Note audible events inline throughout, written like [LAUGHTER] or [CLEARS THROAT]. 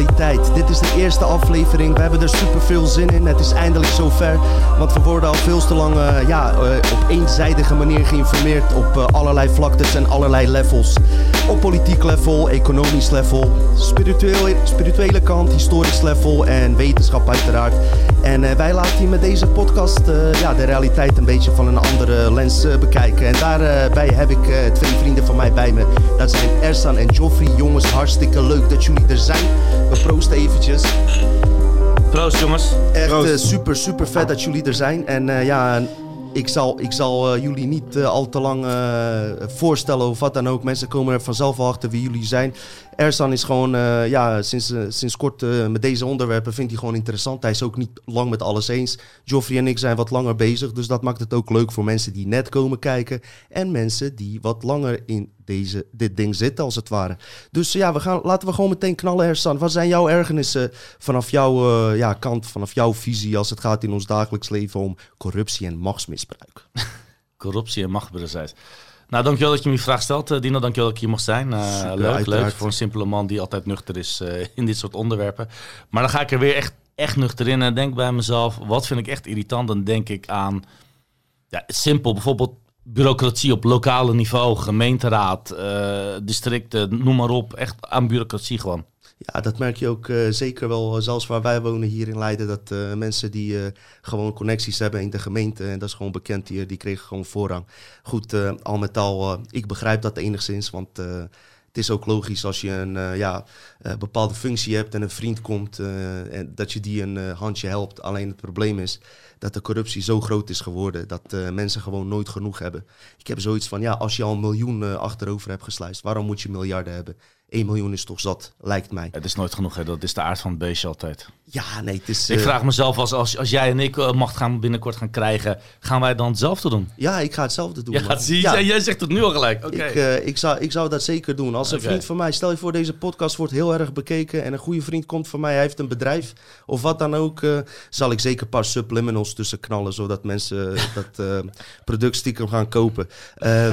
Dit is de eerste aflevering, we hebben er super veel zin in. Het is eindelijk zover, want we worden al veel te lang ja, uh, op eenzijdige manier geïnformeerd op uh, allerlei vlaktes en allerlei levels. Op politiek level, economisch level, spirituele kant, historisch level en wetenschap uiteraard. En wij laten hier met deze podcast ja, de realiteit een beetje van een andere lens bekijken. En daarbij heb ik twee vrienden van mij bij me. Dat zijn Ersan en Joffrey. Jongens, hartstikke leuk dat jullie er zijn. We proosten eventjes. Proost jongens. Echt super, super vet dat jullie er zijn. En ja, ik zal, ik zal uh, jullie niet uh, al te lang uh, voorstellen of wat dan ook. Mensen komen er vanzelf al achter wie jullie zijn. Ersan is gewoon, ja, sinds, sinds kort met deze onderwerpen vindt hij gewoon interessant. Hij is ook niet lang met alles eens. Joffrey en ik zijn wat langer bezig, dus dat maakt het ook leuk voor mensen die net komen kijken. En mensen die wat langer in deze, dit ding zitten, als het ware. Dus ja, we gaan, laten we gewoon meteen knallen, Ersan. Wat zijn jouw ergernissen vanaf jouw ja, kant, vanaf jouw visie als het gaat in ons dagelijks leven om corruptie en machtsmisbruik? [LAUGHS] corruptie en machtsmisbruik. Nou, dankjewel dat je me die vraag stelt, uh, Dino. Dankjewel dat ik hier mocht zijn. Uh, Super, leuk, uiteraard. leuk voor een simpele man die altijd nuchter is uh, in dit soort onderwerpen. Maar dan ga ik er weer echt, echt nuchter in en denk bij mezelf, wat vind ik echt irritant? Dan denk ik aan, ja, simpel, bijvoorbeeld bureaucratie op lokale niveau, gemeenteraad, uh, districten, noem maar op. Echt aan bureaucratie gewoon. Ja, dat merk je ook uh, zeker wel, uh, zelfs waar wij wonen hier in Leiden, dat uh, mensen die gewoon connecties hebben in de gemeente, en dat is gewoon bekend hier, die kregen gewoon voorrang. Goed, al met al, ik begrijp dat enigszins, want het is ook logisch als je een ja, bepaalde functie hebt en een vriend komt, en dat je die een handje helpt. Alleen het probleem is dat de corruptie zo groot is geworden dat mensen gewoon nooit genoeg hebben. Ik heb zoiets van, ja, als je al een miljoen achterover hebt gesluist, waarom moet je miljarden hebben? 1 miljoen is toch zat, lijkt mij. Het is nooit genoeg, hè? dat is de aard van het beestje altijd. Ja, nee, het is... Ik vraag mezelf, als, als, als jij en ik uh, macht gaan binnenkort gaan krijgen, gaan wij dan hetzelfde doen? Ja, ik ga hetzelfde doen. Ja, zie, ja. Jij zegt het nu al gelijk. Okay. Ik, uh, ik, zou, ik zou dat zeker doen. Als een vriend van mij, stel je voor deze podcast wordt heel erg bekeken en een goede vriend komt van mij, hij heeft een bedrijf of wat dan ook, uh, zal ik zeker een paar subliminals tussen knallen, zodat mensen [LAUGHS] dat product stiekem gaan kopen.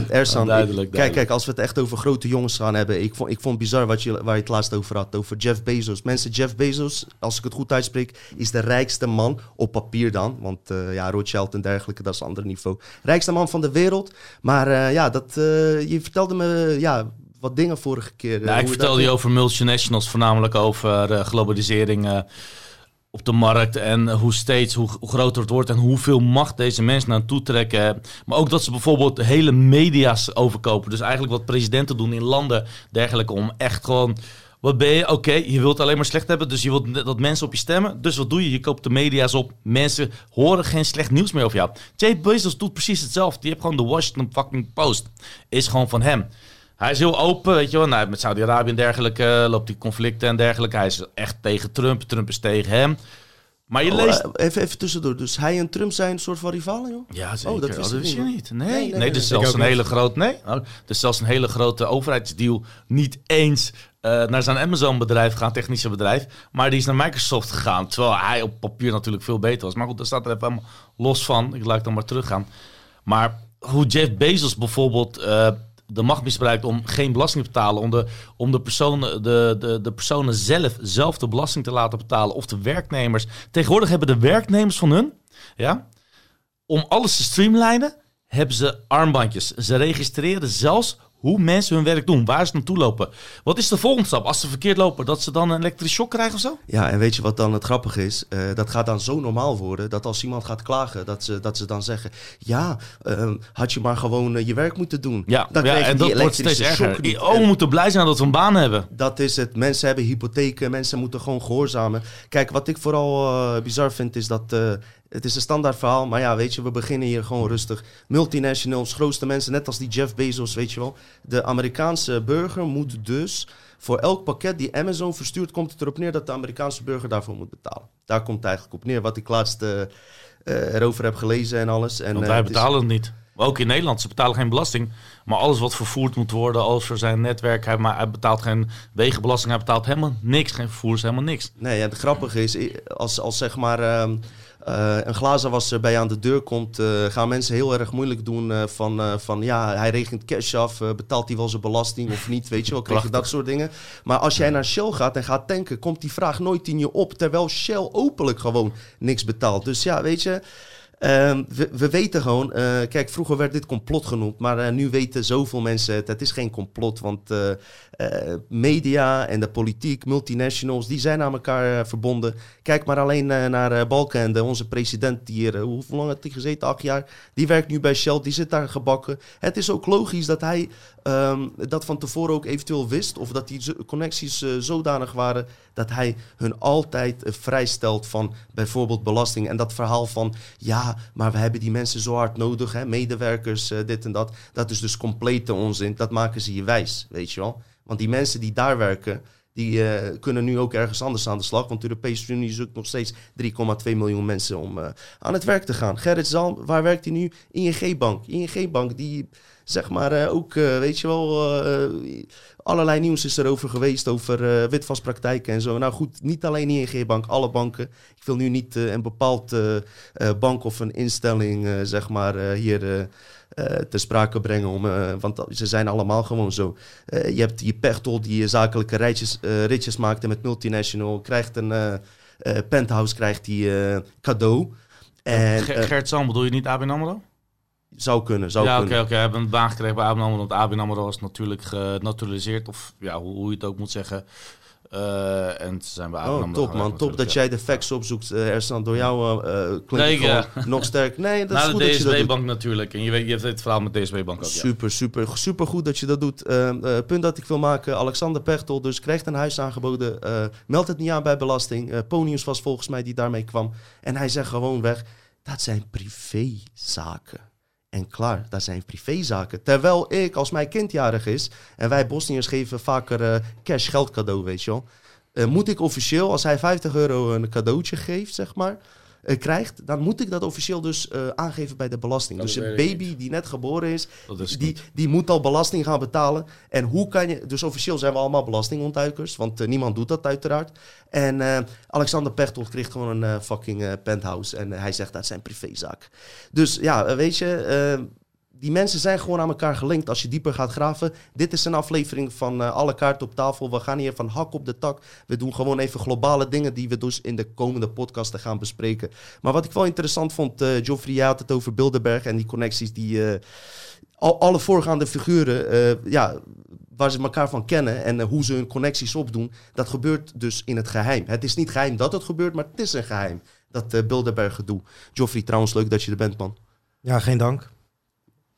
Ersan, oh, duidelijk, kijk, kijk, als we het echt over grote jongens gaan hebben, ik vond, ik vond het bizar wat je, waar je het laatst over had, over Jeff Bezos. Mensen, Jeff Bezos, als ik het goed uitspreek, is de rijkste man, op papier dan, want uh, ja, Rothschild en dergelijke, dat is een ander niveau. Rijkste man van de wereld, maar uh, ja, dat, uh, je vertelde me, ja, wat dingen vorige keer. Nou, ik vertelde je over multinationals, voornamelijk over globalisering op de markt en hoe steeds hoe, hoe, groter het wordt en hoeveel macht deze mensen naartoe trekken. Maar ook dat ze bijvoorbeeld hele media's overkopen. Dus eigenlijk wat presidenten doen in landen dergelijke om echt gewoon wat ben je? Oké, je wilt alleen maar slecht hebben, dus je wilt dat mensen op je stemmen. Dus wat doe je? Je koopt de media's op. Mensen horen geen slecht nieuws meer over jou. Jay Bezos doet precies hetzelfde. Die heeft gewoon de Washington fucking Post. Is gewoon van hem. Hij is heel open, weet je wel. Nou, met Saudi-Arabië en dergelijke loopt die conflicten en dergelijke. Hij is echt tegen Trump. Trump is tegen hem. Maar je oh, leest... Eh, even, even tussendoor. Dus hij en Trump zijn een soort van rivalen, joh? Ja, zeker. Oh, dat wist, oh, je niet. Nee, nee, nee, nee, is zelfs een hele grote... Nee, oh, is zelfs een hele grote overheidsdeal. Niet eens uh, naar zijn Amazon-bedrijf gaan, technische bedrijf. Maar die is naar Microsoft gegaan. Terwijl hij op papier natuurlijk veel beter was. Maar goed, daar staat er even los van. Ik laat dan maar teruggaan. Maar hoe Jeff Bezos bijvoorbeeld... Uh, de macht misbruikt om geen belasting te betalen, om de, om de, personen, de, de, de personen zelf, zelf de belasting te laten betalen, of de werknemers. Tegenwoordig hebben de werknemers van hun, ja, om alles te streamlinen, hebben ze armbandjes. Ze registreren zelfs hoe mensen hun werk doen, waar ze naartoe lopen. Wat is de volgende stap? Als ze verkeerd lopen, dat ze dan een elektrische shock krijgen of zo? Ja, en weet je wat dan het grappige is? Uh, dat gaat dan zo normaal worden dat als iemand gaat klagen, dat ze, dat ze dan zeggen: Ja, uh, had je maar gewoon uh, je werk moeten doen. Ja, dan ja en dat wordt steeds erger. Oh, we moeten blij zijn dat we een baan hebben. Dat is het. Mensen hebben hypotheken, mensen moeten gewoon gehoorzamen. Kijk, wat ik vooral uh, bizar vind, is dat het is een standaard verhaal, maar ja, weet je, we beginnen hier gewoon rustig. Multinationals, grootste mensen, net als die Jeff Bezos, weet je wel. De Amerikaanse burger moet dus voor elk pakket die Amazon verstuurt, komt het erop neer dat de Amerikaanse burger daarvoor moet betalen. Daar komt het eigenlijk op neer, wat ik laatst uh, erover heb gelezen en alles. En, Want wij betalen het niet. Maar ook in Nederland, ze betalen geen belasting. Maar alles wat vervoerd moet worden, alles voor zijn netwerk, hij, maar hij betaalt geen wegenbelasting, hij betaalt helemaal niks, geen vervoer, helemaal niks. Nee, en het grappige is, als, als zeg maar... Uh, uh, een glazenwasser bij je aan de deur komt, uh, gaan mensen heel erg moeilijk doen uh, van, van ja, hij regent cash af, betaalt hij wel zijn belasting of niet, weet je wel, krijg je dat soort dingen. Maar als jij naar Shell gaat en gaat tanken, komt die vraag nooit in je op, terwijl Shell openlijk gewoon niks betaalt. Dus ja, weet je, uh, we, we, weten gewoon, uh, kijk, vroeger werd dit complot genoemd, maar uh, nu weten zoveel mensen het. Het is geen complot, want uh, media en de politiek, multinationals, die zijn aan elkaar verbonden. Kijk maar alleen naar Balkenende, onze president, hier, hoeveel lang heeft hij gezeten? Acht jaar. Die werkt nu bij Shell, die zit daar gebakken. Het is ook logisch dat hij um, dat van tevoren ook eventueel wist, of dat die connecties zodanig waren dat hij hun altijd vrijstelt van bijvoorbeeld belasting. En dat verhaal van, ja, maar we hebben die mensen zo hard nodig, hè? medewerkers, uh, dit en dat. Dat is dus complete onzin. Dat maken ze je wijs, weet je wel. Want die mensen die daar werken, die uh, kunnen nu ook ergens anders aan de slag. Want de Europese Unie zoekt nog steeds 3,2 miljoen mensen om uh, aan het werk te gaan. Gerrit Zalm, waar werkt hij nu? ING Bank. ING Bank, die zeg maar uh, ook, weet je wel, allerlei nieuws is erover geweest over witwaspraktijken en zo. Nou goed, niet alleen ING Bank, alle banken. Ik wil nu niet een bepaald bank of een instelling, zeg maar, hier uh, te sprake brengen. Om, uh, want ze zijn allemaal gewoon zo. Uh, je hebt je Pechtel die zakelijke rijtjes, ritjes maakte met multinational. Krijgt een penthouse, krijgt die cadeau. En, Gert Sam, bedoel je niet ABN AMRO? Zou kunnen, zou ja, kunnen. Ja, oké, oké. We hebben een baan gekregen bij ABN AMRO. Want ABN AMRO is natuurlijk genaturaliseerd. Of ja, hoe, hoe je het ook moet zeggen. Uh, en zijn we oh, top man, top dat jij de facts opzoekt. Uh, Ersan, door jou uh, klinkt nee, nog sterk. Nee, dat is [LAUGHS] goed de DSB-bank natuurlijk. En je, weet, je hebt het verhaal met de DSB-bank ook. Super, ja. super, super goed dat je dat doet. punt dat ik wil maken, Alexander Pechtel dus krijgt een huis aangeboden. meld het niet aan bij belasting. Ponius was volgens mij die daarmee kwam. En hij zegt gewoon weg, dat zijn privézaken. En klaar, dat zijn privézaken. Terwijl ik, als mijn kind jarig is, en wij Bosniërs geven vaker uh, cash geld cadeau, weet je wel. Uh, moet ik officieel, als hij 50 euro een cadeautje geeft, zeg maar, uh, krijgt, dan moet ik dat officieel dus uh, aangeven bij de belasting. Dat dus een baby die net geboren is, is die, die moet al belasting gaan betalen. En hoe kan je, dus officieel zijn we allemaal belastingontduikers, want uh, niemand doet dat uiteraard. En Alexander Pechtel kreeg gewoon een fucking penthouse en hij zegt dat zijn privézaak. Dus ja, weet je die mensen zijn gewoon aan elkaar gelinkt als je dieper gaat graven. Dit is een aflevering van uh, alle kaarten op tafel. We gaan hier van hak op de tak. We doen gewoon even globale dingen die we dus in de komende podcasten gaan bespreken. Maar wat ik wel interessant vond, uh, Geoffrey, had het over Bilderberg en die connecties die... Al, alle voorgaande figuren, ja, waar ze elkaar van kennen en hoe ze hun connecties opdoen, dat gebeurt dus in het geheim. Het is niet geheim dat het gebeurt, maar het is een geheim. Dat Bilderberg gedoe. Geoffrey, trouwens, leuk dat je er bent, man. Ja, geen dank.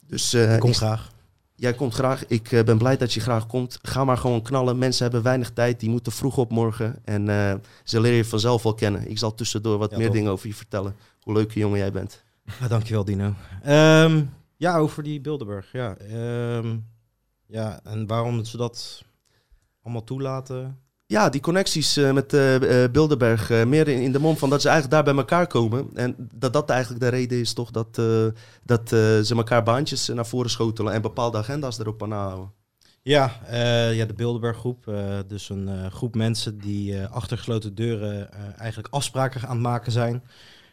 Dus, uh, kom graag. Jij komt graag. Ik uh, ben blij dat je graag komt. Ga maar gewoon knallen. Mensen hebben weinig tijd. Die moeten vroeg op morgen. En uh, ze leren je vanzelf wel kennen. Ik zal tussendoor wat ja, meer toch. dingen over je vertellen. Hoe leuke jongen jij bent. Ja, dankjewel Dino. Um, ja, over die Bilderberg. Ja, um, ja, en waarom ze dat allemaal toelaten? Ja, die connecties uh, met uh, Bilderberg, meer in, in, de mond van dat ze eigenlijk daar bij elkaar komen. En dat dat eigenlijk de reden is toch dat, dat ze elkaar baantjes naar voren schotelen en bepaalde agenda's erop aan houden. Ja, ja, de Bilderberg groep. dus een groep mensen die achter gesloten deuren eigenlijk afspraken aan het maken zijn.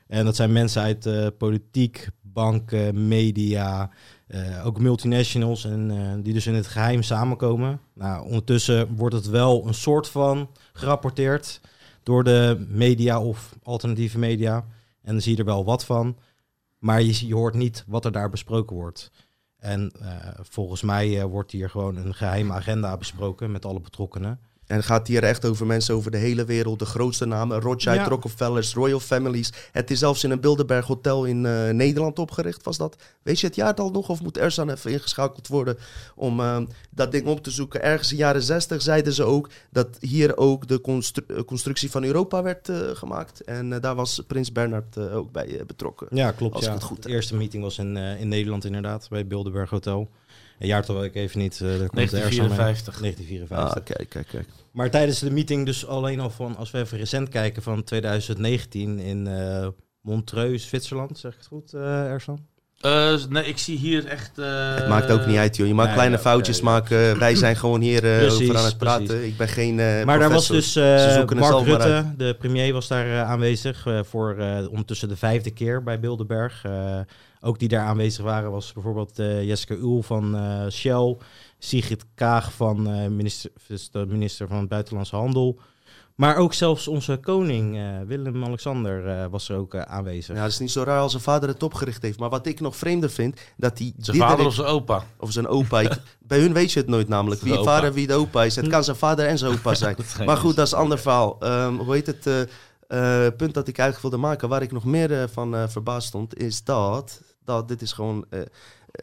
En dat zijn mensen uit politiek, banken, media, uh, ook multinationals en uh, die dus in het geheim samenkomen. Nou, ondertussen wordt het wel een soort van gerapporteerd door de media of alternatieve media. En dan zie je er wel wat van. Maar je, je hoort niet wat er daar besproken wordt. En uh, volgens mij wordt hier gewoon een geheime agenda besproken met alle betrokkenen. En het gaat hier echt over mensen over de hele wereld. De grootste namen. Rothschild, ja. Rockefellers, Royal Families. Het is zelfs in een Bilderberg Hotel in uh, Nederland opgericht, was dat. Weet je het jaartal nog? Of moet Ersan even ingeschakeld worden om uh, dat ding op te zoeken? Ergens in de jaren 60 zeiden ze ook dat hier ook de constru constructie van Europa werd uh, gemaakt. En daar was Prins Bernhard ook bij betrokken. Ja, klopt. Ja. Goed, de eerste meeting was in, in Nederland inderdaad, bij Bilderberg Hotel. Een jaartal ik even niet. Uh, 1954. 1954. Ah, kijk, kijk, kijk. Maar tijdens de meeting dus alleen al van, als we even recent kijken, van 2019 in uh, Montreux, Zwitserland. Zeg ik het goed, uh, Ersan? Uh, nee, ik zie hier echt... Uh, het maakt ook niet uit, joh. Je mag kleine foutjes maken. Wij zijn gewoon hier uh, precies, over aan het praten. Precies. Ik ben geen Maar professor. daar was dus Mark Rutte, de premier, was daar aanwezig voor ondertussen de vijfde keer bij Bilderberg. Ook die daar aanwezig waren was bijvoorbeeld Jessica Uhl van Shell, Sigrid Kaag van minister, dus de minister van Buitenlandse Handel... Maar ook zelfs onze koning, uh, Willem-Alexander, uh, was er ook uh, aanwezig. Ja, het is niet zo raar als zijn vader het opgericht heeft. Maar wat ik nog vreemder vind, dat hij... Zijn vader of zijn opa? Of zijn opa. ik, [LAUGHS] bij hun weet je het nooit namelijk. Wie vader wie de opa is. Het kan zijn vader en zijn opa zijn. [LAUGHS] maar goed, dat is een ander verhaal. Um, hoe heet het punt dat ik eigenlijk wilde maken, waar ik nog meer van verbaasd stond, is dat... dat dit is gewoon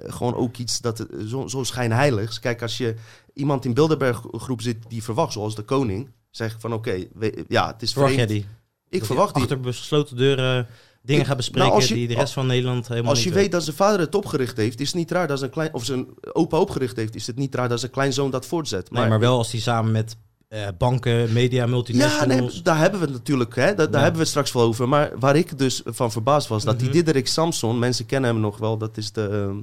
gewoon ook iets dat zo, zo schijnheiligs. Kijk, als je iemand in Bilderberg groep zit die verwacht, zoals de koning, zeg ik van oké, ja, het is Verwacht jij die? Ik verwacht die. Achter besloten deuren dingen ik, gaat bespreken nou, je, die de rest van Nederland helemaal Als je weet dat zijn vader het opgericht heeft, is het niet raar dat zijn klein... Of zijn opa opgericht heeft, is het niet raar dat zijn kleinzoon dat voortzet. Maar, nee, maar wel als hij samen met uh, banken, media, multinationals... Ja, daar hebben we het natuurlijk, hè, daar, daar hebben we het straks wel over. Maar waar ik dus van verbaasd was, dat die mhm. Diederik Samson, mensen kennen hem nog wel, dat is de... Ehm,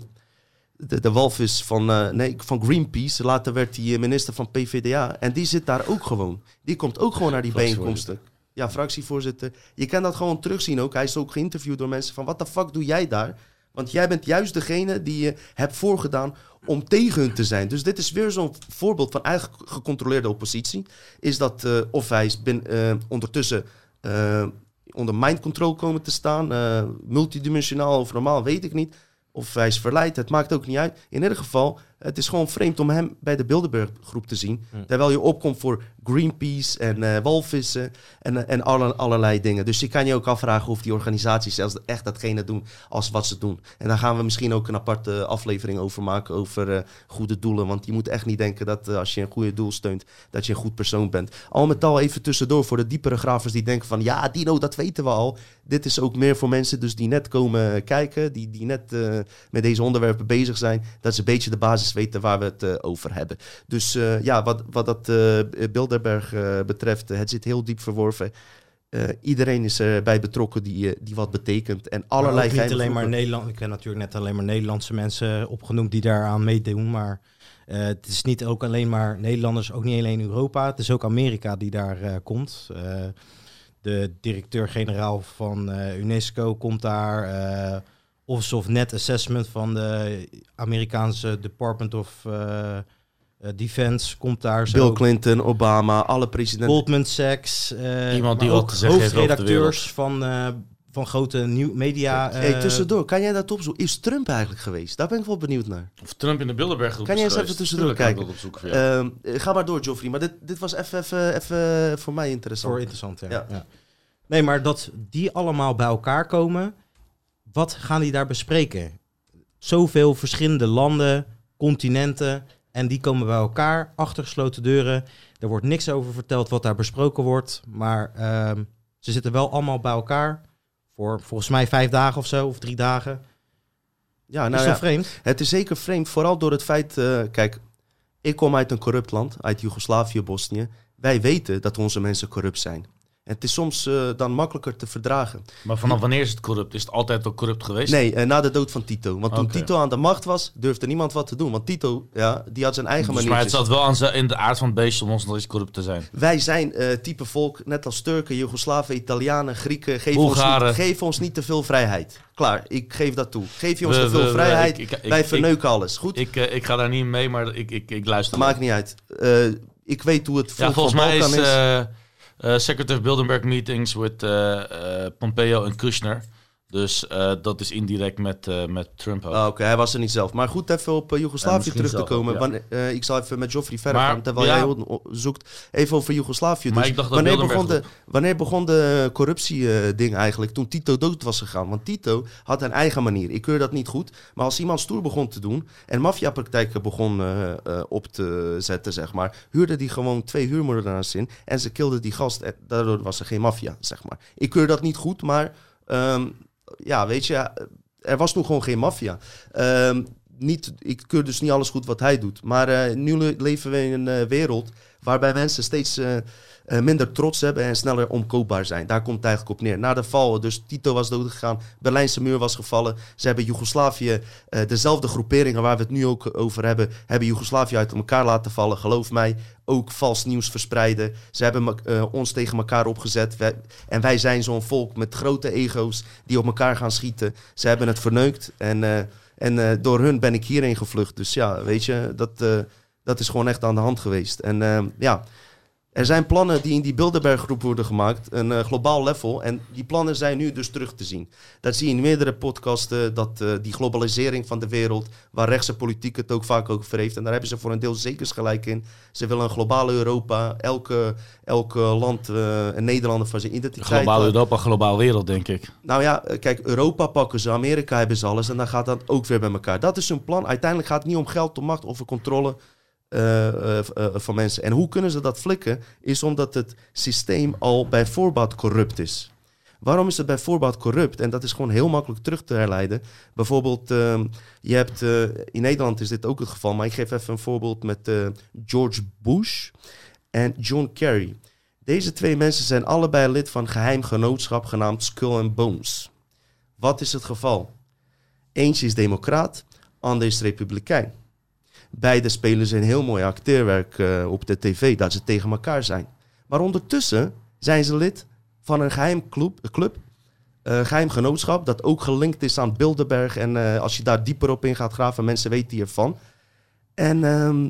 de, de walvis van, uh, nee, van Greenpeace. Later werd hij eh, minister van PVDA. En die zit daar ook gewoon. Die komt ook gewoon naar die bijeenkomsten. Ja, fractievoorzitter. Je kan dat gewoon terugzien ook. Hij is ook geïnterviewd door mensen van... wat de fuck doe jij daar? Want jij bent juist degene die je hebt voorgedaan om tegen hun te zijn. Dus dit is weer zo'n voorbeeld van eigenlijk gecontroleerde oppositie. Is dat uh, of hij is bin, uh, ondertussen uh, onder mind control komen te staan... multidimensionaal of normaal, weet ik niet of hij is verleid, het maakt ook niet uit. In ieder geval, het is gewoon vreemd om hem bij de Bilderberg groep te zien. Terwijl je opkomt voor Greenpeace en uh, walvissen en, uh, en alle, allerlei dingen. Dus je kan je ook afvragen of die organisaties zelfs echt datgene doen als wat ze doen. En daar gaan we misschien ook een aparte aflevering over maken, over uh, goede doelen. Want je moet echt niet denken dat als je een goede doel steunt, dat je een goed persoon bent. Al met al even tussendoor voor de diepere gravers die denken van... ja, Dino, dat weten we al. Dit is ook meer voor mensen dus die net komen kijken, die, die net met deze onderwerpen bezig zijn. Dat is een beetje de basis weten waar we het over hebben. Dus ja, wat, wat dat beeld Bilderberg betreft, het zit heel diep verworven. Uh, iedereen is erbij betrokken die, eh, die wat betekent. En allerlei maar niet alleen maar Nederland. Ik heb natuurlijk net alleen maar Nederlandse mensen opgenoemd die daaraan meedoen. Maar uh, het is niet ook alleen maar Nederlanders, ook niet alleen Europa. Het is ook Amerika die daar komt. de directeur-generaal van UNESCO komt daar. Office of Net Assessment van de Amerikaanse Department of uh, Defense komt daar zo. Bill Clinton, Obama, alle presidenten. Goldman Sachs. Uh, Iemand die ook hoofdredacteurs van, uh, van grote nieuw media. hey, tussendoor, kan jij dat opzoeken? Is Trump eigenlijk geweest? Daar ben ik wel benieuwd naar. Of Trump in de Bilderberg groep Kan jij eens even tussendoor kijken? Uh, ga maar door, Geoffrey. Maar dit, dit was even, even voor mij interessant. Voor interessant, ja. ja. ja. Nee, maar dat die allemaal bij elkaar komen, wat gaan die daar bespreken? Zoveel verschillende landen, continenten en die komen bij elkaar achter gesloten deuren. Er wordt niks over verteld wat daar besproken wordt. Maar ehm, ze zitten wel allemaal bij elkaar. Voor volgens mij vijf dagen of zo, of drie dagen. Ja, nou is ja, vreemd? Het is zeker vreemd, vooral door het feit... Uh, kijk, ik kom uit een corrupt land, uit Joegoslavië, Bosnië. Wij weten dat onze mensen corrupt zijn het is soms uh, dan makkelijker te verdragen. Maar vanaf wanneer is het corrupt? Is het altijd al corrupt geweest? Nee, uh, na de dood van Tito. Want toen Tito aan de macht was, durfde niemand wat te doen. Want Tito, ja, die had zijn eigen dus manier. Maar het zat wel aan zijn, in de aard van het beestje om ons nog eens corrupt te zijn. Wij zijn uh, type volk, net als Turken, Joegoslaven, Italianen, Grieken. Geef ons, niet, geef ons niet te veel vrijheid. Klaar, ik geef dat toe. Geef je ons te veel vrijheid, ik, ik, wij verneuken alles. Goed? Ik, ik ga daar niet mee, maar ik, ik, ik luister. Maakt niet uit. ik weet hoe het ja, volgens mij is... is Secretary Bilderberg meetings with uh, Pompeo en Kushner. Dus uh, dat is indirect met, uh, met Trump ook. Ah, Oké, hij was er niet zelf. Maar goed, even op uh, Joegoslavië terug te komen. Ook, ja. ik zal even met Joffrey verder maar, gaan, terwijl ja. jij zoekt. Even over Joegoslavië. Dus. wanneer, begon de, wanneer begon de corruptie-ding eigenlijk? Toen Tito dood was gegaan. Want Tito had een eigen manier. Ik keur dat niet goed. Maar als iemand stoer begon te doen en maffiapraktijken begon op te zetten, zeg maar, huurde die gewoon twee huurmoordenaars in en ze kilden die gast. En daardoor was er geen maffia, zeg maar. Ik keur dat niet goed, maar... Um, ja, weet je, er was toen gewoon geen maffia. Um, niet, ik keur dus niet alles goed wat hij doet. Maar uh, nu leven we in een uh, wereld waarbij mensen steeds eh, minder trots hebben en sneller omkoopbaar zijn. Daar komt het eigenlijk op neer. Na de val, dus Tito was doodgegaan, Berlijnse muur was gevallen. Ze hebben Joegoslavië, eh, dezelfde groeperingen waar we het nu ook over hebben, hebben Joegoslavië uit elkaar laten vallen. Geloof mij, ook vals nieuws verspreiden. Ze hebben eh, ons tegen elkaar opgezet. En wij zijn zo'n volk met grote ego's die op elkaar gaan schieten. Ze hebben het verneukt en, en door hun ben ik hierheen gevlucht. Dus ja, weet je, dat, dat is gewoon echt aan de hand geweest. En ja, er zijn plannen die in die Bilderberg-groep worden gemaakt, een eh, globaal level. En die plannen zijn nu dus terug te zien. Dat zie je in meerdere podcasten, dat eh, die globalisering van de wereld, waar rechtse politiek het ook vaak over heeft. En daar hebben ze voor een deel zekers gelijk in. Ze willen een globale Europa, elke, elke land eh, een Nederlander van zijn identiteit. Globaal laat- Europa, globaal wereld, denk ik. nou ja, kijk, Europa pakken ze, Amerika hebben ze alles en dan gaat dat ook weer bij elkaar. Dat is hun plan. Uiteindelijk gaat het niet om geld, om macht of om controle van mensen. En hoe kunnen ze dat flikken? Is omdat het systeem al bij voorbaat corrupt is. Waarom is het bij voorbaat corrupt? En dat is gewoon heel makkelijk terug te herleiden. Bijvoorbeeld, ehm, je hebt, eh, in Nederland is dit ook het geval, maar ik geef even een voorbeeld met eh, George Bush en John Kerry. Deze twee mensen zijn allebei lid van een geheim genootschap genaamd Skull and Bones. Wat is het geval? Eentje is democraat, ander is republikein. Beide spelen ze een heel mooi acteerwerk eh, op de tv, dat ze tegen elkaar zijn. Maar ondertussen zijn ze lid van een geheim club, club eh, geheim genootschap, dat ook gelinkt is aan Bilderberg. En eh, als je daar dieper op in gaat graven, mensen weten hiervan. En ehm,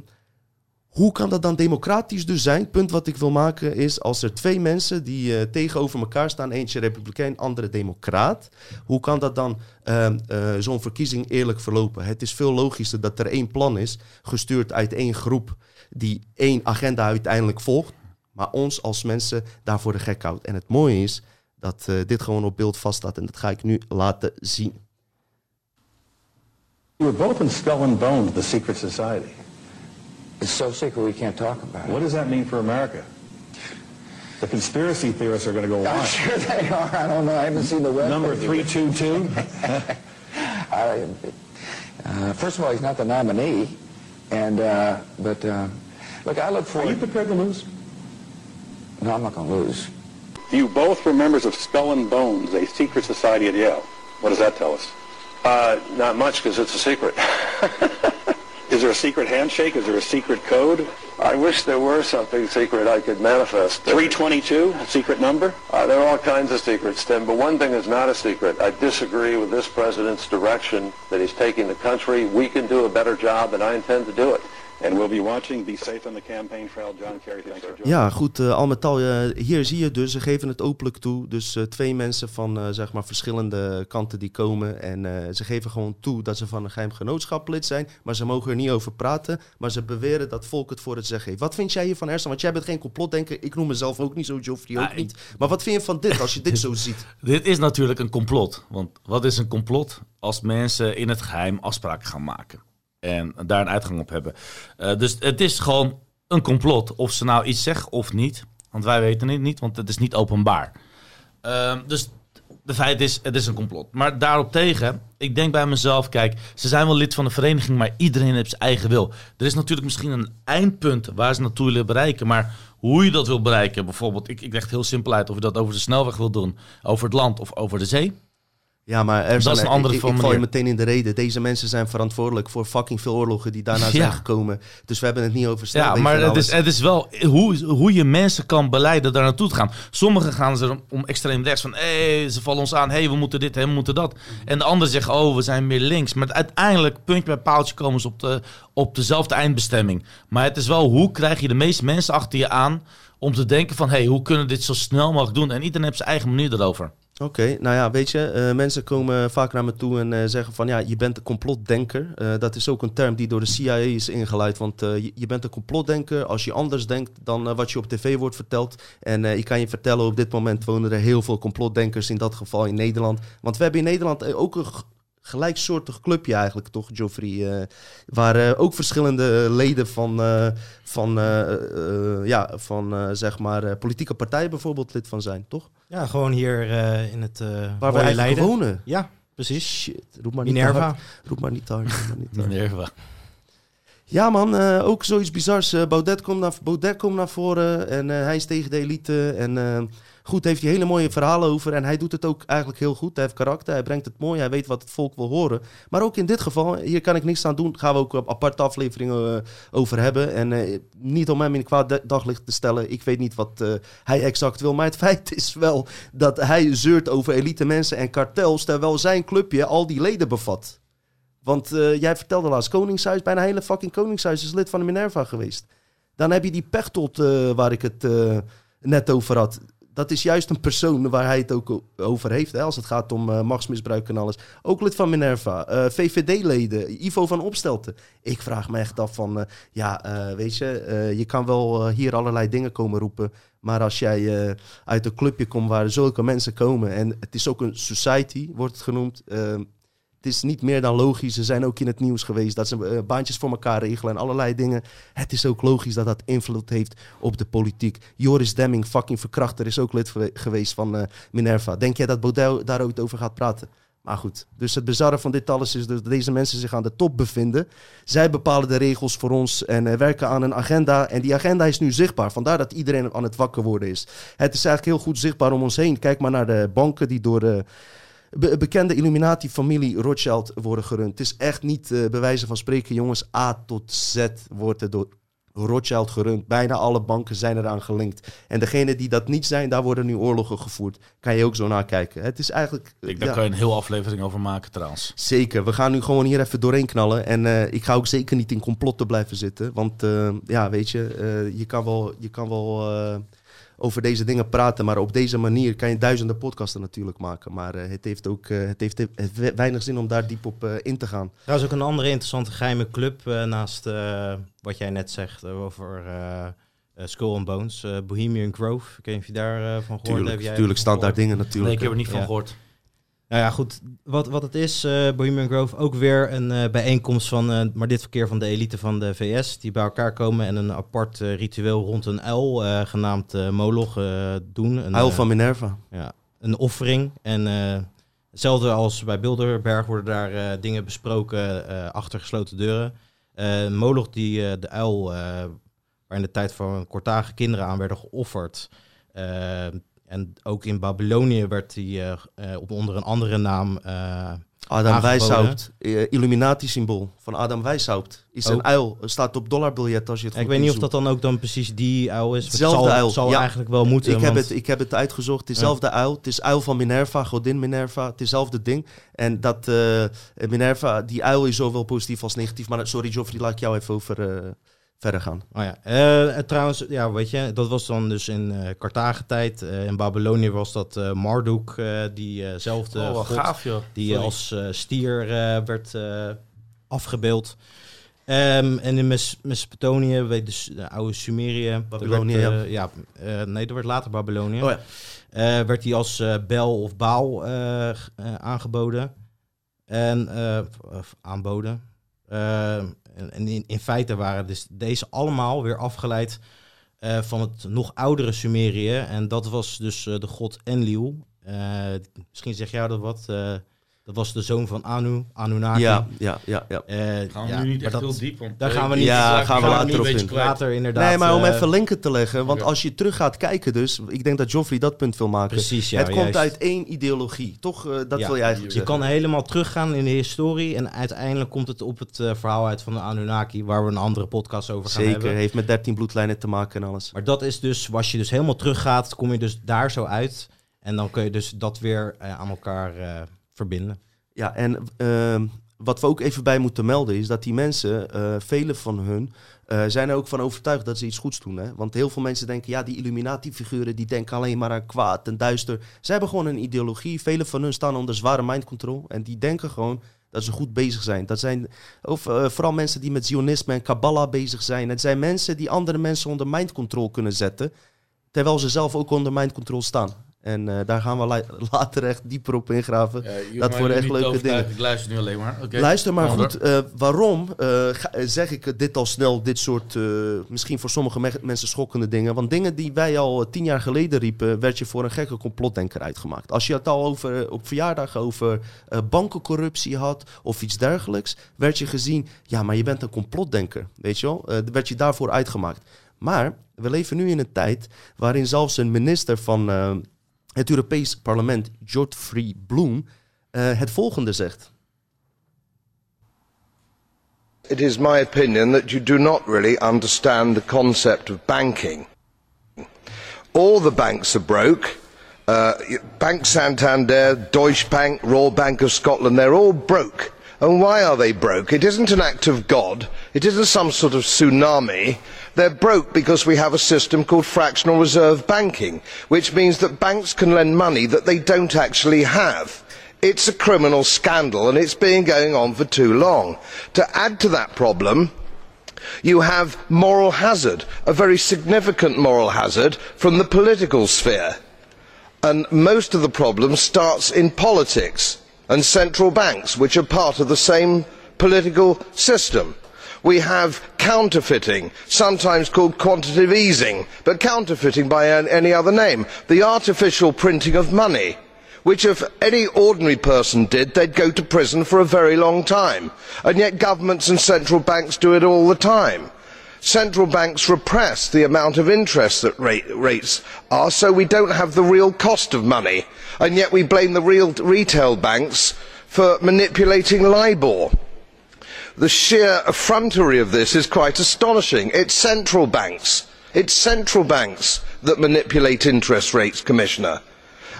hoe kan dat dan democratisch dus zijn? Punt wat ik wil maken is, als er twee mensen die eh, tegenover elkaar staan, eentje republikein, andere democraat, hoe kan dat dan ehm, eh, zo'n verkiezing eerlijk verlopen? Het is veel logischer dat er één plan is, gestuurd uit één groep, die één agenda uiteindelijk volgt, maar ons als mensen daarvoor de gek houdt. En het mooie is dat eh, dit gewoon op beeld vaststaat en dat ga ik nu laten zien. You were both in Skull and Bones, the secret society. It's so secret we can't talk about it. What does that mean for America? The conspiracy theorists are going to go I'm wild. sure they are. I don't know. I haven't seen the web. Number 322. [LAUGHS] Uh, first of all, he's not the nominee, and uh, but uh, look, I look Are forward. you prepared to lose? No, I'm not going to lose. You both were members of Skull and Bones, a secret society at Yale. What does that tell us? Uh, not much because it's a secret. [LAUGHS] Is there a secret handshake? Is there a secret code? I wish there were something secret I could manifest. 322, a secret number? Uh, there are all kinds of secrets, Tim, but one thing is not a secret. I disagree with this president's direction that he's taking the country. We can do a better job, and I intend to do it. And we'll be watching. Be safe on the campaign trail. John Kerry, thanks for joining. Ja, goed, eh, al met al, eh, hier zie je dus, ze geven het openlijk toe. Dus eh, twee mensen van, eh, zeg maar, verschillende kanten die komen. En eh, ze geven gewoon toe dat ze van een geheim genootschap lid zijn. Maar ze mogen er niet over praten. Maar ze beweren dat volk het voor het zeggen heeft. Wat vind jij hiervan, Ersan? Want jij bent geen complotdenker. Ik noem mezelf ook niet zo, Joffrey ook niet. Maar wat vind je van dit, als je dit zo ziet? [LAUGHS] Dit is natuurlijk een complot. Want wat is een complot? Als mensen in het geheim afspraken gaan maken. En daar een uitgang op hebben. Eh, dus het is gewoon een complot. Of ze nou iets zeggen of niet. Want wij weten het niet, want het is niet openbaar. Ehm, dus de feit is, het is een complot. Maar daarop tegen, ik denk bij mezelf, kijk, ze zijn wel lid van de vereniging, maar iedereen heeft zijn eigen wil. Er is natuurlijk misschien een eindpunt waar ze naartoe willen bereiken, maar hoe je dat wil bereiken, bijvoorbeeld, ik, ik leg het heel simpel uit, of je dat over de snelweg wil doen, over het land of over de zee. Ja, maar er Dat is een andere ik, ik, ik val je meteen in de reden. Deze mensen zijn verantwoordelijk voor fucking veel oorlogen die daarna [LAUGHS] Ja. zijn gekomen. Dus we hebben het niet over Ja, maar het is, het is wel hoe, hoe je mensen kan beleiden daar naartoe te gaan. Sommigen gaan ze om, om extreem rechts van, hey, ze vallen ons aan, hey, we moeten dit, hey, we moeten dat. En de anderen zeggen, oh, we zijn meer links. Maar uiteindelijk, puntje bij paaltje, komen ze op, de, op dezelfde eindbestemming. Maar het is wel, hoe krijg je de meeste mensen achter je aan om te denken van, hey, hoe kunnen we dit zo snel mogelijk doen? En iedereen heeft zijn eigen manier erover. Oké, nou ja, weet je, eh, mensen komen vaak naar me toe en eh, zeggen van ja, je bent een complotdenker. Eh, dat is ook een term die door de CIA is ingeleid, want je, bent een complotdenker als je anders denkt dan wat je op tv wordt verteld. En ik kan je vertellen, op dit moment wonen er heel veel complotdenkers, in dat geval in Nederland. Want we hebben in Nederland ook een gelijksoortig clubje eigenlijk, toch, Geoffrey? eh, waar eh, ook verschillende leden van, eh, van, ja, van eh, zeg maar, eh, politieke partijen bijvoorbeeld lid van zijn, toch? Ja, gewoon hier eh, in het eh Waar eigenlijk Leiden. wonen. Ja, precies. Shit, roep maar niet Minerva. hard. Roep maar niet te hard. roep maar niet te hard. Minerva. Ja man, eh, ook zoiets bizars. Eh, Baudet, komt naar, Baudet komt naar voren en eh, hij is tegen de elite. En eh, goed, heeft hij hele mooie verhalen over. En hij doet het ook eigenlijk heel goed. Hij heeft karakter, hij brengt het mooi, hij weet wat het volk wil horen. Maar ook in dit geval, hier kan ik niks aan doen. Gaan we ook aparte afleveringen eh, over hebben. En eh, niet om hem in kwaad da- daglicht te stellen. Ik weet niet wat eh, hij exact wil. Maar het [LAUGHS] feit is wel dat hij zeurt over elite mensen en kartels. Terwijl zijn clubje al die leden bevat. Want jij vertelde laatst, Koningshuis, bijna hele fucking Koningshuis is lid van de Minerva geweest. Dan heb je die Pechtold eh, waar ik het net over had. Dat is juist een persoon waar hij het ook over heeft. Hè, als het gaat om eh, machtsmisbruik en alles. Ook lid van Minerva. eh, VVD-leden. Ivo van Opstelten. Ik vraag me echt af van... eh, ja, weet je, je kan wel hier allerlei dingen komen roepen. Maar als jij uit een clubje komt waar zulke mensen komen... en het is ook een society, wordt het genoemd... het is niet meer dan logisch. Ze zijn ook in het nieuws geweest dat ze eh, baantjes voor elkaar regelen en allerlei dingen. Het is ook logisch dat dat invloed heeft op de politiek. Joris Demming, fucking verkrachter, is ook lid gewe- geweest van eh, Minerva. Denk jij dat Baudet daar ook over gaat praten? Maar goed, dus het bizarre van dit alles is dus dat deze mensen zich aan de top bevinden. Zij bepalen de regels voor ons en eh, werken aan een agenda. En die agenda is nu zichtbaar. Vandaar dat iedereen aan het wakker worden is. Het is eigenlijk heel goed zichtbaar om ons heen. Kijk maar naar de banken die door be- bekende Illuminati-familie Rothschild worden gerund. Het is echt niet uh, bij wijze van spreken, jongens. A tot Z wordt er door Rothschild gerund. Bijna alle banken zijn eraan gelinkt. En degene die dat niet zijn, daar worden nu oorlogen gevoerd. Kan je ook zo nakijken. Het is eigenlijk... Ik, daar ja, kan je een heel aflevering over maken trouwens. Zeker. We gaan nu gewoon hier even doorheen knallen. En eh, ik ga ook zeker niet in complotten blijven zitten. Want eh, ja, weet je, eh, je kan wel... Je kan wel eh, over deze dingen praten. Maar op deze manier kan je duizenden podcasten natuurlijk maken. Maar uh, het heeft ook uh, het heeft, het heeft weinig zin om daar diep op uh, in te gaan. Trouwens ook een andere interessante geheime club uh, naast uh, wat jij net zegt over uh, Skull and Bones. Bohemian Grove. Ik weet niet of je daarvan van gehoord hebt. Tuurlijk, tuurlijk staan daar dingen natuurlijk. Nee, ik heb er niet van ja. gehoord. Nou ja, goed. Wat, wat het is, uh, Bohemian Grove, ook weer een uh, bijeenkomst van, uh, maar dit verkeer van de elite van de VS, die bij elkaar komen en een apart ritueel rond een uil, genaamd Moloch, doen. Een, uil van Minerva. Ja, een offering. En hetzelfde als bij Bilderberg worden daar dingen besproken achter gesloten deuren. Moloch, die de uil, waar in de tijd van Kortage kinderen aan werden geofferd, en ook in Babylonië werd hij uh, uh, onder een andere naam. Uh, Adam Weishaupt, Illuminati-symbool van Adam Weishaupt. Is ook. een uil, staat op dollarbiljet als je het Ik weet niet of dat dan ook dan precies die uil is. Hetzelfde het zal, uil. zal ja. eigenlijk wel moeten. Ik heb, het, ik heb het uitgezocht. Dezelfde ja. uil. Het is uil van Minerva, godin Minerva. Het is hetzelfde ding. En dat uh, Minerva, die uil is zowel positief als negatief. Maar sorry Geoffrey, laat ik jou even over... Uh, verder gaan. Oh ja. Uh, trouwens, ja, weet je, dat was dan dus in uh, Carthage-tijd. Uh, in Babylonië was dat Marduk, diezelfde oh, god, gaaf, joh. die Sorry. als stier werd afgebeeld. Um, en in Mes Mesopotamië, weet dus de oude Sumerië. Babylonië, werd, ja. nee, dat werd later Babylonië. Oh, ja. werd hij als Bel of Baal aangeboden. En aanboden. En in, in, feite waren dus deze allemaal weer afgeleid uh, van het nog oudere Sumerië. En dat was dus uh, de god Enlil. Uh, misschien zeg jij dat wat. Eh, dat was de zoon van Anu, Anunnaki. Ja, ja, ja. ja. gaan we ja, nu niet echt dat, heel diep om. Daar gaan we niet. Ja, gaan we gaan later op in. beetje Later inderdaad. Nee, maar om eh, even linken te leggen. Want als je terug gaat kijken dus... Ik denk dat Joffrey dat punt wil maken. Precies, ja. het komt juist. uit één ideologie. Toch? Uh, dat Ja. wil je eigenlijk Je zeggen. kan helemaal teruggaan in de historie en uiteindelijk komt het op het uh, verhaal uit van de Anunnaki, waar we een andere podcast over gaan Zeker, hebben. heeft met 13 bloedlijnen te maken en alles. Maar dat is dus, als je dus helemaal teruggaat, kom je dus daar zo uit. En dan kun je dus dat weer uh, aan elkaar uh, verbinden. Ja, en uh, wat we ook even bij moeten melden is dat die mensen, uh, vele van hun, uh, zijn er ook van overtuigd dat ze iets goeds doen. Hè? Want heel veel mensen denken, ja, die Illuminati-figuren, die denken alleen maar aan kwaad en duister. Ze hebben gewoon een ideologie. Vele van hun staan onder zware mind control. En die denken gewoon dat ze goed bezig zijn. Dat zijn of, uh, vooral mensen die met Zionisme en Kabbalah bezig zijn. Het zijn mensen die andere mensen onder mind control kunnen zetten. Terwijl ze zelf ook onder mind control staan. En eh, daar gaan we la- [LAUGHS] later echt dieper op ingraven. Ja, dat worden echt leuke dingen. Ik luister nu alleen maar. Luister maar Ander. goed, eh, waarom eh, zeg ik dit al snel, dit soort, misschien voor sommige me- mensen schokkende dingen. Want dingen die wij al tien jaar geleden riepen, werd je voor een gekke complotdenker uitgemaakt. Als je het al over, op verjaardag over bankencorruptie had of iets dergelijks, werd je gezien, ja, maar je bent een complotdenker, weet je wel. Werd je daarvoor uitgemaakt. Maar we leven nu in een tijd waarin zelfs een minister van het Europees Parlement, Godfrey Bloem, eh, het volgende zegt. It is my opinion that you do not really understand the concept of banking. All the banks are broke. Uh, Bank Santander, Deutsche Bank, Royal Bank of Scotland, they're all broke. And why are they broke? It isn't an act of God. It isn't some sort of tsunami. They're broke because we have a system called fractional reserve banking, which means that banks can lend money that they don't actually have. It's a criminal scandal and it's been going on for too long. To add to that problem, you have moral hazard, a very significant moral hazard from the political sphere. And most of the problem starts in politics and central banks, which are part of the same political system. We have counterfeiting, sometimes called quantitative easing, but counterfeiting by any other name. The artificial printing of money, which if any ordinary person did, they'd go to prison for a very long time. And yet governments and central banks do it all the time. Central banks repress the amount of interest rates are, so we don't have the real cost of money. And yet we blame the real retail banks for manipulating LIBOR. The sheer effrontery of this is quite astonishing. It's central banks. It's central banks that manipulate interest rates, Commissioner.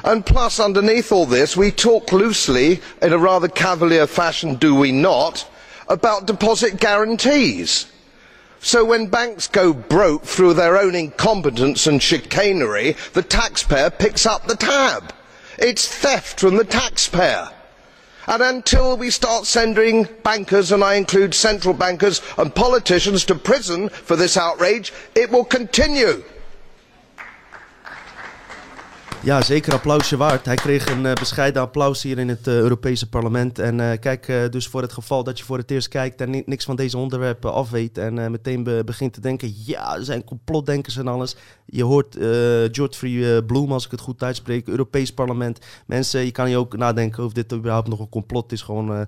And plus, underneath all this, we talk loosely, in a rather cavalier fashion, do we not, about deposit guarantees. So when banks go broke through their own incompetence and chicanery, the taxpayer picks up the tab. It's theft from the taxpayer. And until we start sending bankers, and I include central bankers and politicians, to prison for this outrage, it will continue. Ja, zeker applausje waard. Hij kreeg een eh, bescheiden applaus hier in het eh, Europese parlement. En eh, kijk, dus voor het geval dat je voor het eerst kijkt en ni- niks van deze onderwerpen af weet en meteen be- begint te denken, ja, er zijn complotdenkers en alles. Je hoort eh, Bloem, als ik het goed uitspreek, Europees parlement. Mensen, je kan je ook nadenken of dit überhaupt nog een complot is, gewoon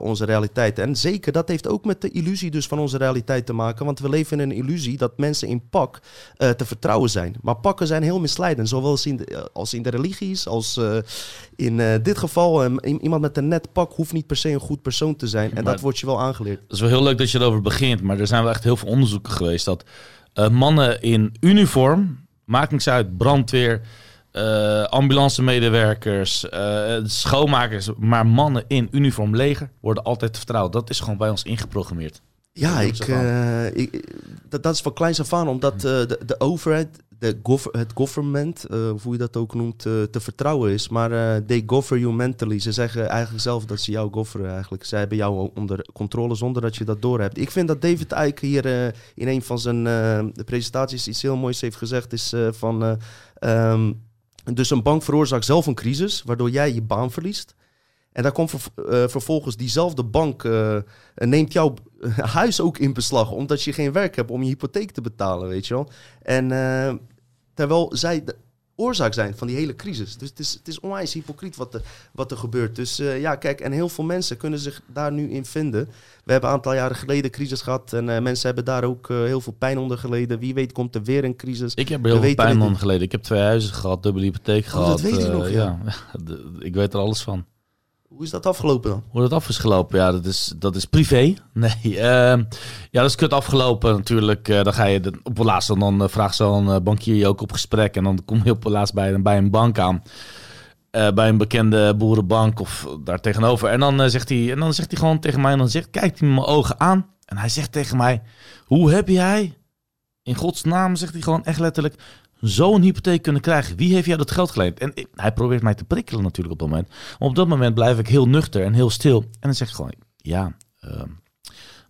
onze realiteit. En zeker, dat heeft ook met de illusie dus van onze realiteit te maken. Want we leven in een illusie dat mensen in pak te vertrouwen zijn. Maar pakken zijn heel misleidend, zowel eh, als in de religies, als eh, in eh, dit geval. eh, iemand met een net pak hoeft niet per se een goed persoon te zijn. En Maar- dat wordt je wel aangeleerd. Het is wel heel leuk dat je erover begint, maar er zijn wel echt heel veel onderzoeken geweest dat mannen in uniform, maakt niks uit, brandweer, ambulancemedewerkers, schoonmakers, maar mannen in uniform leger worden altijd vertrouwd. Dat is gewoon bij ons ingeprogrammeerd. Ja, ik, dat, dat is van kleins af aan, omdat de, de overheid, de het government, of hoe je dat ook noemt, eh, te vertrouwen is. Maar eh they govern you mentally. Ze zeggen eigenlijk zelf dat ze jou goveren eigenlijk. Zij hebben jou onder controle zonder dat je dat doorhebt. Ik vind dat David Icke hier in een van zijn presentaties iets heel moois heeft gezegd. Is van, eh, ehm, dus een bank veroorzaakt zelf een crisis, waardoor jij je baan verliest. En daar komt eh, vervolgens diezelfde bank eh, neemt jouw [LAUGHS] huis ook in beslag, omdat je geen werk hebt om je hypotheek te betalen, weet je wel. En eh, terwijl zij de oorzaak zijn van die hele crisis. Dus het is, het is onwijs hypocriet wat, er- wat er gebeurt. Dus eh, ja, kijk, en heel veel mensen kunnen zich daar nu in vinden. We hebben een aantal jaren geleden crisis gehad en eh, mensen hebben daar ook eh, heel veel pijn onder geleden. Wie weet komt er weer een crisis. Ik heb er heel veel pijn niet. geleden. Ik heb twee huizen gehad, dubbele hypotheek Oh, gehad. dat weet je eh, nog, ja. [LAUGHS] ik weet er alles van. Hoe is dat afgelopen dan? Hoe dat af is gelopen, ja, dat is, dat is privé. [LAUGHS] Nee, ehm, ja, dat is kut afgelopen natuurlijk. Eh, dan ga je de, op het laatst dan, eh, vraagt zo'n eh, bankier je ook op gesprek. En dan kom je op het laatst bij, bij een bank aan. Bij een bekende boerenbank of daar tegenover. En dan, zegt hij, en dan zegt hij gewoon tegen mij, en dan zegt, kijkt hij me mijn ogen aan. En hij zegt tegen mij, hoe heb jij, in Gods naam zegt hij gewoon echt letterlijk, zo'n hypotheek kunnen krijgen? Wie heeft jou dat geld geleend? En hij probeert mij te prikkelen natuurlijk op dat moment. Op dat moment blijf ik heel nuchter en heel stil. En dan zeg ik gewoon, ja, ehm,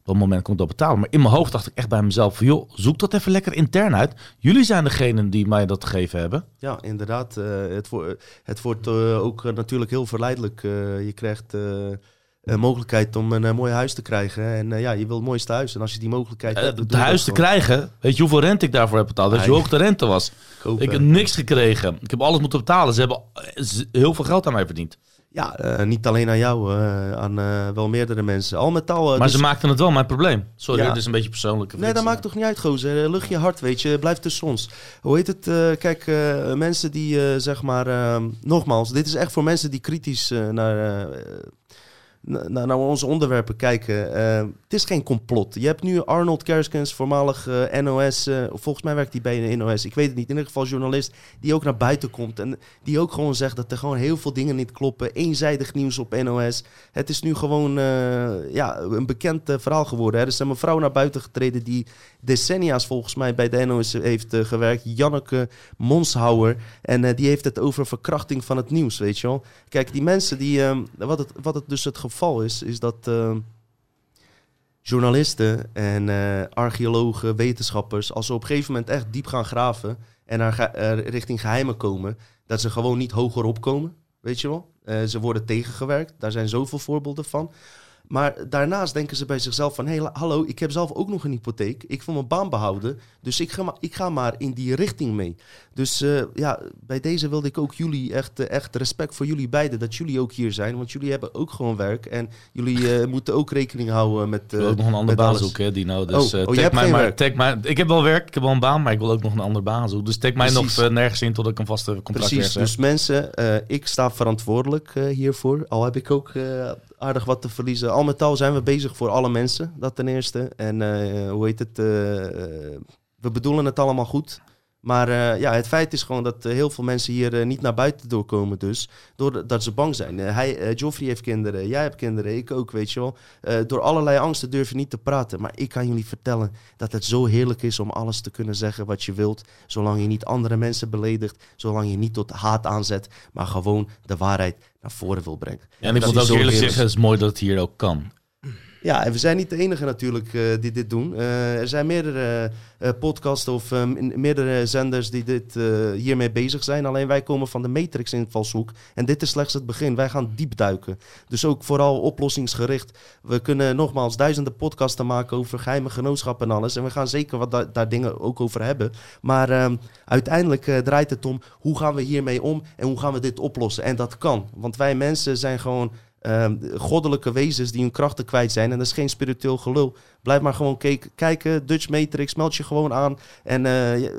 een moment kon dat betalen. Maar in mijn hoofd dacht ik echt bij mezelf van, joh, zoek dat even lekker intern uit. Jullie zijn degene die mij dat gegeven hebben. Ja, inderdaad. eh, het, wo- het wordt eh, ook eh, natuurlijk heel verleidelijk. Je krijgt eh, mogelijkheid om een eh, mooi huis te krijgen. En eh, ja, je wil het mooiste huis. En als je die mogelijkheid hebt... het huis te dat krijgen, weet je hoeveel rente ik daarvoor heb betaald? Weet je hoe Nee. hoog de rente was? Kopen. Ik heb niks gekregen. Ik heb alles moeten betalen. Ze hebben heel veel geld aan mij verdiend. Ja, niet alleen aan jou, aan wel meerdere mensen. Al met al... Maar dus- ze maakten het wel mijn probleem. Sorry, Ja. het is een beetje persoonlijk. Nee, dat maakt toch niet uit, gozer. Lucht je hart, weet je. Blijf tussen ons. Hoe heet het? kijk, mensen die, zeg maar... eh, nogmaals, dit is echt voor mensen die kritisch naar... na- naar, naar onze onderwerpen kijken. Eh, het is geen complot. Je hebt nu Arnold Kerskens, voormalig eh, NOS. eh, volgens mij werkt hij bij een NOS. Ik weet het niet. In ieder geval journalist die ook naar buiten komt. En die ook gewoon zegt dat er gewoon heel veel dingen niet kloppen. Eenzijdig nieuws op NOS. Het is nu gewoon ja, een bekend verhaal geworden. Er is een mevrouw naar buiten getreden die decennia's volgens mij bij de NOS heeft gewerkt. Janneke Monshouwer. En die heeft het over verkrachting van het nieuws, weet je wel. Kijk, die mensen die... eh, wat, het, wat het dus het geval is, is dat... eh, journalisten en eh, archeologen, wetenschappers, als ze op een gegeven moment echt diep gaan graven en naar eh, richting geheimen komen, dat ze gewoon niet hoger opkomen, weet je wel. Eh, ze worden tegengewerkt, daar zijn zoveel voorbeelden van. Maar daarnaast denken ze bij zichzelf van... hé, hallo, ik heb zelf ook nog een hypotheek. Ik wil mijn baan behouden. Dus ik ga, maar, ik ga maar in die richting mee. Dus eh, ja, bij deze wilde ik ook jullie echt, eh, echt respect voor jullie beiden... dat jullie ook hier zijn. Want jullie hebben ook gewoon werk. En jullie eh, moeten ook rekening houden met... Ik wil ook nog een andere baan zoeken, Dino. Dus Oh, oh, tag mij maar, tag mij, ik heb wel werk, ik heb wel een baan, maar ik wil ook nog een andere baan zoeken. Dus tag mij Precies. nog nergens in tot ik een vaste contract Precies, heb. dus mensen, ik sta verantwoordelijk hiervoor. Al heb ik ook aardig wat te verliezen. Al met al zijn we bezig voor alle mensen, dat ten eerste. En eh, hoe heet het? eh, eh, we bedoelen het allemaal goed. Maar eh, ja, het feit is gewoon dat eh, heel veel mensen hier eh, niet naar buiten doorkomen dus. Doordat ze bang zijn. Hij, Joffrey heeft kinderen, jij hebt kinderen, ik ook, weet je wel. Door allerlei angsten durf je niet te praten. Maar ik kan jullie vertellen dat het zo heerlijk is om alles te kunnen zeggen wat je wilt. Zolang je niet andere mensen beledigt. Zolang je niet tot haat aanzet. Maar gewoon de waarheid naar voren wil brengen. En ik is ook eerlijk zeggen, het is mooi dat het hier ook kan. Ja, en we zijn niet de enige natuurlijk eh, die dit doen. Eh, er zijn meerdere eh podcasts of eh, m- meerdere zenders die dit, hiermee bezig zijn. Alleen wij komen van de Matrix-invalshoek. En dit is slechts het begin. Wij gaan diep duiken. Dus ook vooral oplossingsgericht. We kunnen nogmaals duizenden podcasten maken over geheime genootschappen en alles. En we gaan zeker wat da- daar dingen ook over hebben. Maar ehm, uiteindelijk draait het om hoe gaan we hiermee om en hoe gaan we dit oplossen. En dat kan. Want wij mensen zijn gewoon ehm, goddelijke wezens die hun krachten kwijt zijn. En dat is geen spiritueel gelul. Blijf maar gewoon kijken. Dutch Matrix, meld je gewoon aan. En eh,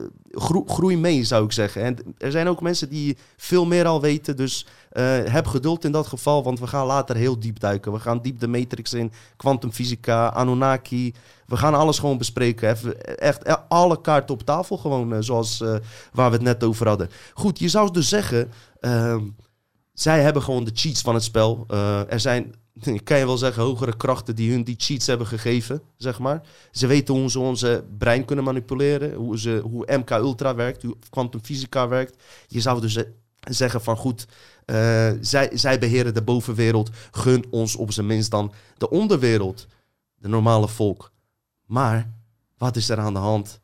groei mee, zou ik zeggen. En er zijn ook mensen die veel meer al weten. Dus eh, heb geduld in dat geval. Want we gaan later heel diep duiken. We gaan diep de Matrix in. Kwantumfysica, Anunnaki. We gaan alles gewoon bespreken. Even, echt eh, alle kaarten op tafel gewoon. zoals waar we het net over hadden. Goed, je zou dus zeggen... ehm, zij hebben gewoon de cheats van het spel. Eh, er zijn, [LAUGHS] kan je wel zeggen, hogere krachten die hun die cheats hebben gegeven, zeg maar. Ze weten hoe ze onze brein kunnen manipuleren, hoe, ze, hoe MK Ultra werkt, hoe kwantumfysica werkt. Je zou dus eh, zeggen van goed, eh, zij, zij beheren de bovenwereld, gun ons op zijn minst dan de onderwereld, de normale volk. Maar wat is er aan de hand?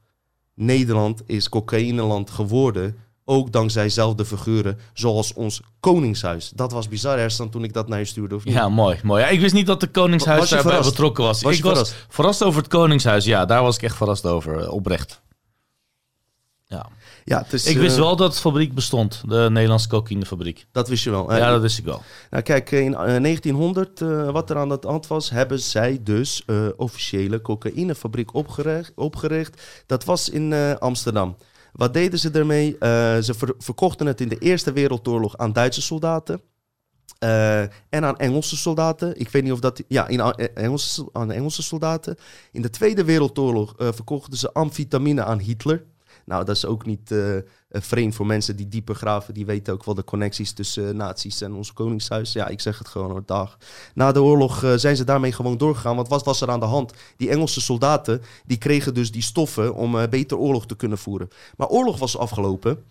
Nederland is cocaïneland geworden. Ook dankzij zelfde figuren, zoals ons koningshuis. Dat was bizar, Ersan, toen ik dat naar je stuurde. Of niet? Ja, mooi. mooi. Ja, ik wist niet dat de Koningshuis Was je daarbij verrast? betrokken was. Ik was verrast? verrast? over het Koningshuis. Ja, daar was ik echt verrast over. eh, Oprecht. Ja. Ja, het is, Ik wist eh, wel dat de fabriek bestond. De Nederlandse cocaïnefabriek. Dat wist je wel. Ja, dat wist ik wel. Nou, kijk, in eh, 1900, eh, wat er aan de hand was, hebben zij dus officiële cocaïnefabriek opgericht, opgericht. Dat was in Amsterdam. Wat deden ze ermee? Eh, ze ver- verkochten het in de Eerste Wereldoorlog aan Duitse soldaten. eh, en aan Engelse soldaten. Ik weet niet of dat. Ja, in, eh, Engelse, aan Engelse soldaten. In de Tweede Wereldoorlog verkochten ze amfetamine aan Hitler. Nou, dat is ook niet vreemd voor mensen die dieper graven. Die weten ook wel de connecties tussen uh, nazi's en ons koningshuis. Ja, ik zeg het gewoon hoor, dag. Na de oorlog uh, zijn ze daarmee gewoon doorgegaan. Want wat was er aan de hand? Die Engelse soldaten, die kregen dus die stoffen om uh, beter oorlog te kunnen voeren. Maar oorlog was afgelopen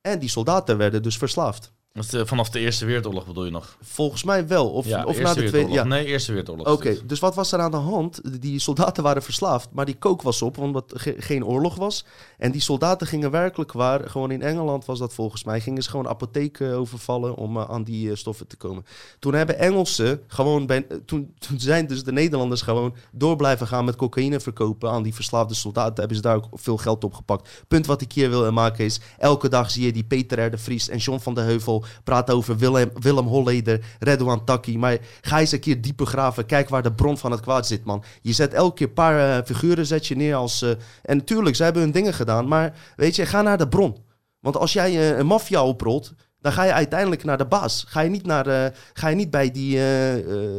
en die soldaten werden dus verslaafd. Eh, vanaf de Eerste Wereldoorlog bedoel je nog? Volgens mij wel. Of, Ja, of na de Tweede. Ja. Nee, Eerste Wereldoorlog. Oké, dus wat was er aan de hand? Die soldaten waren verslaafd, maar die kook was op, omdat er ge- geen oorlog was. En die soldaten gingen werkelijk waar, gewoon in Engeland was dat volgens mij, gingen ze gewoon apotheken overvallen om eh, aan die eh, stoffen te komen. Toen hebben Engelsen gewoon, bij, eh, toen, [LAUGHS] toen zijn dus de Nederlanders gewoon door blijven gaan met cocaïne verkopen aan die verslaafde soldaten. Hebben ze daar ook veel geld op gepakt. Punt wat ik hier wil maken is, elke dag zie je die Peter R. de Vries en John van de Heuvel praten over Willem, Willem Holleder, Redouan Takki. Maar ga eens een keer dieper graven. Kijk waar de bron van het kwaad zit, man. Je zet elke keer een paar eh, figuren zet je neer als... eh, en natuurlijk, ze hebben hun dingen gedaan. Maar weet je, ga naar de bron. Want als jij eh, een maffia oprolt... Dan ga je uiteindelijk naar de baas. Ga je niet, naar, eh, ga je niet bij die eh, eh,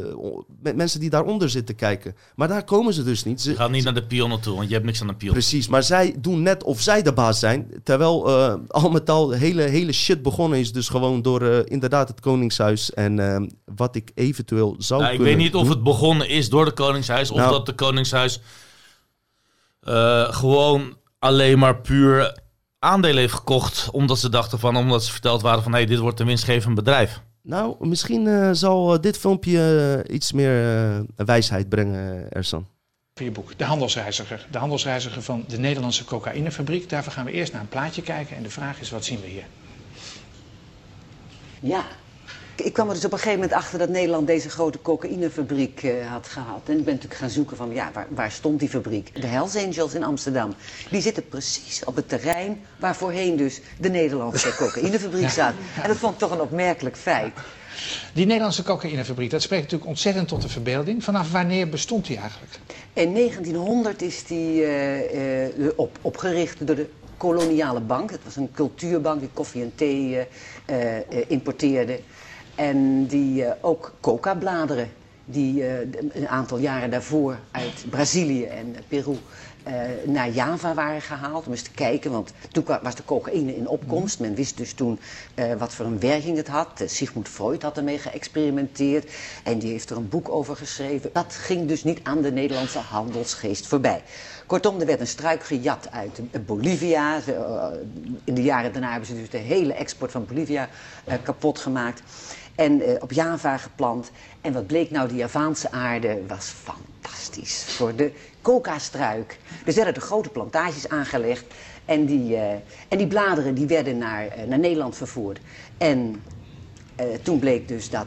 met mensen die daaronder zitten kijken. Maar daar komen ze dus niet. Ze, Je gaat niet naar de pionnen toe, want je hebt niks aan de pion. Precies, maar zij doen net of zij de baas zijn. Terwijl al met al de hele, hele shit begonnen is. Dus gewoon door inderdaad het Koningshuis. En wat ik eventueel zou Nou, ik weet niet of het begonnen is door de Koningshuis of Nou. dat de Koningshuis gewoon alleen maar puur aandelen heeft gekocht. Omdat ze dachten van, omdat ze verteld waren van hé, hey, dit wordt een winstgevend bedrijf. Nou, misschien eh, zal eh, dit filmpje eh, iets meer eh, wijsheid brengen, Ersan. Voor je boek, De Handelsreiziger. De Handelsreiziger van de Nederlandse cocaïnefabriek. Daarvoor gaan we eerst naar een plaatje kijken. En de vraag is, wat zien we hier? Ja. Ik kwam er dus op een gegeven moment achter dat Nederland deze grote cocaïnefabriek eh, had gehad. En ik ben natuurlijk gaan zoeken van, ja, waar, waar stond die fabriek? De Hells Angels in Amsterdam. Die zitten precies op het terrein waar voorheen dus de Nederlandse [LAUGHS] cocaïnefabriek zat. En dat vond ik toch een opmerkelijk feit. Die Nederlandse cocaïnefabriek, dat spreekt natuurlijk ontzettend tot de verbeelding. Vanaf wanneer bestond die eigenlijk? In 1900 is die eh, eh, op, opgericht door de koloniale bank. Het was een cultuurbank die koffie en thee importeerde. En die eh, ook coca-bladeren, die eh, een aantal jaren daarvoor uit Brazilië en Peru eh, naar Java waren gehaald. Om eens te kijken, want toen was de cocaïne in opkomst. Men wist dus toen wat voor een werking het had. Sigmund Freud had ermee geëxperimenteerd. En die heeft er een boek over geschreven. Dat ging dus niet aan de Nederlandse handelsgeest voorbij. Kortom, er werd een struik gejat uit Bolivia. In de jaren daarna hebben ze dus de hele export van Bolivia kapot gemaakt. En eh, op Java geplant. En wat bleek nou, die Javaanse aarde was fantastisch voor de coca-struik. Er werden er grote plantages aangelegd. En die, eh, en die bladeren die werden naar, eh, naar Nederland vervoerd. En toen bleek dus dat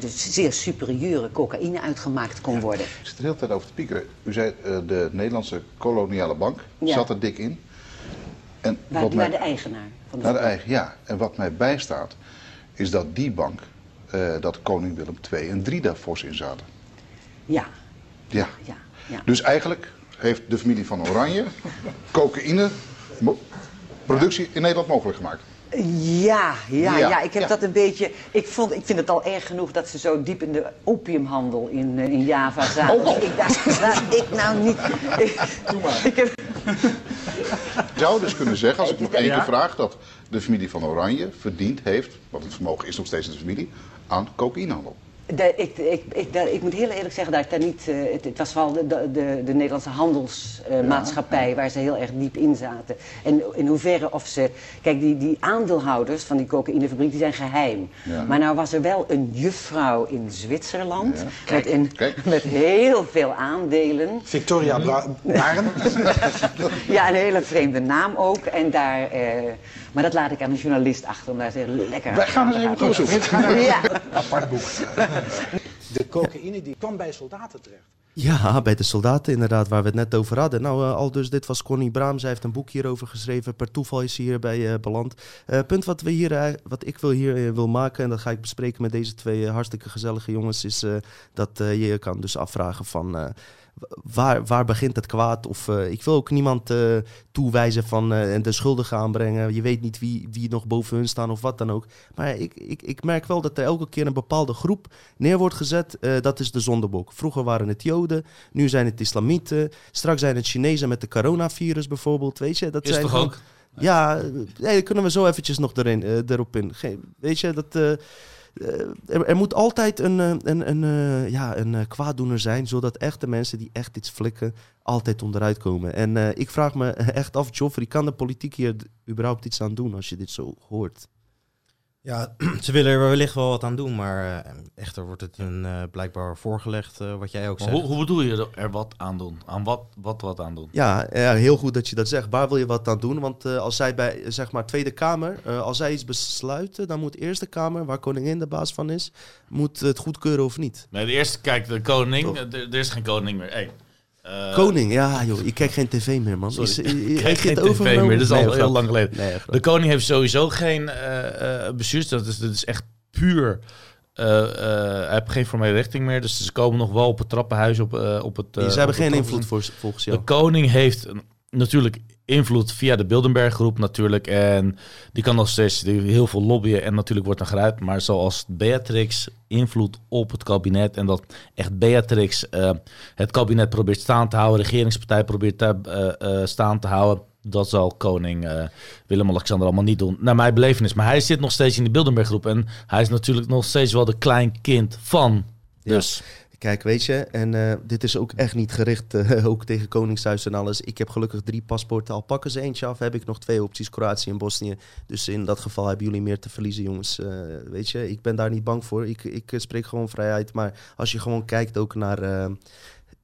dus zeer superieure cocaïne uitgemaakt kon worden. Ik zit er de hele tijd over te piekeren. U zei de Nederlandse koloniale bank Ja. zat er dik in. En Waar, wat mij, de eigenaar van de de eigen, ja. En wat mij bijstaat, is dat die bank, eh, dat koning Willem II en III daar fors in zaten. Ja, Ja. ja, ja. Dus eigenlijk heeft de familie van Oranje cocaïne productie in Nederland mogelijk gemaakt. Ja, ja, Ja, ja, ik heb ja. dat een beetje. Ik, vond, ik vind het al erg genoeg dat ze zo diep in de opiumhandel in, eh, in Java zaten. Oh, oh. Ik dacht, laat ik nou niet. Ik, [LAUGHS] ik heb, Je zou dus kunnen zeggen, als ik nog één keer vraag, dat de familie van Oranje verdiend heeft, want het vermogen is nog steeds in de familie, aan cocaïnehandel. de- ik, ik, ik, daar- ik moet heel eerlijk zeggen dat ik daar niet. eh, het, het was vooral de, de, de, de Nederlandse handelsmaatschappij waar ze heel erg diep in zaten. En in hoeverre of ze. Kijk, die, die aandeelhouders van die cocaïnefabriek die zijn geheim. Ja. Maar nou was er wel een juffrouw in Zwitserland. Ja. Met, een, met heel veel aandelen. Victoria Baren. [LAUGHS] Ja, een hele vreemde naam ook. En daar, eh, maar dat laat ik aan een journalist achter om daar eens lekker Wij gaan eens even doorzoeken. Ja. [LAUGHS] Apart boek. [LAUGHS] De cocaïne die kwam bij soldaten terecht. Ja, bij de soldaten inderdaad, waar we het net over hadden. Nou, eh, al dus, dit was Connie Braam. Zij heeft een boek hierover geschreven. Per toeval is ze hierbij eh beland. Eh punt wat, we hier, wat ik wil hier wil maken, en dat ga ik bespreken met deze twee hartstikke gezellige jongens, is eh, dat eh, je je kan dus afvragen van... Waar, waar begint het kwaad? Of eh, ik wil ook niemand eh, toewijzen van eh, en de schuldigen aanbrengen. Je weet niet wie, wie nog boven hun staan of wat dan ook. Maar ik, ik, ik merk wel dat er elke keer een bepaalde groep neer wordt gezet. Dat is de zondebok. Vroeger waren het Joden, nu zijn het Islamieten. Straks zijn het Chinezen met de coronavirus bijvoorbeeld. Weet je, dat Is zijn toch ook? Ja, nee, daar kunnen we zo eventjes nog erin, erop in. Geen, weet je, dat... eh, er, er moet altijd een, eh, een, een, eh, ja, een kwaaddoener zijn, zodat echte mensen die echt iets flikken, altijd onderuit komen. En ik vraag me echt af, Joffrey, kan de politiek hier überhaupt iets aan doen als je dit zo hoort? Ja, [CLEARS THROAT] ze willen er wellicht wel wat aan doen, maar uh, echter wordt het hun uh, blijkbaar voorgelegd, uh, wat jij ook zegt. Hoe, hoe, bedoel je er wat aan doen? Aan wat, wat wat aan doen? Ja, ja, heel goed dat je dat zegt. Waar wil je wat aan doen? Want als zij bij, zeg maar, Tweede Kamer, als zij iets besluiten, dan moet de Eerste Kamer, waar koningin de baas van is, moet het goedkeuren of niet. Nee, de Eerste, kijk, de koning, er is geen koning meer. Hey. Uh, koning, ja joh, ik kijk geen tv meer man. Sorry, is, ik kijk geen tv meer, dat is al heel lang geleden. Nee, de koning heeft sowieso geen uh, bestuurs, dat is, dat is echt puur... hij heeft geen formele richting meer, dus ze komen nog wel op het trappenhuis op, op het... ze hebben geen invloed voor, volgens jou. De koning heeft natuurlijk invloed via de Bilderberg groep natuurlijk. En die kan nog steeds heel veel lobbyen en natuurlijk wordt er geruid. Maar zoals Beatrix invloed op het kabinet en dat echt Beatrix uh, het kabinet probeert staan te houden, regeringspartij probeert uh, uh, staan te houden. Dat zal koning Willem-Alexander allemaal niet doen, naar mijn belevenis. Maar hij zit nog steeds in de Bilderberg groep en hij is natuurlijk nog steeds wel de kleinkind van. Dus... Kijk, weet je, en uh, dit is ook echt niet gericht uh, [LAUGHS] ook tegen Koningshuis en alles. Ik heb gelukkig drie paspoorten, al pakken ze eentje af, heb ik nog twee opties, Kroatië en Bosnië. Dus in dat geval hebben jullie meer te verliezen, jongens. Uh, weet je, ik ben daar niet bang voor. Ik, ik spreek gewoon vrijheid. Maar als je gewoon kijkt ook naar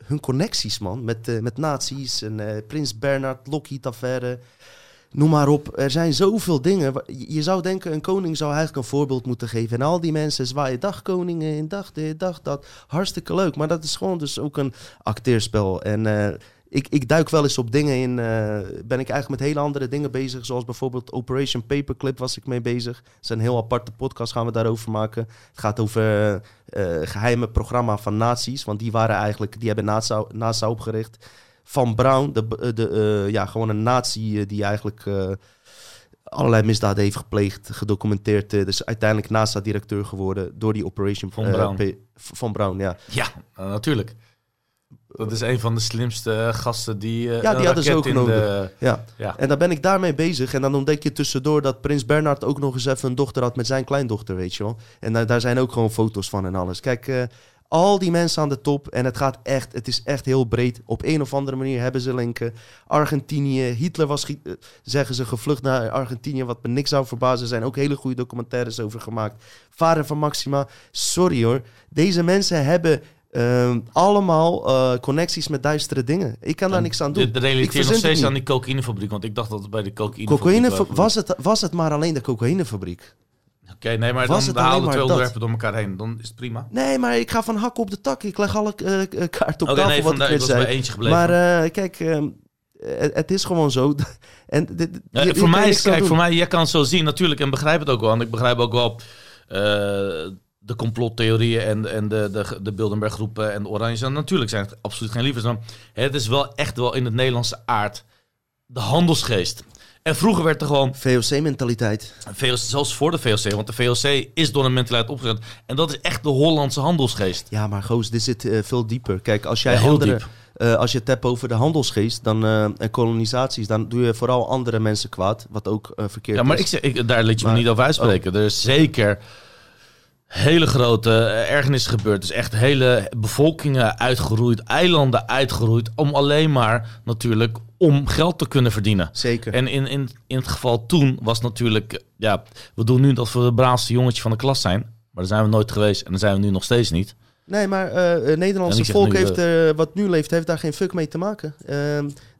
hun connecties, man, met, met nazi's en Prins Bernard, Lockheed-affaire noem maar op. Er zijn zoveel dingen. Je zou denken, een koning zou eigenlijk een voorbeeld moeten geven. En al die mensen zwaaien dag koningen in, dag dit, dag dat. Hartstikke leuk. Maar dat is gewoon dus ook een acteerspel. En uh, ik, ik duik wel eens op dingen in. Uh, ben ik eigenlijk met hele andere dingen bezig. Zoals bijvoorbeeld Operation Paperclip was ik mee bezig. Het is een heel aparte podcast, gaan we daarover maken. Het gaat over uh, geheime programma van nazi's. Want die waren eigenlijk, die hebben NASA, NASA opgericht van Brown, de, eh, de, uh, ja, gewoon een nazi eh, die eigenlijk allerlei misdaden heeft gepleegd, gedocumenteerd. dus uiteindelijk NASA-directeur geworden door die Operation van Brown. van Brown, ja. Ja, natuurlijk. Dat is een van de slimste gasten die. Uh, ja, die hadden ze ook genomen. De... Ja. ja. En dan ben ik daarmee bezig. En dan ontdek je tussendoor dat Prins Bernard ook nog eens even een dochter had met zijn kleindochter, weet je wel. En daar, daar zijn ook gewoon foto's van en alles. Kijk, al die mensen aan de top. En het gaat echt, het is echt heel breed. Op een of andere manier hebben ze linken. Argentinië, Hitler was, eh, zeggen ze, gevlucht naar Argentinië. Wat me niks zou verbazen. Er zijn ook hele goede documentaires over gemaakt. Vader van Maxima. Sorry hoor. Deze mensen hebben uh, allemaal uh, connecties met duistere dingen. Ik kan daar niks aan doen. De, de relateer nog steeds aan die cocaïnefabriek. Want ik dacht dat het bij de cocaïnefabriek Cocaïne was. Het, was het maar alleen de cocaïnefabriek? Oké, nee, maar dan halen we twee onderwerpen door elkaar heen. Dan is het prima. Nee, maar ik ga van hak op de tak. Ik leg alle uh, kaarten op okay, tafel nee, wat ik, ik zei. eentje gebleven. Maar uh, kijk, uh, het, is gewoon zo. [LAUGHS] en dit, ja, je, voor mij is, kijk, voor mij, jij kan het zo zien natuurlijk en begrijp het ook wel. En ik begrijp ook wel de complottheorieën en, en de, de, de Bilderberg groepen en de Oranje. Natuurlijk zijn het absoluut geen liefdes. Het is wel echt wel in het Nederlandse aard de handelsgeest. En vroeger werd er gewoon... VOC-mentaliteit. VOC, zelfs voor de VOC, want de VOC is door een mentaliteit opgezet. En dat is echt de Hollandse handelsgeest. Ja, maar goos, dit zit uh, veel dieper. Kijk, als jij ja, andere... Uh, als je het hebt over de handelsgeest dan, uh, en kolonisaties, dan doe je vooral andere mensen kwaad, wat ook verkeerd is. Ja, maar ik zeg, ik, daar liet je maar, me niet over uitspreken. Oh. Er is zeker hele grote ergernissen gebeurd. Dus echt hele bevolkingen uitgeroeid, eilanden uitgeroeid, om alleen maar natuurlijk om geld te kunnen verdienen. Zeker. En in, in, in het geval toen was natuurlijk, ja, we doen nu dat we de braafste jongetje van de klas zijn. Maar daar zijn we nooit geweest en daar zijn we nu nog steeds niet. Nee, maar uh, het Nederlandse volk heeft, uh, wat nu leeft, heeft daar geen fuck mee te maken. Uh,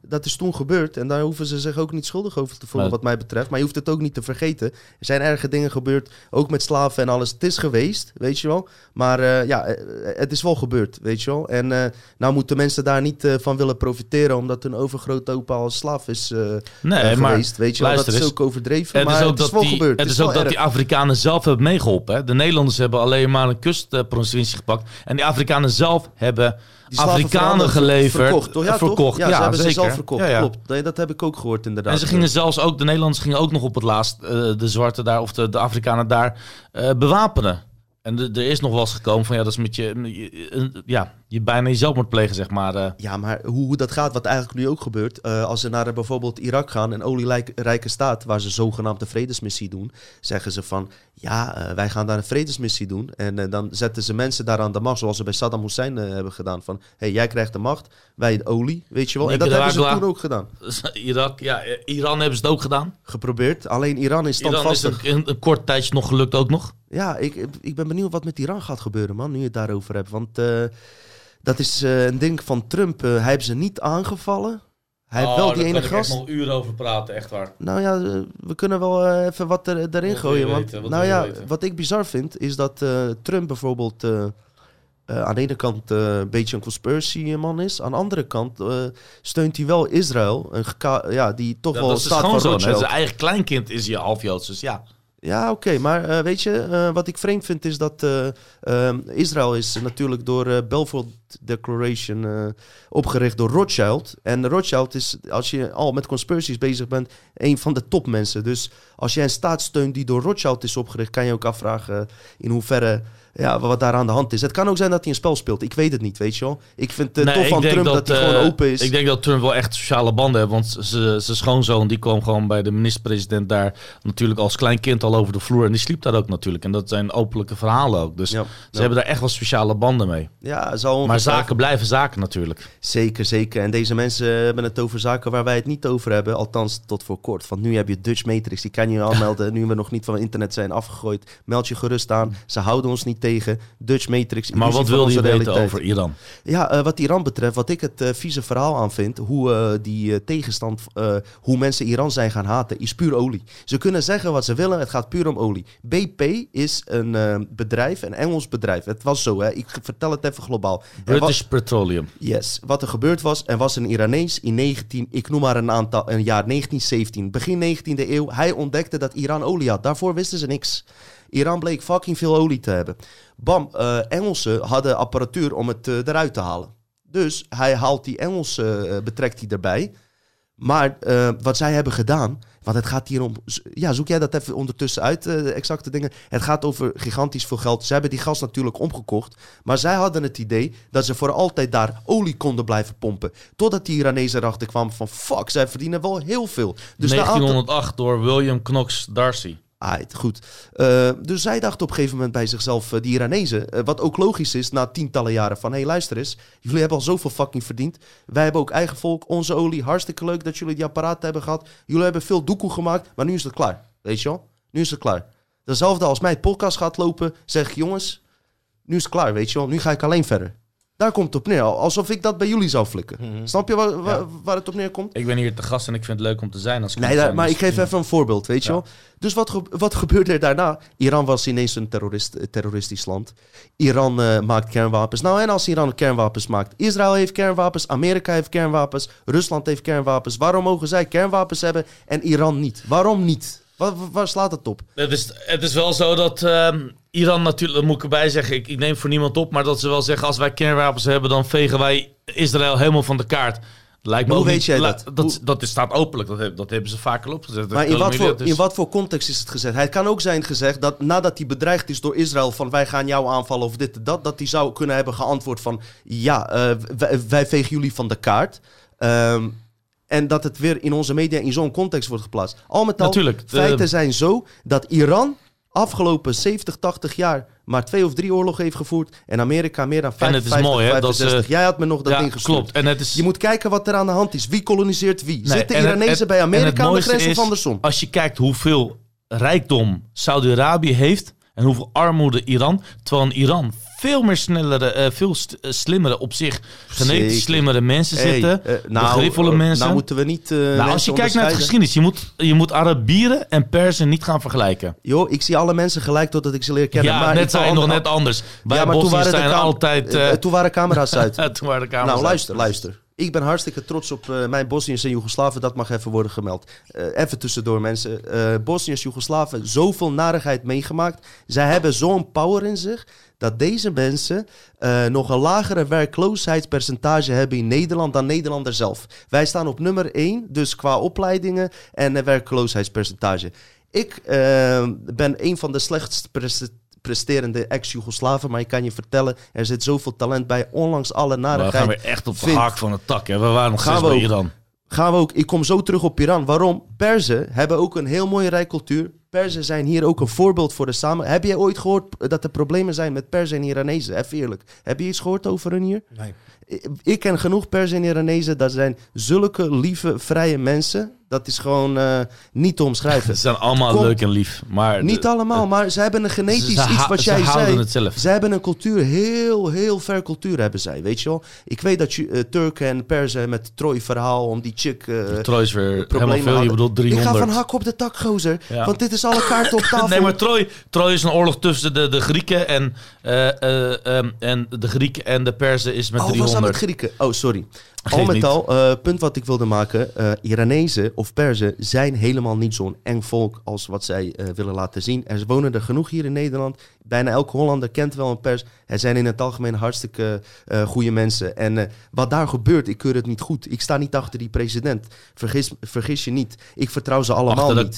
dat is toen gebeurd en daar hoeven ze zich ook niet schuldig over te voelen, wat mij betreft. Maar je hoeft het ook niet te vergeten. Er zijn erge dingen gebeurd, ook met slaven en alles. Het is geweest, weet je wel. Maar uh, ja, eh, het is wel gebeurd, weet je wel. En uh, nou moeten mensen daar niet uh, van willen profiteren, omdat hun overgrootopa als slaaf is nee, geweest, weet je wel. Dat is ook overdreven, het maar is ook het is wel die, gebeurd. Het is, is ook dat die Afrikanen zelf hebben meegeholpen. Hè? De Nederlanders hebben alleen maar een kustprovincie gepakt. En die Afrikanen zelf hebben Afrikanen geleverd. Verkocht, toch? Ja, verkocht. Ja, ja, ze hebben zeker. ze zelf verkocht. Ja, Klopt. Nee, dat heb ik ook gehoord inderdaad. En ze gingen zelfs ook, de Nederlanders gingen ook nog op het laatst uh, de zwarte daar, of de, de Afrikanen daar, uh, bewapenen. En er is nog wel eens gekomen van ja, dat is met je. Ja, je bijna jezelf moet plegen, zeg maar. eh. Ja, maar hoe, hoe dat gaat, wat eigenlijk nu ook gebeurt. eh, als ze naar eh, bijvoorbeeld Irak gaan, een olierijke staat, waar ze zogenaamd een vredesmissie doen, zeggen ze van ja, wij gaan daar een vredesmissie doen. En dan zetten ze mensen daar aan de macht, zoals ze bij Saddam Hussein hebben gedaan. Van hey, jij krijgt de macht, wij de olie, weet je wel. En dat hebben ze toen ook gedaan. [LAUGHS] Irak, ja, Iran hebben ze het ook gedaan. Geprobeerd. Alleen Iran is Iran is standvastig. een, een, een kort tijdje nog gelukt ook nog. Ja, ik, ik ben benieuwd wat met Iran gaat gebeuren, man, nu je het daarover hebt. Want dat is eh, een ding van Trump. eh, hij heeft ze niet aangevallen. Hij heeft wel die ene gast. nog uren over praten, echt waar. Nou ja, eh, we kunnen wel even wat er, erin Wat wil gooien. Want, weten? Wat nou ja, weten? wat ik bizar vind, is dat eh, Trump bijvoorbeeld eh, eh, aan de ene kant eh, een beetje een conspiracy man is. Aan de andere kant eh, steunt hij wel Israël, een ja, die toch Ja, wel dat is staat gewoon van zo. Rothschild. Zijn eigen kleinkind is je half Joods, dus ja. Ja, oké. maar eh, weet je, eh, wat ik vreemd vind is dat eh, ehm, Israël is natuurlijk door Balfour Declaration opgericht door Rothschild. En Rothschild is, als je al met conspiracies bezig bent, een van de topmensen. Dus als jij een staat steunt die door Rothschild is opgericht, kan je ook afvragen in hoeverre... Ja, wat daar aan de hand is. Het kan ook zijn dat hij een spel speelt. Ik weet het niet, weet je wel. Ik vind het Nee, tof van Trump dat, hij eh, gewoon open is. Ik denk dat Trump wel echt sociale banden heeft. Want zijn schoonzoon die kwam gewoon bij de minister-president daar natuurlijk als klein kind al over de vloer. En die sliep daar ook natuurlijk. En dat zijn openlijke verhalen ook. Dus ze hebben daar echt wel speciale banden mee. Ja, zal maar zaken blijven zaken natuurlijk. Zeker, zeker. En deze mensen hebben het over zaken waar wij het niet over hebben. Althans, tot voor kort. Want nu heb je Dutch Matrix. Die kan je aanmelden. nu we nog niet van internet zijn afgegooid. Meld je gerust aan. Ze houden ons niet tegen. Dutch Matrix. Maar wat onze je weten realiteit. over Iran? Ja, eh, wat Iran betreft, wat ik het eh, vieze verhaal aan vind, hoe eh, die tegenstand, hoe mensen Iran zijn gaan haten, is puur olie. Ze kunnen zeggen wat ze willen, het gaat puur om olie. BP is een bedrijf, een Engels bedrijf. Het was zo, hè. ik vertel het even globaal. British Petroleum. Yes, wat er gebeurd was, er was een Iranees in 19, ik noem maar een aantal, een jaar 1917, begin 19e eeuw. Hij ontdekte dat Iran olie had. Daarvoor wisten ze niks. Iran bleek fucking veel olie te hebben. Bam, eh, Engelsen hadden apparatuur om het eh, eruit te halen. Dus hij haalt die Engelsen, eh, betrekt hij erbij. Maar wat zij hebben gedaan, want het gaat hier om. Ja, zoek jij dat even ondertussen uit, de exacte dingen. Het gaat over gigantisch veel geld. Ze hebben die gas natuurlijk omgekocht. Maar zij hadden het idee dat ze voor altijd daar olie konden blijven pompen. Totdat die Iranezen erachter kwamen van fuck, zij verdienen wel heel veel. Dus na aantal- 1908 door William Knox Darcy. Goed. Eh, dus zij dachten op een gegeven moment bij zichzelf, eh, die Iranezen, eh, wat ook logisch is na tientallen jaren van, hé hey, luister eens, jullie hebben al zoveel fucking verdiend. Wij hebben ook eigen volk, onze olie, hartstikke leuk dat jullie die apparaten hebben gehad. Jullie hebben veel doekoe gemaakt, maar nu is het klaar. Weet je wel? Nu is het klaar. Dezelfde als mijn podcast gaat lopen, zeg jongens, nu is het klaar, weet je wel? Nu ga ik alleen verder. Daar komt het op neer, alsof ik dat bij jullie zou flikken. Mhm. Snap je waar, waar, waar het op neerkomt? Ik ben hier te gast en ik vind het leuk om te zijn. Als Nee, daar- maar ik geef even een voorbeeld, weet je wel. Dus wat, ge- wat [LAUGHS] gebeurde er daarna? Iran was ineens een terrorist, terroristisch land. Iran eh, maakt kernwapens. Nou, en als Iran kernwapens maakt. Israël heeft kernwapens, Amerika heeft kernwapens, Rusland heeft kernwapens. Waarom mogen zij kernwapens hebben en Iran niet? Waarom niet? Waar, waar slaat het op? Het is, het is wel zo dat ehm, Iran natuurlijk, dat moet ik erbij zeggen, ik, ik neem voor niemand op, maar dat ze wel zeggen als wij kernwapens hebben, dan vegen wij Israël helemaal van de kaart. Lijkt me Hoe weet niet- jij dat? dat? Dat staat openlijk, dat, dat hebben ze vaker opgezet. Maar in wat, voor, dus- in wat voor context is het gezegd? Het kan ook zijn gezegd dat nadat hij bedreigd is door Israël van wij gaan jou aanvallen of dit en dat, dat hij zou kunnen hebben geantwoord van ja, eh, wij, wij vegen jullie van de kaart. Ehm, en dat het weer in onze media in zo'n context wordt geplaatst. Al met al, Natuurlijk, de- feiten zijn zo dat Iran afgelopen 70, 80 jaar maar twee of drie oorlogen heeft gevoerd. En Amerika meer dan En 50, het is mooi, hè, dat 65. ze- Jij had me nog dat Ja, ding gestuurd. klopt. En het is- Je moet kijken wat er aan de hand is. Wie koloniseert wie? Nee, Zitten en Iranezen bij en Amerika aan de grens of andersom? Als je kijkt hoeveel rijkdom Saudi-Arabië heeft en hoeveel armoede Iran, terwijl in Iran veel meer snellere, eh, veel st- eh, slimmere op zich, genetisch slimmere mensen Hey, zitten, eh, nou, mensen. nou moeten we niet, Nou, als je kijkt naar de geschiedenis, je moet, je moet Arabieren en Persen niet gaan vergelijken. Joh, ik zie alle mensen gelijk totdat ik ze leer kennen. Ja, maar net je nog net anders. Bij ja, maar toen waren, de zijn altijd... toen waren camera's uit. [LAUGHS] toen waren de camera's nou, uit. luister, luister. Ik ben hartstikke trots op eh, mijn Bosniërs en Joegoslaven. Dat mag even worden gemeld. Eh, even tussendoor, mensen. Eh Bosniërs, Joegoslaven, zoveel narigheid meegemaakt. Zij hebben zo'n power in zich... dat deze mensen nog een lagere werkloosheidspercentage hebben in Nederland dan Nederlander zelf. Wij staan op nummer 1, dus qua opleidingen en werkloosheidspercentage. Ik ben een van de slechtst preste- presterende ex-Jugoslaven. Maar ik kan je vertellen, er zit zoveel talent bij. Ondanks alle We narigheid. gaan weer echt op de haak van het tak. Hè. We waren nog Gaan steeds we bij ook. Iran. Gaan we ook. Ik kom zo terug op Iran. Waarom? Perzen hebben ook een heel mooie rijk cultuur. Perzen zijn hier ook een voorbeeld voor de samen. Heb jij ooit gehoord dat er problemen zijn met Perzen en Iranezen? Even eerlijk. Heb je iets gehoord over hun hier? Nee. Ik- Ik ken genoeg Perzen en Iranezen. Dat zijn zulke lieve, vrije mensen. Dat is gewoon eh, niet te omschrijven. [LAUGHS] Ze zijn allemaal leuk en lief. Maar Niet de- allemaal, maar ze hebben een genetisch iets wat jij zei. het zelf. Ze hebben een cultuur, heel, heel ver cultuur hebben zij, weet je wel. Ik weet dat je, eh, Turken en Perzen met het Troy-verhaal om die chick... eh, Troy is weer helemaal veel. Je bedoelt Ik 300. ga van hak op de tak, gozer. Ja. Want dit is alle kaarten op [LAUGHS] tafel. Nee, maar Troy, Troy is een oorlog tussen de, de Grieken en, eh, eh, ehm, en de Grieken en de Perzen is met Oh, was dat 300. met Grieken? Oh, sorry. Al met niet. al, eh, punt wat ik wilde maken. Iranezen of Perzen zijn helemaal niet zo'n eng volk als wat zij eh, willen laten zien. Er wonen er genoeg hier in Nederland. Bijna elke Hollander kent wel een Pers. Er zijn in het algemeen hartstikke goede mensen. En wat daar gebeurt, ik keur het niet goed. Ik sta niet achter die president. Vergis, vergis je niet. Ik vertrouw ze allemaal Achter niet.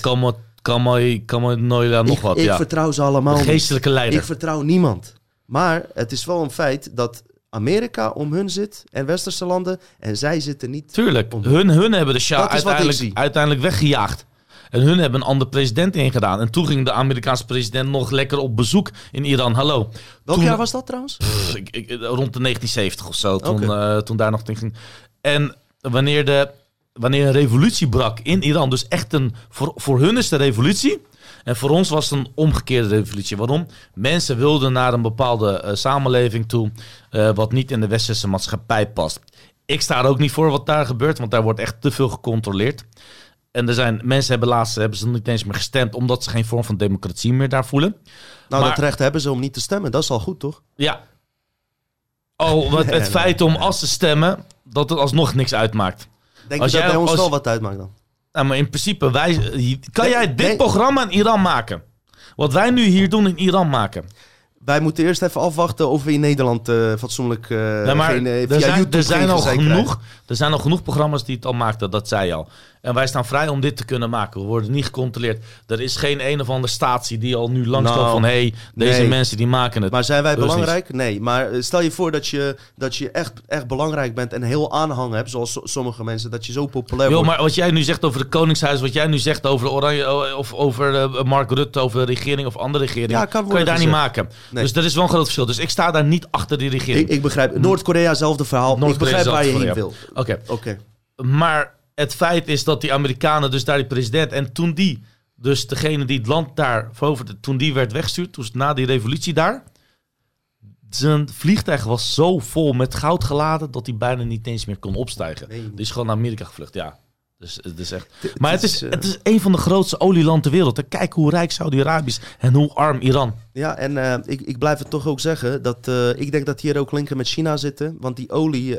Nog ik, wat, ik ja. vertrouw ze allemaal De niet. geestelijke leider. Ik vertrouw niemand. Maar het is wel een feit dat Amerika om hun zit en westerse landen en zij zitten niet. Tuurlijk, om- hun, hun hebben de Shah uiteindelijk, uiteindelijk weggejaagd. En hun hebben een andere president ingedaan. En toen ging de Amerikaanse president nog lekker op bezoek in Iran. Hallo. Welk Toen- jaar was dat trouwens? Pff, ik, ik- rond de 1970 of zo, toen, eh, toen daar nog ding ging. En wanneer, de, wanneer een revolutie brak in Iran, dus echt een, voor, voor hun is de revolutie. En voor ons was het een omgekeerde revolutie. Waarom? Mensen wilden naar een bepaalde eh, samenleving toe, eh, wat niet in de westerse maatschappij past. Ik sta er ook niet voor wat daar gebeurt, want daar wordt echt te veel gecontroleerd. En er zijn mensen hebben laatst hebben ze niet eens meer gestemd, omdat ze geen vorm van democratie meer daar voelen. Nou, Maar- dat recht hebben ze om niet te stemmen. Dat is al goed, toch? Ja. Oh, [LAUGHS] het nee, feit om als ze stemmen, dat het alsnog niks uitmaakt. Denk Als je dat jij- bij ons als- wel wat uitmaakt dan? Nou, maar in principe, wij, kan jij dit programma in Iran maken? Wat wij nu hier doen in Iran maken. Wij moeten eerst even afwachten of we in Nederland eh, fatsoenlijk eh Nee, maar geen, eh, er, zijn, er, zijn al genoeg, er zijn al genoeg programma's die het al maakten, dat zei je al. En wij staan vrij om dit te kunnen maken. We worden niet gecontroleerd. Er is geen een of andere statie die al nu langsloopt Nou, van... hé, hey, deze nee. mensen die maken het. Maar zijn wij Dus niet. belangrijk? Nee. Maar eh, stel je voor dat je, dat je echt, echt belangrijk bent en heel aanhang hebt, zoals so- sommige mensen, dat je zo populair Yo, wordt. maar wat jij nu zegt over het Koningshuis, wat jij nu zegt over Oranje of over eh, Mark Rutte, over de regering of andere regering, Ja, kan kan, je daar niet maken. Nee. Dus er is wel een groot verschil. Dus ik sta daar niet achter die regering. Ik, ik begrijp. Noord-Korea, zelfde verhaal. ik begrijp waar je heen wil. Oké. Oké. Maar het feit is dat die Amerikanen, dus daar die president, en toen die, dus degene die het land daar veroverde, toen die werd weggestuurd, toen na die revolutie daar, zijn vliegtuig was zo vol met goud geladen dat hij bijna niet eens meer kon opstijgen. Nee. Die is gewoon naar Amerika gevlucht, ja. Dus het is echt. Maar het is, is, eh, het is een van de grootste olielanden ter wereld. Kijk hoe rijk Saudi-Arabië is en hoe arm Iran. Ja, en eh, ik, ik blijf het toch ook zeggen dat eh, ik denk dat hier ook linken met China zitten. Want die olie,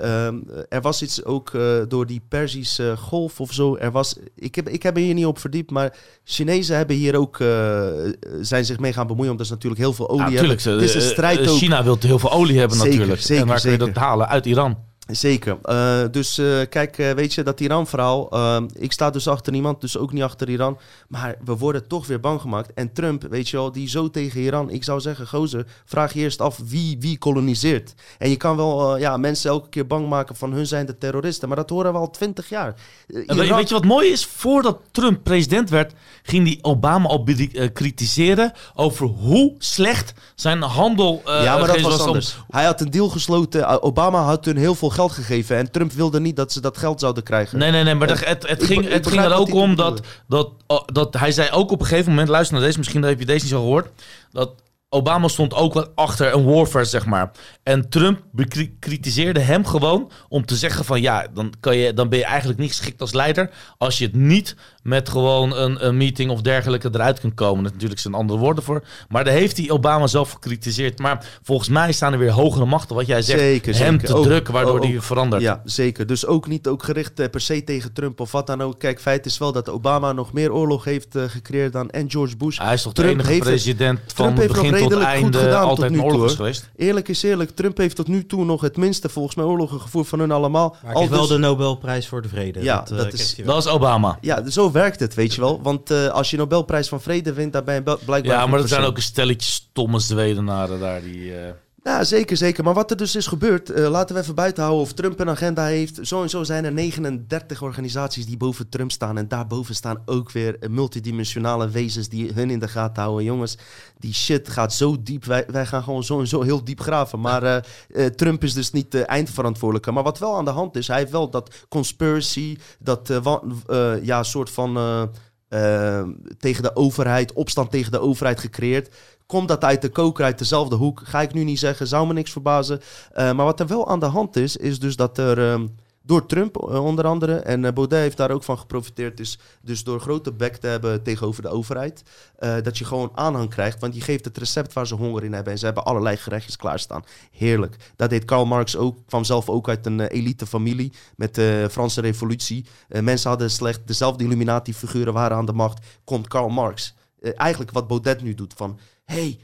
er was iets ook eh, door die Perzische golf of zo. Er was, ik, heb, ik heb me hier niet op verdiept, maar Chinezen hebben hier ook, eh, zijn zich mee gaan bemoeien. Omdat ze natuurlijk heel veel olie Ja, hebben. Het is een strijd ook. China wil heel veel olie hebben Zeker, natuurlijk. zeker, en waar kun je dat halen? Uit Iran. Zeker. Eh, dus eh, kijk, eh, weet je, dat Iran-verhaal. eh, ik sta dus achter niemand, dus ook niet achter Iran. Maar we worden toch weer bang gemaakt. En Trump, weet je wel, die zo tegen Iran. Ik zou zeggen, gozer, vraag je eerst af wie, wie koloniseert. En je kan wel ja, mensen elke keer bang maken van hun zijn de terroristen. Maar dat horen we al twintig jaar. Weet, Iran- weet je wat mooi is? Voordat Trump president werd, ging die Obama al kritiseren over hoe slecht zijn handel ja, maar dat was om- anders. Hij had een deal gesloten. Obama had hun heel veel geld gegeven. En Trump wilde niet dat ze dat geld zouden krijgen. Nee, nee, nee, maar En dat- het, het ging, ik het ging er ook om dat, dat, oh, dat hij zei ook op een gegeven moment, luister naar deze, misschien heb je deze niet zo gehoord, dat Obama stond ook wel achter een warfare, zeg maar. En Trump bekri- kritiseerde hem gewoon om te zeggen van ja, dan, kan je, dan ben je eigenlijk niet geschikt als leider als je het niet met gewoon een, een meeting of dergelijke eruit kunt komen. Dat natuurlijk zijn andere woorden voor. Maar daar heeft hij Obama zelf gekritiseerd. Maar volgens mij staan er weer hogere machten, wat jij zegt, Zeker, hem zeker. te Ook- drukken, waardoor hij verandert. Ja, zeker. Dus ook niet ook gericht eh, per se tegen Trump of wat dan ook. Kijk, feit is wel dat Obama nog meer oorlog heeft eh, gecreëerd dan en George Bush. Hij is toch de enige heeft het- president van Trump heeft nog begin tot redelijk goed einde gedaan altijd tot nu een oorlog toe, geweest. Eerlijk is eerlijk, Trump heeft tot nu toe nog het minste volgens mij oorlogen gevoerd van hun allemaal. Maar ik heb wel dus- de Nobelprijs voor de vrede. Ja, dat, eh, dat krijgt is- hij wel. Dat is Obama. Ja, zo werkt het, weet je wel. Want uh, als je Nobelprijs van Vrede wint, dan ben je blijkbaar... Ja, maar er zijn ook een stelletje stomme Zwedenaren daar die... Uh... Ja, zeker, zeker. Maar wat er dus is gebeurd, uh, laten we even buiten houden of Trump een agenda heeft. Zo en zo zijn er 39 organisaties die boven Trump staan. En daarboven staan ook weer multidimensionale wezens die hun in de gaten houden. Jongens, die shit gaat zo diep. Wij, wij gaan gewoon zo en zo heel diep graven. Maar uh, uh, Trump is dus niet de eindverantwoordelijke. Maar wat wel aan de hand is, hij heeft wel dat conspiracy, dat ja, soort van... tegen de overheid, opstand tegen de overheid gecreëerd. Komt dat uit de koker, uit dezelfde hoek? Ga ik nu niet zeggen, zou me niks verbazen. Uh, maar wat er wel aan de hand is, is dus dat er um, door Trump uh, onder andere, en uh, Baudet heeft daar ook van geprofiteerd, is dus door grote bek te hebben tegenover de overheid, dat je gewoon aanhang krijgt. Want die geeft het recept waar ze honger in hebben. En ze hebben allerlei gerechtjes klaarstaan. Heerlijk. Dat deed Karl Marx ook, kwam zelf ook uit een elite familie met de Franse revolutie. mensen hadden slecht, dezelfde Illuminati-figuren waren aan de macht. Komt Karl Marx. eigenlijk wat Baudet nu doet van hey,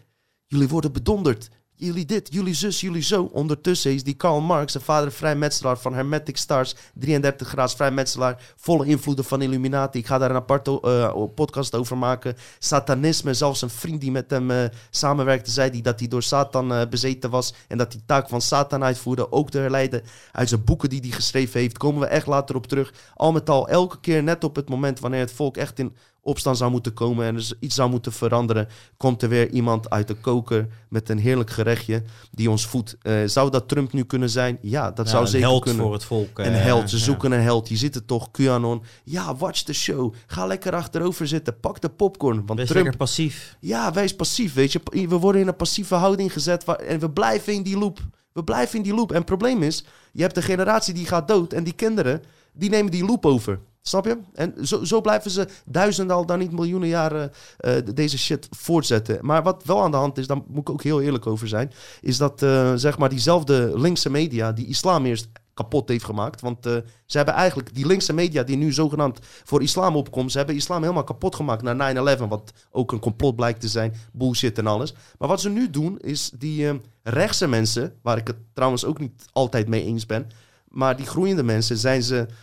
jullie worden bedonderd. Jullie dit, jullie zus, jullie zo. Ondertussen is die Karl Marx, een vader vrijmetselaar van Hermetic Stars, 33 graads vrijmetselaar, volle invloeden van Illuminati. Ik ga daar een aparte uh, podcast over maken. Satanisme, zelfs een vriend die met hem uh, samenwerkte, zei die dat hij door Satan uh, bezeten was en dat hij taak van Satan uitvoerde. Ook te herleiden uit zijn boeken die hij geschreven heeft. Komen we echt later op terug. Al met al, elke keer net op het moment wanneer het volk echt in opstand zou moeten komen en er iets zou moeten veranderen, komt er weer iemand uit de koker met een heerlijk gerechtje die ons voedt. Uh, zou dat Trump nu kunnen zijn? Ja, dat zou zeker held kunnen. voor het volk. Een held. Ze zoeken een held. Je zit er toch, QAnon. Ja, watch the show. Ga lekker achterover zitten. Pak de popcorn. Want wees Trump... passief. Ja, wees passief. Weet je, we worden in een passieve houding gezet waar... en we blijven in die loop. We blijven in die loop. En het probleem is, je hebt de generatie die gaat dood en die kinderen, die nemen die loop over. Snap je? En zo, zo blijven ze duizenden, al dan niet miljoenen jaren uh, deze shit voortzetten. Maar wat wel aan de hand is, daar moet ik ook heel eerlijk over zijn, is dat uh, zeg maar diezelfde linkse media die islam eerst kapot heeft gemaakt. Want uh, ze hebben eigenlijk die linkse media die nu zogenaamd voor islam opkomt, ze hebben islam helemaal kapot gemaakt na 9-11, wat ook een complot blijkt te zijn, bullshit en alles. Maar wat ze nu doen, is die rechtse mensen, waar ik het trouwens ook niet altijd mee eens ben, maar die groeiende mensen zijn ze uh,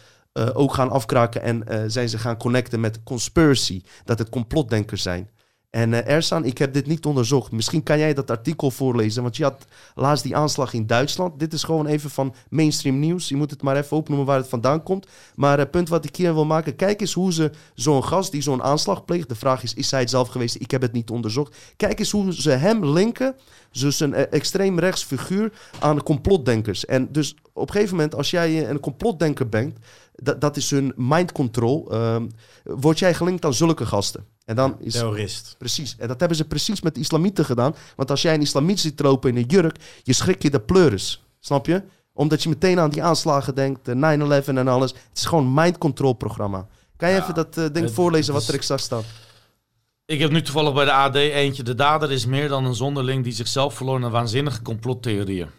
ook gaan afkraken en uh, zijn ze gaan connecten met conspiracy. Dat het complotdenkers zijn. En uh, Ersan, ik heb dit niet onderzocht. Misschien kan jij dat artikel voorlezen, want je had laatst die aanslag in Duitsland. Dit is gewoon even van mainstream nieuws. Je moet het maar even opnoemen waar het vandaan komt. Maar het punt wat ik hier wil maken, kijk eens hoe ze zo'n gast die zo'n aanslag pleegt. De vraag is, is hij het zelf geweest? Ik heb het niet onderzocht. Kijk eens hoe ze hem linken, dus een extreem rechts figuur, aan complotdenkers. En dus op een gegeven moment, als jij een complotdenker bent, dat, dat is hun mind control. Uh, word jij gelinkt aan zulke gasten? En dan is, Terrorist. Precies. En dat hebben ze precies met de islamieten gedaan. Want als jij een islamiet ziet lopen in een jurk, je schrik je de pleuris. Snap je? Omdat je meteen aan die aanslagen denkt, 9-11 en alles. Het is gewoon mind control programma. Kan je ja, even dat uh, ding voorlezen wat er exact staat? Ik heb nu toevallig bij de AD eentje. De dader is meer dan een zonderling die zichzelf verloor in waanzinnige complottheorieën.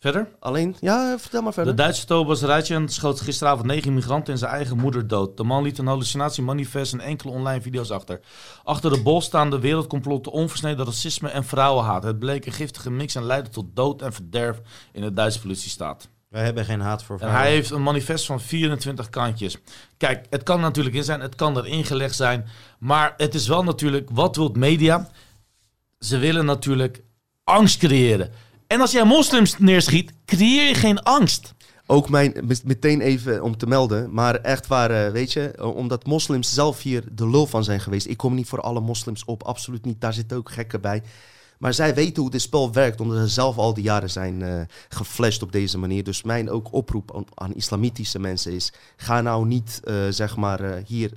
Verder? Alleen, ja, vertel maar verder. De Duitse Rijtjen schoot gisteravond negen migranten en zijn eigen moeder dood. De man liet een hallucinatiemanifest en enkele online video's achter. Achter de bol staan de wereldcomplotten, onversneden racisme en vrouwenhaat. Het bleek een giftige mix en leidde tot dood en verderf in de Duitse politiestaat. Wij hebben geen haat voor vrouwen. En hij heeft een manifest van 24 kantjes. Kijk, het kan natuurlijk in zijn, het kan erin gelegd zijn. Maar het is wel natuurlijk, wat wil media? Ze willen natuurlijk angst creëren. En als jij moslims neerschiet, creëer je geen angst. Ook mijn, meteen even om te melden, maar echt waar, weet je, omdat moslims zelf hier de lul van zijn geweest. Ik kom niet voor alle moslims op, absoluut niet. Daar zitten ook gekken bij. Maar zij weten hoe dit spel werkt, omdat ze zelf al die jaren zijn uh, geflasht op deze manier. Dus mijn ook oproep aan, islamitische mensen is: ga nou niet, zeg maar, hier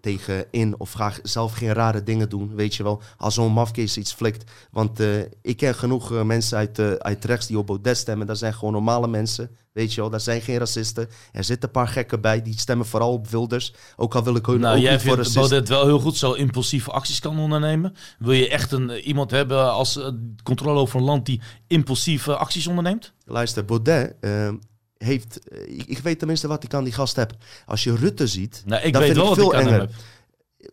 tegen in of ga zelf geen rare dingen doen, weet je wel. Als zo'n mafkees iets flikt. Want uh, ik ken genoeg uh, mensen uit, uit rechts die op Baudet stemmen. Dat zijn gewoon normale mensen, weet je wel. Dat zijn geen racisten. Er zitten een paar gekken bij, die stemmen vooral op Wilders. Ook al wil ik hun nou, ook jij niet voor vindt Baudet wel heel goed zo impulsieve acties kan ondernemen. Wil je echt een, iemand hebben als controle over een land die impulsieve acties onderneemt? Luister, Baudet heeft. Ik, ik, weet tenminste wat ik aan die gast heb. Als je Rutte ziet. Nou, ik dan weet vind wel ik veel enger.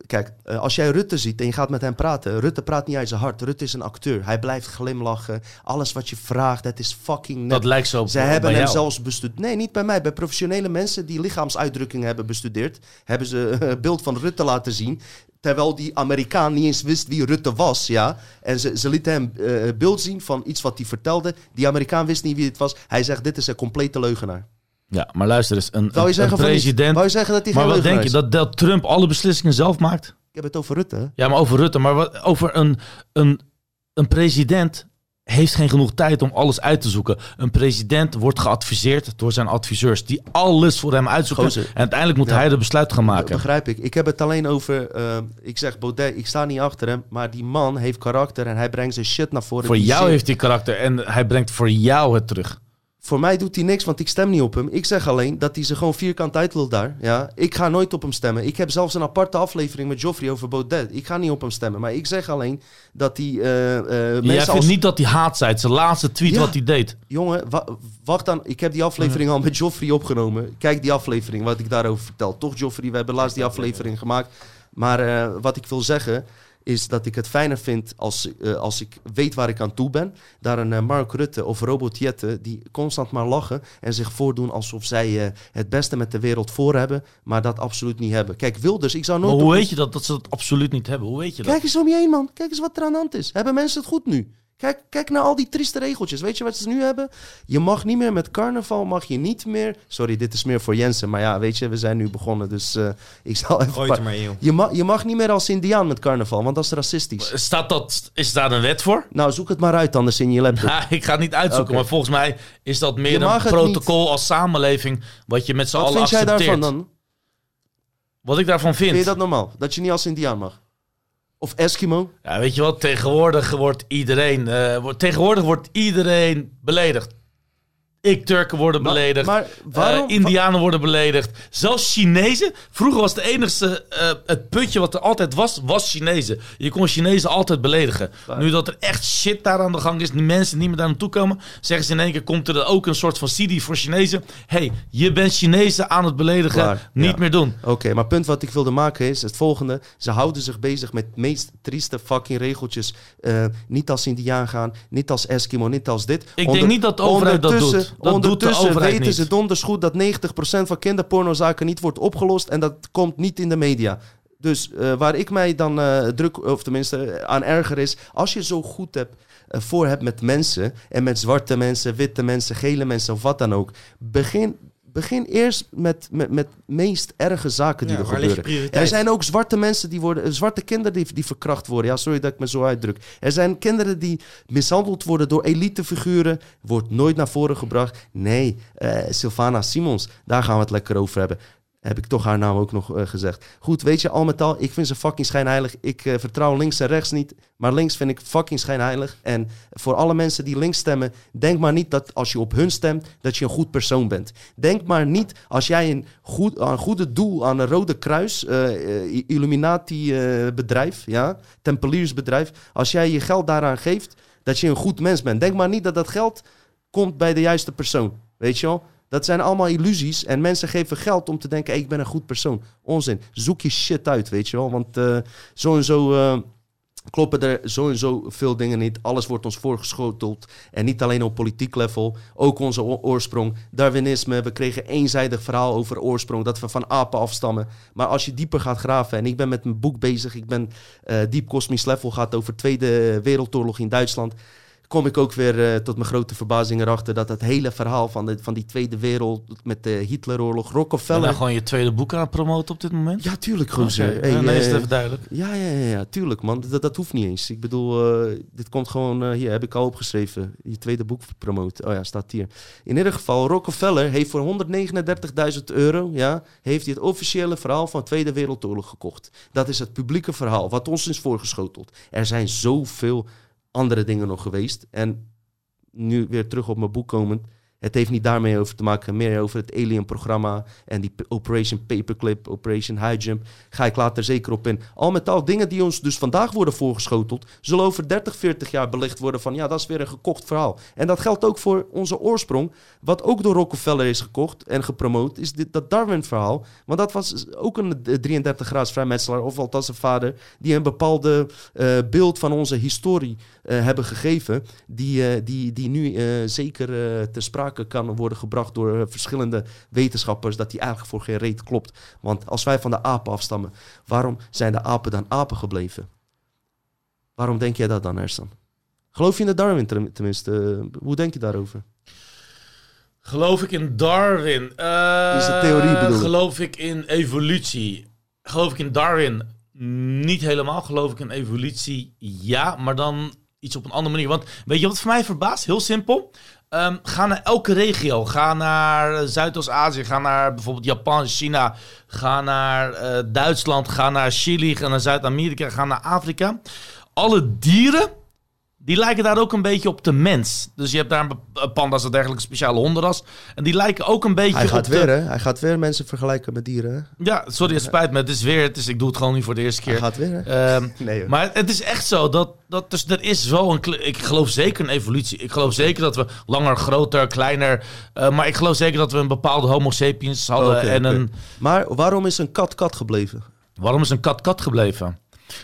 Kijk, eh, als jij Rutte ziet en je gaat met hem praten. Rutte praat niet uit zijn hart. Rutte is een acteur. Hij blijft glimlachen. Alles wat je vraagt, dat is fucking net. Dat lijkt zo op- Ze hebben hem jou. zelfs bestudeerd. Nee, niet bij mij. Bij professionele mensen die lichaamsuitdrukkingen hebben bestudeerd. Hebben ze een beeld van Rutte laten zien. Terwijl die Amerikaan niet eens wist wie Rutte was. Ja? En ze, ze lieten hem eh, beeld zien van iets wat hij vertelde. Die Amerikaan wist niet wie het was. Hij zegt, dit is een complete leugenaar. Ja, maar luister eens. Een, je president... Je zeggen dat hij maar wat denk je? Dat, dat Trump alle beslissingen zelf maakt? Ik heb het over Rutte. Ja, maar over Rutte. Maar wat, over een, een, een president heeft geen genoeg tijd om alles uit te zoeken. Een president wordt geadviseerd door zijn adviseurs... die alles voor hem uitzoeken. Gozer. En uiteindelijk moet Ja. hij de besluit gaan maken. Begrijp ik. Ik heb het alleen over. eh, ik zeg Baudet, ik sta niet achter hem. Maar die man heeft karakter en hij brengt zijn shit naar voren. Voor jou heeft hij karakter en hij brengt voor jou het terug. Voor mij doet hij niks, want ik stem niet op hem. Ik zeg alleen dat hij ze gewoon vierkant uit wil daar. Ja? Ik ga nooit op hem stemmen. Ik heb zelfs een aparte aflevering met Joffrey over Baudet. Ik ga niet op hem stemmen. Maar ik zeg alleen dat hij. eh eh, Jij vindt als... niet dat hij haat zei. Zijn laatste tweet Ja. wat hij deed. Jongen, wa- wacht dan. Ik heb die aflevering al met Joffrey opgenomen. Kijk die aflevering, wat ik daarover vertel. Toch, Joffrey, we hebben laatst die aflevering gemaakt. Maar eh, wat ik wil zeggen is dat ik het fijner vind als, eh, als ik weet waar ik aan toe ben. Daar een eh, Mark Rutte of Robert Jette die constant maar lachen en zich voordoen alsof zij eh, het beste met de wereld voor hebben, maar dat absoluut niet hebben. Kijk, Wilders, ik zou Maar nooit... hoe op- weet je dat, dat ze dat absoluut niet hebben? Hoe weet je dat? Kijk eens om je heen, man. Kijk eens wat er aan de hand is. Hebben mensen het goed nu? Kijk, kijk naar al die trieste regeltjes. Weet je wat ze nu hebben? Je mag niet meer met carnaval, mag je niet meer... Sorry, dit is meer voor Jensen. Maar ja, weet je, we zijn nu begonnen. Dus eh, ik zal even... Gooi het maar in, joh. je, mag, je mag niet meer als Indiaan met carnaval, want dat is racistisch. Staat dat, is daar een wet voor? Nou, zoek het maar uit anders in je laptop. Ja, [LAUGHS] ik ga het niet uitzoeken, maar volgens mij is dat meer een protocol als samenleving wat je met z'n Wat allen vind jij accepteert. daarvan dan? Wat ik daarvan vind? Vind je dat normaal? Dat je niet als Indiaan mag? Of Eskimo? Ja, weet je wat? Tegenwoordig wordt iedereen, eh, wordt, tegenwoordig wordt iedereen beledigd. Ik Turken worden Maar- beledigd. maar waarom- eh, Indianen worden beledigd. Zelfs Chinezen. Vroeger was het enigste eh, het putje wat er altijd was, was Chinezen. Je kon Chinezen altijd beledigen. Nu dat er echt shit daar aan de gang is, die mensen niet meer daar naartoe komen, zeggen ze in één keer komt er ook een soort van CD voor Chinezen. hey, je bent Chinezen aan het beledigen, niet ja. meer doen. Oké, maar punt wat ik wilde maken is het volgende. Ze houden zich bezig met meest trieste fucking regeltjes. Eh, niet als Indiaan gaan, niet als Eskimo, niet als dit. Ik denk niet dat de overheid dat doet. Dat ondertussen weten niet. ze donders goed dat 90% van kinderpornozaken niet wordt opgelost. En dat komt niet in de media. Dus eh, waar ik mij dan eh, druk, of tenminste eh, aan erger is, als je zo goed hebt, voor hebt met mensen, en met zwarte mensen, witte mensen, gele mensen of wat dan ook, begin, begin eerst met, met, met meest erge zaken die Ja, er gebeuren. Er zijn ook zwarte mensen die worden, eh, zwarte kinderen die, die verkracht worden. Ja, sorry dat ik me zo uitdruk. Er zijn kinderen die mishandeld worden door elitefiguren, wordt nooit naar voren gebracht. Nee, eh Sylvana Simons, daar gaan we het lekker over hebben. Heb ik toch haar naam ook nog eh, gezegd. Goed, weet je, al met al, ik vind ze fucking schijnheilig. Ik eh, vertrouw links en rechts niet. Maar links vind ik fucking schijnheilig. En voor alle mensen die links stemmen, denk maar niet dat als je op hun stemt, dat je een goed persoon bent. Denk maar niet als jij een, goed, een goede doel aan een Rode Kruis, eh, eh, Illuminati-bedrijf, ja, Tempeliersbedrijf, als jij je geld daaraan geeft, dat je een goed mens bent. Denk maar niet dat dat geld komt bij de juiste persoon. Weet je wel? Dat zijn allemaal illusies. En mensen geven geld om te denken: ik ben een goed persoon. Onzin. Zoek je shit uit, weet je wel? Want eh, zo en zo. eh, Kloppen er zo en zo veel dingen niet. Alles wordt ons voorgeschoteld. En niet alleen op politiek level. Ook onze oorsprong. Darwinisme. We kregen eenzijdig verhaal over oorsprong. Dat we van apen afstammen. Maar als je dieper gaat graven. En ik ben met mijn boek bezig. Ik ben eh Diep Cosmisch Level. Gaat over Tweede Wereldoorlog in Duitsland kom ik ook weer eh, tot mijn grote verbazing erachter dat het hele verhaal van, de, van die Tweede Wereld met de Hitleroorlog, Ben je Rockefeller. nou gewoon je tweede boek aan het promoten op dit moment? Ja, tuurlijk, gozer. Oké, Hey, ja, nee, is eh, het even duidelijk. Ja, ja, ja, ja, tuurlijk, man. Dat, dat hoeft niet eens. Ik bedoel, eh, dit komt gewoon... eh, hier, heb ik al opgeschreven. Je tweede boek promoten. Oh ja, staat hier. In ieder geval, Rockefeller heeft voor 139.000 euro... Ja, heeft hij het officiële verhaal van de Tweede Wereldoorlog gekocht. Dat is het publieke verhaal, wat ons is voorgeschoteld. Er zijn zoveel andere dingen nog geweest. En nu weer terug op mijn boek komend... Het heeft niet daarmee over te maken, meer over het Alien-programma en die Operation Paperclip, Operation High Jump. Ga ik later zeker op in. Al met al, dingen die ons dus vandaag worden voorgeschoteld, zullen over 30, 40 jaar belicht worden van ja, dat is weer een gekocht verhaal. En dat geldt ook voor onze oorsprong, wat ook door Rockefeller is gekocht en gepromoot, is dit, dat Darwin-verhaal. Want dat was ook een 33 graads vrijmetselaar, of althans een vader, die een bepaalde eh, beeld van onze historie eh, hebben gegeven, die, eh, die, die nu eh, zeker eh ter sprake kan worden gebracht door eh, verschillende wetenschappers, dat die eigenlijk voor geen reet klopt. Want als wij van de apen afstammen, waarom zijn de apen dan apen gebleven? Waarom denk jij dat dan, Ersan? Geloof je in de Darwin ten- tenminste? Eh, hoe denk je daarover? Geloof ik in Darwin? Eh, Is de theorie bedoel? Geloof ik in evolutie? Geloof ik in Darwin? Niet helemaal. Geloof ik in evolutie? Ja, maar dan iets op een andere manier. Want weet je wat voor mij verbaast? Heel simpel. Ehm, ga naar elke regio. Ga naar Zuidoost-Azië. Ga naar bijvoorbeeld Japan, China. Ga naar eh, Duitsland. Ga naar Chili. Ga naar Zuid-Amerika. Ga naar Afrika. Alle dieren die lijken daar ook een beetje op de mens. Dus je hebt daar een panda's en dergelijke speciale hondenras. En die lijken ook een beetje Hij gaat op de... weer, hè? Hij gaat weer mensen vergelijken met dieren, hè? Ja, sorry, het spijt me. Het is weer... Het is, ik doe het gewoon niet voor de eerste keer. Hij gaat weer, hè? Ehm, [LAUGHS] Nee, hoor. maar het is echt zo dat, dat dus er is wel een. Ik geloof zeker in evolutie. Ik geloof zeker dat we langer, groter, kleiner. eh, maar ik geloof zeker dat we een bepaalde Homo sapiens hadden. En een. Maar waarom is een kat kat gebleven? Waarom is een kat kat gebleven?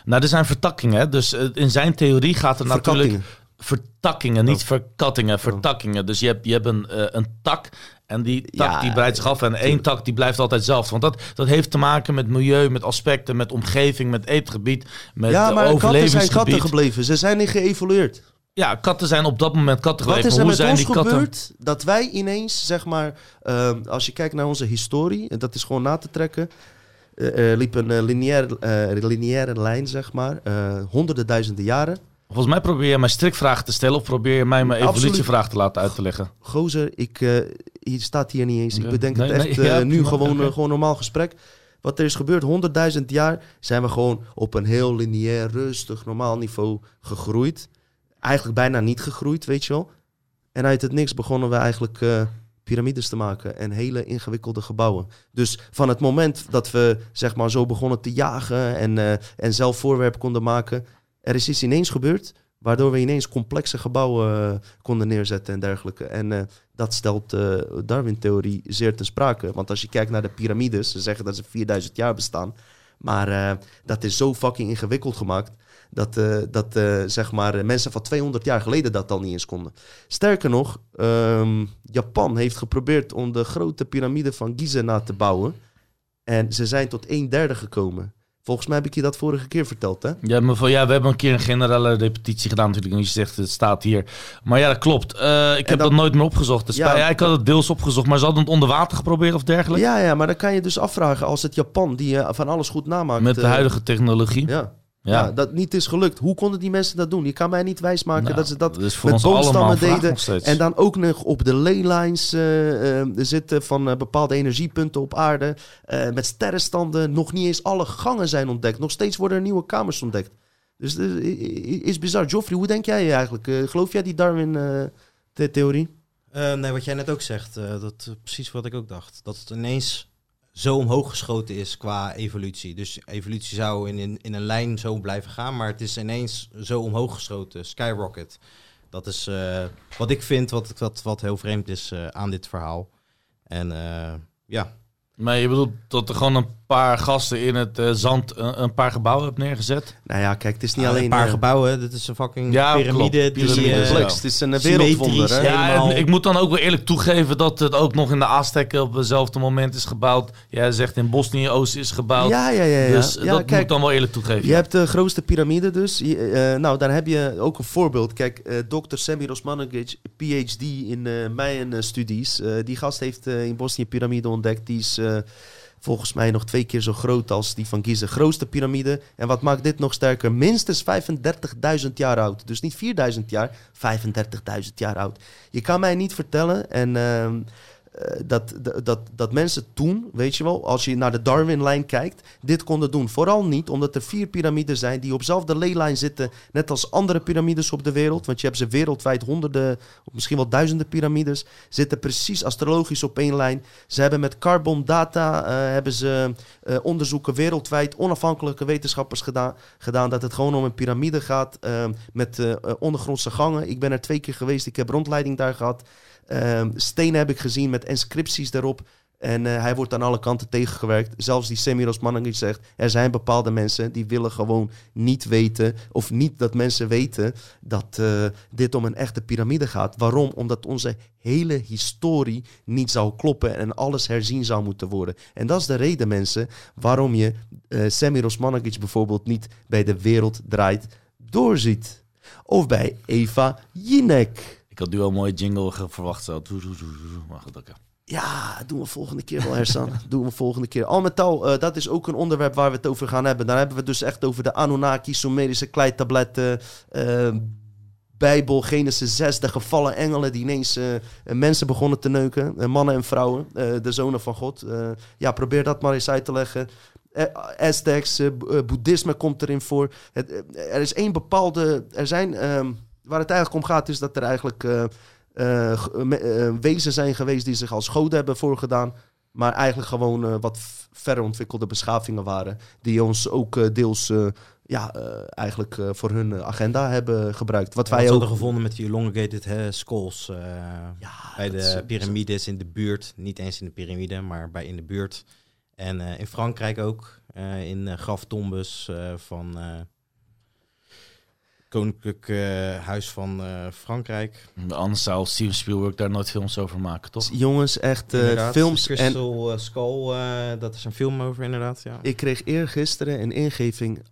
Nou, er zijn vertakkingen. Dus eh, in zijn theorie gaat er natuurlijk. Vertakkingen, niet verkattingen, vertakkingen. Dus je hebt, je hebt een, eh, een tak en die tak Ja, die breidt zich af. En één tak die blijft altijd zelf. Want dat, dat heeft te maken met milieu, met aspecten, met omgeving, met eetgebied, met ja, maar katten zijn katten gebleven. Ze zijn niet geëvolueerd. Ja, katten zijn op dat moment katten Wat gebleven. is er Hoe met zijn ons die katten? gebeurd dat wij ineens, zeg maar, ehm, als je kijkt naar onze historie, en dat is gewoon na te trekken, liep een eh, lineair, eh, lineaire lijn, zeg maar, eh, honderden duizenden jaren. Volgens mij probeer je mij strikvragen te stellen of probeer je mij mijn evolutievraag te laten uit te leggen. Gozer, ik, eh, hier staat hier niet eens. Ik bedenk Nee, het echt nee, eh, nu gewoon, eh, gewoon normaal gesprek. Wat er is gebeurd, honderdduizend jaar zijn we gewoon op een heel lineair, rustig, normaal niveau gegroeid. Eigenlijk bijna niet gegroeid, weet je wel. En uit het niks begonnen we eigenlijk eh, piramides te maken en hele ingewikkelde gebouwen. Dus van het moment dat we zeg maar zo begonnen te jagen en, eh, en zelf voorwerp konden maken, er is iets ineens gebeurd waardoor we ineens complexe gebouwen eh, konden neerzetten en dergelijke. En eh, dat stelt de Darwin-theorie zeer ten sprake. Want als je kijkt naar de piramides, ze zeggen dat ze 4000 jaar bestaan. Maar dat is zo fucking ingewikkeld gemaakt. Dat, eh, dat eh, zeg maar, mensen van 200 jaar geleden dat al niet eens konden. Sterker nog, ehm, Japan heeft geprobeerd om de grote piramide van Giza na te bouwen. En ze zijn tot een derde gekomen. Volgens mij heb ik je dat vorige keer verteld, hè? Ja, maar van, ja, we hebben een keer een generale repetitie gedaan natuurlijk. En je zegt, het staat hier. Maar ja, dat klopt. Eh, ik heb dan- dat nooit meer opgezocht. Dus Ja. ja, ik had het deels opgezocht, maar ze hadden het onder water geprobeerd of dergelijke. Ja, ja, maar dan kan je dus afvragen als het Japan, die eh, van alles goed namaakt. Met de eh, huidige technologie. Ja. Ja. Ja. dat niet is gelukt. Hoe konden die mensen dat doen? Je kan mij niet wijsmaken Nou, dat ze dat dat met boomstammen deden. En dan ook nog op de leylines eh, eh, zitten van eh, bepaalde energiepunten op aarde. eh, met sterrenstanden. Nog niet eens alle gangen zijn ontdekt. Nog steeds worden er nieuwe kamers ontdekt. Dus het is bizar. Joffrey, hoe denk jij eigenlijk? Geloof jij die Darwin-theorie? Eh, nee, wat jij net ook zegt, eh, dat is precies wat ik ook dacht. Dat het ineens zo omhoog geschoten is qua evolutie. Dus evolutie zou in, in, in een lijn zo blijven gaan, maar het is ineens zo omhoog geschoten, skyrocket. Dat is eh, wat ik vind, wat, wat, wat heel vreemd is eh, aan dit verhaal. En eh, ja, Maar je bedoelt dat er gewoon een paar gasten in het eh, zand een, een paar gebouwen hebben neergezet? Nou ja, kijk, het is niet Ah, alleen... een paar eh, gebouwen, dit is een fucking Ja, piramide. die, eh, complex. Het is een wereldwonder, hè? Ja, en ik moet dan ook wel eerlijk toegeven dat het ook nog in de Azteken op hetzelfde moment is gebouwd. Jij zegt in Bosnië-Oost is gebouwd. Ja, ja, ja. ja. Dus ja, dat moet kijk, ik dan wel eerlijk toegeven. Je hebt de grootste piramide dus. Je- eh, nou, daar heb je ook een voorbeeld. Kijk, eh Dr. Semir Osmanovic, PhD in eh Mayan-studies. eh, die gast heeft eh, in Bosnië piramide ontdekt. Die is eh, volgens mij nog twee keer zo groot als die van Giza. Grootste piramide. En wat maakt dit nog sterker? Minstens 35.000 jaar oud. Dus niet 4.000 jaar, 35.000 jaar oud. Je kan mij niet vertellen en... eh, dat, dat, dat, mensen toen, weet je wel, als je naar de Darwin-lijn kijkt, dit konden doen. Vooral niet omdat er vier piramides zijn die op dezelfde leelijn zitten, net als andere piramides op de wereld. Want je hebt ze wereldwijd honderden, of misschien wel duizenden piramides, zitten precies astrologisch op één lijn. Ze hebben met carbon data eh, hebben ze eh, onderzoeken wereldwijd, onafhankelijke wetenschappers gedaan, gedaan dat het gewoon om een piramide gaat met ondergrondse gangen. Ik ben er twee keer geweest, ik heb rondleiding daar gehad. Ehm, stenen heb ik gezien met inscripties daarop. En eh, hij wordt aan alle kanten tegengewerkt. Zelfs die Semiros Manningit zegt... er zijn bepaalde mensen die willen gewoon niet weten... of niet dat mensen weten dat eh, dit om een echte piramide gaat. Waarom? Omdat onze hele historie niet zou kloppen... en alles herzien zou moeten worden. En dat is de reden, mensen... waarom je eh Semiros bijvoorbeeld niet bij de wereld draait doorziet. Of bij Eva Jinek. Ik had nu al een jingle verwacht. Zo. Maar goed, oké. Ja, doen we volgende keer wel, Ersan. [LAUGHS] doen we volgende keer. Al met al, eh, dat is ook een onderwerp waar we het over gaan hebben. Dan hebben we het dus echt over de Anunnaki, Sumerische kleitabletten, eh, Bijbel, Genesis 6, de gevallen engelen die ineens eh, mensen begonnen te neuken. mannen en vrouwen, de zonen van God. Ja, probeer dat maar eens uit te leggen. Aztecs, bo- boeddhisme komt erin voor. Er is één bepaalde... Er zijn... ehm, waar het eigenlijk om gaat is dat er eigenlijk... eh, wezen zijn geweest die zich als goden hebben voorgedaan. Maar eigenlijk gewoon wat verder ontwikkelde beschavingen waren. Die ons ook deels ja, eigenlijk voor hun agenda hebben gebruikt. Wat wij ook. hadden gevonden met die elongated hè, skulls. bij de piramides in de buurt. Niet eens in de piramide, maar bij in de buurt. En in Frankrijk ook. in graftombes van Koninklijk Huis van eh, Frankrijk. Anders zou Steven Spielberg daar nooit films over maken, toch? Jongens, echt eh, Inderdaad, films. En Crystal eh, Skull, eh, dat is een film over inderdaad, ja. ik kreeg eergisteren een ingeving.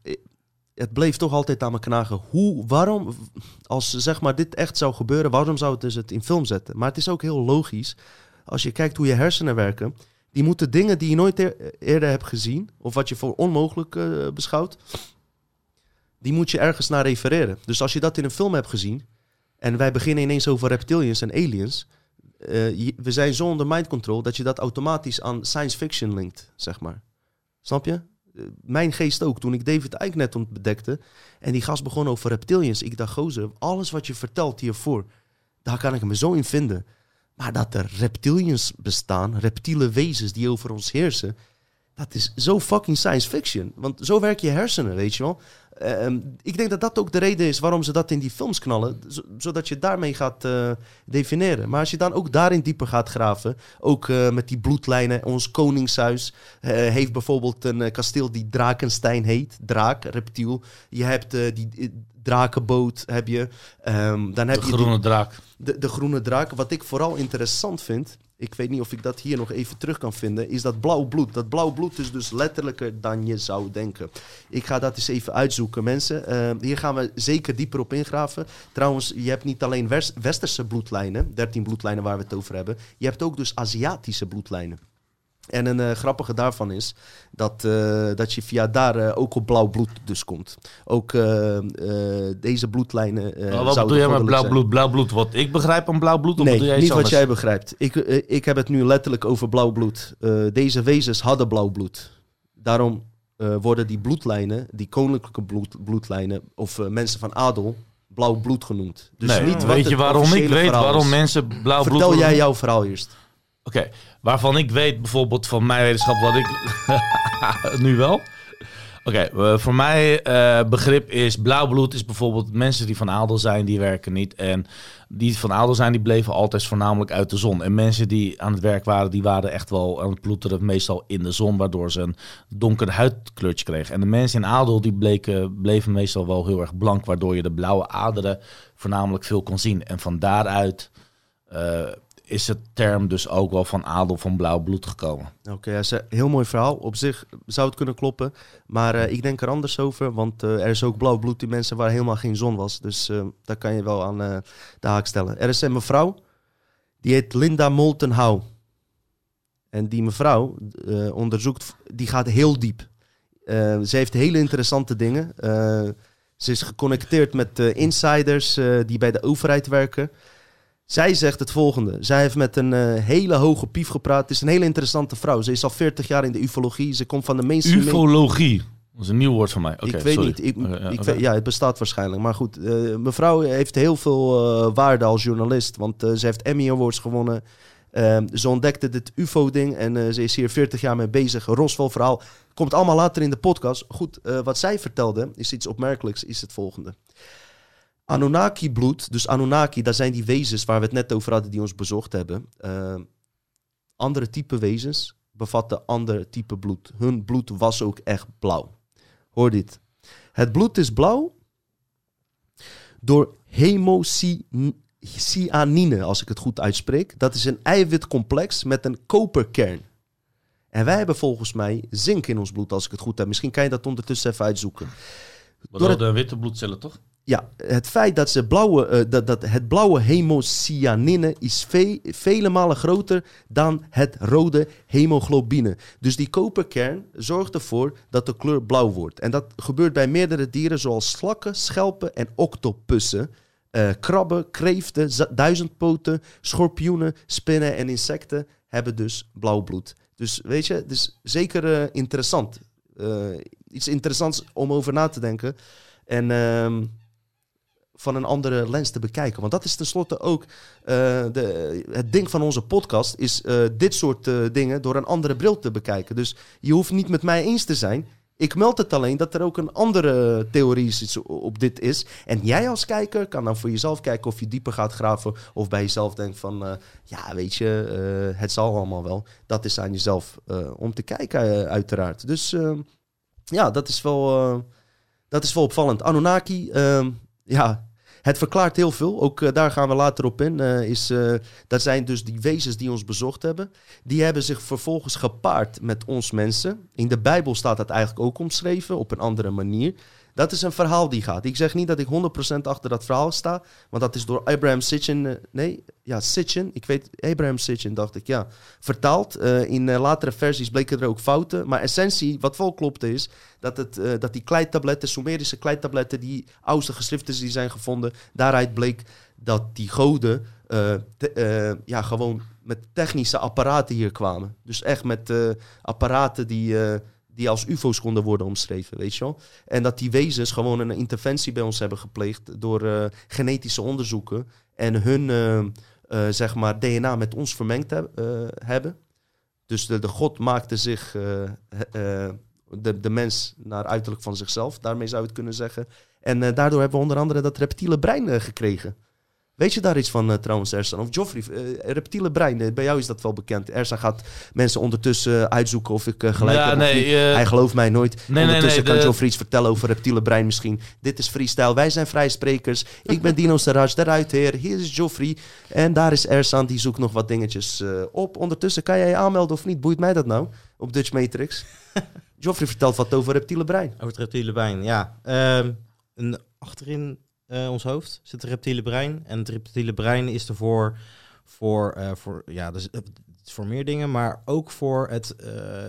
Het bleef toch altijd aan me knagen. Hoe, waarom, als zeg maar dit echt zou gebeuren, waarom zou het dus het in film zetten? Maar het is ook heel logisch. Als je kijkt hoe je hersenen werken, die moeten dingen die je nooit eer- eerder hebt gezien, of wat je voor onmogelijk beschouwt, die moet je ergens naar refereren. Dus als je dat in een film hebt gezien, en wij beginnen ineens over reptilians en aliens, eh, we zijn zo onder mind control dat je dat automatisch aan science fiction linkt, zeg maar. Snap je? Eh, Mijn geest ook, toen ik David Icke net ontdekte en die gast begon over reptilians. Ik dacht, gozer, alles wat je vertelt hiervoor, daar kan ik me zo in vinden. Maar dat er reptilians bestaan, reptiele wezens die over ons heersen, dat is zo fucking science fiction. Want zo werken je hersenen, weet je wel. Ehm, ik denk dat dat ook de reden is waarom ze dat in die films knallen. zo- zodat je daarmee gaat eh, definiëren. Maar als je dan ook daarin dieper gaat graven. Ook eh, met die bloedlijnen. Ons koningshuis eh, heeft bijvoorbeeld een kasteel die Drakenstein heet. Draak, reptiel. Je hebt die drakenboot. Heb je. Ehm, dan heb De je groene die- draak. de, de groene draak. Wat ik vooral interessant vind, ik weet niet of ik dat hier nog even terug kan vinden, is dat blauw bloed. Dat blauw bloed is dus letterlijker dan je zou denken. Ik ga dat eens even uitzoeken, mensen. Eh, hier gaan we zeker dieper op ingraven. Trouwens, je hebt niet alleen westerse bloedlijnen, 13 bloedlijnen waar we het over hebben. Je hebt ook dus Aziatische bloedlijnen. En een eh, grappige daarvan is dat, eh, dat je via daar eh, ook op blauw bloed dus komt. Ook deze bloedlijnen. wat bedoel jij met blauw zijn. bloed? Blauw bloed, wat ik begrijp aan blauw bloed? Of Nee, jij niet wat jij begrijpt. Ik, ik heb het nu letterlijk over blauw bloed. Deze wezens hadden blauw bloed. Daarom worden die bloedlijnen, die koninklijke bloed, bloedlijnen, of mensen van adel, blauw bloed genoemd. Dus nee, niet wat weet je waarom ik weet waarom mensen blauw bloed Vertel jij jouw verhaal eerst. Oké, waarvan ik weet bijvoorbeeld van mijn wetenschap wat ik [LAUGHS] nu wel. Oké, eh, voor mij eh, begrip is blauw bloed is bijvoorbeeld mensen die van adel zijn, die werken niet. En die van adel zijn, die bleven altijd voornamelijk uit de zon. En mensen die aan het werk waren, die waren echt wel aan het ploeteren, meestal in de zon, waardoor ze een donker huidkleurtje kregen. En de mensen in adel, die bleken, bleven meestal wel heel erg blank, waardoor je de blauwe aderen voornamelijk veel kon zien. En van daaruit eh, is het term dus ook wel van adel van blauw bloed gekomen. Oké, heel mooi verhaal. Op zich zou het kunnen kloppen. Maar eh, ik denk er anders over. Want eh, er is ook blauw bloed in mensen waar helemaal geen zon was. Dus eh, daar kan je wel aan de haak stellen. Er is een mevrouw. Die heet Linda Moulton Howe. En die mevrouw onderzoekt... Die gaat heel diep. Ze heeft hele interessante dingen. Ze is geconnecteerd met insiders die bij de overheid werken. Zij zegt het volgende. Zij heeft met een eh, hele hoge pief gepraat. Het is een hele interessante vrouw. Ze is al 40 jaar in de ufologie. Ze komt van de mainstream... Ufologie. Dat is een nieuw woord voor mij. Ik weet sorry. niet. Ik, Oké, ja, ik oké. weet- ja, het bestaat waarschijnlijk. Maar goed, eh, mevrouw heeft heel veel eh, waarde als journalist. Want eh, ze heeft Emmy Awards gewonnen. Ehm, ze ontdekte dit UFO-ding en eh, ze is hier 40 jaar mee bezig. Roswell-verhaal komt allemaal later in de podcast. Goed, eh, wat zij vertelde is iets opmerkelijks, is het volgende. Anunnaki-bloed, dus Anunnaki, dat zijn die wezens waar we het net over hadden die ons bezocht hebben. Ehm, andere type wezens bevatten ander type bloed. Hun bloed was ook echt blauw. Hoor dit. Het bloed is blauw door hemocyanine, als ik het goed uitspreek. Dat is een eiwitcomplex met een koperkern. En wij hebben volgens mij zink in ons bloed, als ik het goed heb. Misschien kan je dat ondertussen even uitzoeken. Door het- Rode en witte bloedcellen, toch? Ja, het feit dat, ze blauwe, eh, dat, dat het blauwe hemocyanine is ve- vele malen groter dan het rode hemoglobine. Dus die koperkern zorgt ervoor dat de kleur blauw wordt. En dat gebeurt bij meerdere dieren zoals slakken, schelpen en octopussen. Eh, krabben, kreeften, duizendpoten, schorpioenen, spinnen en insecten hebben dus blauw bloed. Dus weet je, is zeker eh, interessant. Iets interessants om over na te denken. En ehm, van een andere lens te bekijken. Want dat is tenslotte ook eh, de, het ding van onze podcast... is eh, dit soort eh, dingen door een andere bril te bekijken. Dus je hoeft niet met mij eens te zijn. Ik meld het alleen dat er ook een andere theorie is op dit is. En jij als kijker kan dan voor jezelf kijken of je dieper gaat graven... of bij jezelf denkt van, ja weet je, het zal allemaal wel. Dat is aan jezelf om te kijken uiteraard. Dus ja, dat is wel... dat is wel opvallend. Anunnaki, ja, het verklaart heel veel. Ook eh, daar gaan we later op in. eh, is, eh, dat zijn dus die wezens die ons bezocht hebben. Die hebben zich vervolgens gepaard met ons mensen. In de Bijbel staat dat eigenlijk ook omschreven op een andere manier. Dat is een verhaal die gaat. Ik zeg niet dat ik 100% achter dat verhaal sta. Want dat is door Abraham Sitchin. eh, nee, ja, Sitchin. Ik weet, Abraham Sitchin dacht ik, ja. Vertaald. Eh, in eh, latere versies bleken er ook fouten. Maar essentie, wat wel klopte, is dat, het, dat die kleitabletten, Sumerische kleitabletten, die oudste geschriften die zijn gevonden, daaruit bleek dat die goden ja, gewoon met technische apparaten hier kwamen. Dus echt met apparaten die, die als ufo's konden worden omschreven, weet je wel. En dat die wezens gewoon een interventie bij ons hebben gepleegd door eh, genetische onderzoeken en hun, eh, eh, zeg maar, DNA met ons vermengd heb- hebben. Dus de, God maakte zich, de, de mens, naar uiterlijk van zichzelf. Daarmee zou je het kunnen zeggen. En daardoor hebben we onder andere dat reptiele brein gekregen. Weet je daar iets van eh, trouwens, Ersan? Of Joffrey, eh, reptiele brein, eh, bij jou is dat wel bekend. Ersan gaat mensen ondertussen uitzoeken of ik eh, gelijk Ja, heb of nee, niet. Hij gelooft mij nooit. nee, nee, ondertussen nee, kan de- Joffrey iets vertellen over reptiele brein misschien. Dit is freestyle, wij zijn vrije sprekers. Ik ben [LAUGHS] Dino Saraj, de ruitheer. Hier is Joffrey. En daar is Ersan, die zoekt nog wat dingetjes eh, op. Ondertussen kan jij je aanmelden of niet? Boeit mij dat nou? Op Dutch Matrix. [LAUGHS] Joffrey vertelt wat over reptiele brein. Over het reptiele brein, ja. Ehm, een, achterin eh, ons hoofd zit het reptiele brein. En het reptiele brein is ervoor voor, eh, voor, ja, dus, is voor meer dingen, maar ook voor het eh,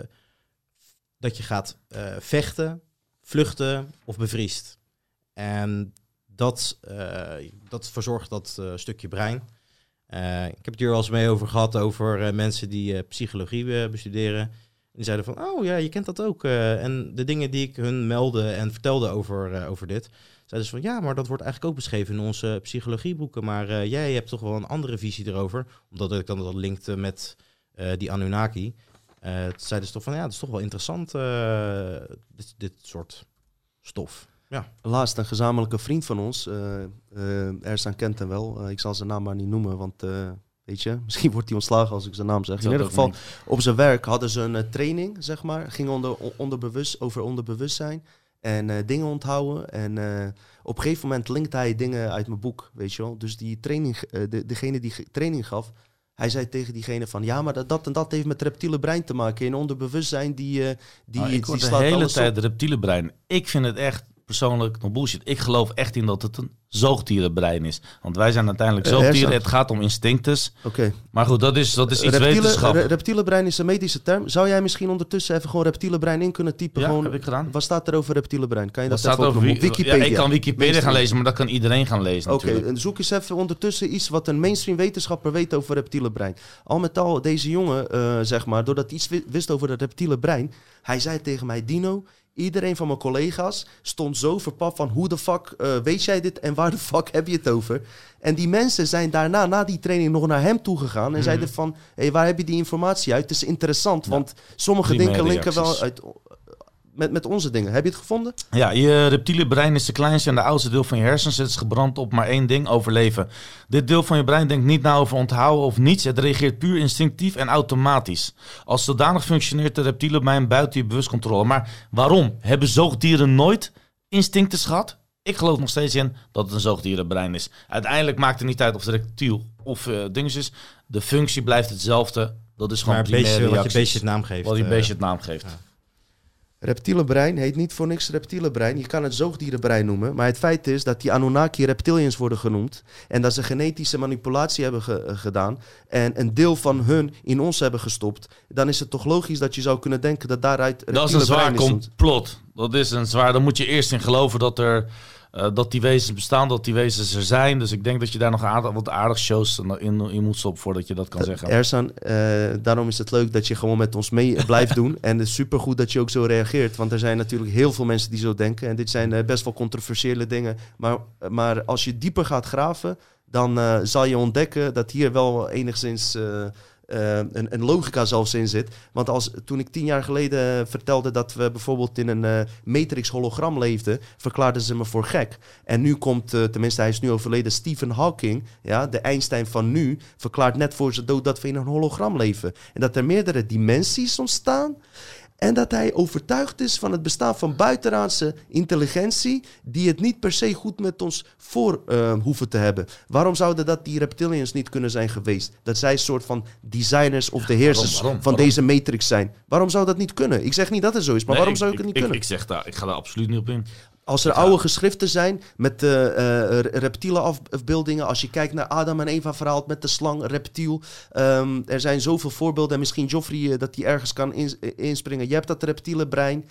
dat je gaat eh, vechten, vluchten of bevriest. En dat, eh, dat verzorgt dat eh, stukje brein. Eh, ik heb het hier al eens mee over gehad over eh, mensen die eh, psychologie eh, bestuderen. En die zeiden van, oh ja, je kent dat ook. eh. en de dingen die ik hun meldde en vertelde over, eh, over dit, zeiden ze van, ja, maar dat wordt eigenlijk ook beschreven in onze psychologieboeken. Maar eh, jij hebt toch wel een andere visie erover. Omdat ik dan dat linkte met eh, die Anunnaki. Toen zeiden ze toch van, ja, dat is toch wel interessant, dit, dit soort stof. Ja. Laatst een gezamenlijke vriend van ons, Ersan kent hem wel. Ik zal zijn naam maar niet noemen, want weet je, [LAUGHS] misschien wordt hij ontslagen als ik zijn naam zeg. In ieder geval, op zijn werk hadden ze een training, zeg maar. Ging onder, onderbewust, over onderbewustzijn en eh, dingen onthouden. En eh, op een gegeven moment linkte hij dingen uit mijn boek, weet je wel. Dus die training, eh, de, degene die training gaf, hij zei tegen diegene van, ja, maar dat, dat en dat heeft met reptiele brein te maken. In onderbewustzijn, die, die, Nou, ik die de hele op. tijd reptiele brein. Ik vind het echt persoonlijk nog bullshit. Ik geloof echt in dat het een zoogdierenbrein is. Want wij zijn uiteindelijk Eh, zoogdieren. Het gaat om instinctus. Oké. Maar goed, dat is, dat is iets Reptiele, wetenschap. re- reptiele brein is een medische term. Zou jij misschien ondertussen even gewoon reptiele brein in kunnen typen? Ja, gewoon, heb ik gedaan. Wat staat er over reptiele brein? Kan je Dat dat, staat even over? Wi- Wikipedia. Ja, ik kan Wikipedia gaan lezen, maar dat kan iedereen gaan lezen Oké, en zoek eens even ondertussen iets wat een mainstream wetenschapper weet over reptiele brein. Al met al, deze jongen, eh, zeg maar, doordat hij iets wi- wist over het reptiele brein, hij zei tegen mij, Dino, iedereen van mijn collega's stond zo verpap van hoe de fuck eh, weet jij dit en waar de [LAUGHS] fuck heb je het over? En die mensen zijn daarna, na die training, nog naar hem toegegaan en zeiden van, hé, hey, waar heb je die informatie uit? Het is interessant, want sommige dingen linken wel uit, met, met onze dingen. Heb je het gevonden? Ja, je reptiele brein is de kleinste en de oudste deel van je hersens. Het is gebrand op maar één ding, overleven. Dit deel van je brein denkt niet na over onthouden of niets. Het reageert puur instinctief en automatisch. Als zodanig functioneert de reptiele brein buiten je bewustcontrole. Maar waarom? Hebben zoogdieren nooit instincten gehad? Ik geloof nog steeds in dat het een zoogdierenbrein is. Uiteindelijk maakt het niet uit of het reptiel of eh dinges is. De functie blijft hetzelfde. Dat is gewoon Maar beetje wat je beestje het naam geeft, Wat je eh. beestje het naam geeft. Reptiele brein heet niet voor niks reptiele brein. Je kan het zoogdierenbrein noemen. Maar het feit is dat die Anunnaki reptilians worden genoemd. En dat ze genetische manipulatie hebben ge- eh, gedaan. En een deel van hun in ons hebben gestopt. Dan is het toch logisch dat je zou kunnen denken dat daaruit Dat is een zwaar complot. Dat is een zwaar. Daar moet je eerst in geloven dat er. Eh, dat die wezens bestaan, dat die wezens er zijn. Dus ik denk dat je daar nog aardig, wat aardig shows in, in moet stoppen voordat je dat kan zeggen. Ersan, eh, daarom is het leuk dat je gewoon met ons mee blijft doen. [LAUGHS] En het is supergoed dat je ook zo reageert. Want er zijn natuurlijk heel veel mensen die zo denken. En dit zijn eh, best wel controversiële dingen. Maar, maar als je dieper gaat graven, dan eh, zal je ontdekken dat hier wel enigszins eh, een, logica zelfs in zit. Want als, toen ik tien jaar geleden vertelde dat we bijvoorbeeld in een eh, Matrix-hologram leefden, verklaarden ze me voor gek. En nu komt, eh, tenminste hij is nu overleden, Stephen Hawking, ja, de Einstein van nu, verklaart net voor zijn dood dat we in een hologram leven. En dat er meerdere dimensies ontstaan. En dat hij overtuigd is van het bestaan van buitenaardse intelligentie. die het niet per se goed met ons voor eh, hoeven te hebben. Waarom zouden dat die reptilians niet kunnen zijn geweest? Dat zij een soort van designers of de heersers waarom? Waarom? van Waarom? deze matrix zijn. Waarom zou dat niet kunnen? Ik zeg niet dat het zo is, maar Nee, waarom zou ik het niet ik, kunnen? Ik, zeg daar, ik ga daar absoluut niet op in. Als er oude geschriften zijn met uh, uh, reptiele afbeeldingen. Als je kijkt naar Adam en Eva verhaal met de slang, reptiel. Um, er zijn zoveel voorbeelden. En misschien Joffrey uh, dat hij ergens kan in, inspringen. Je hebt dat reptiele brein.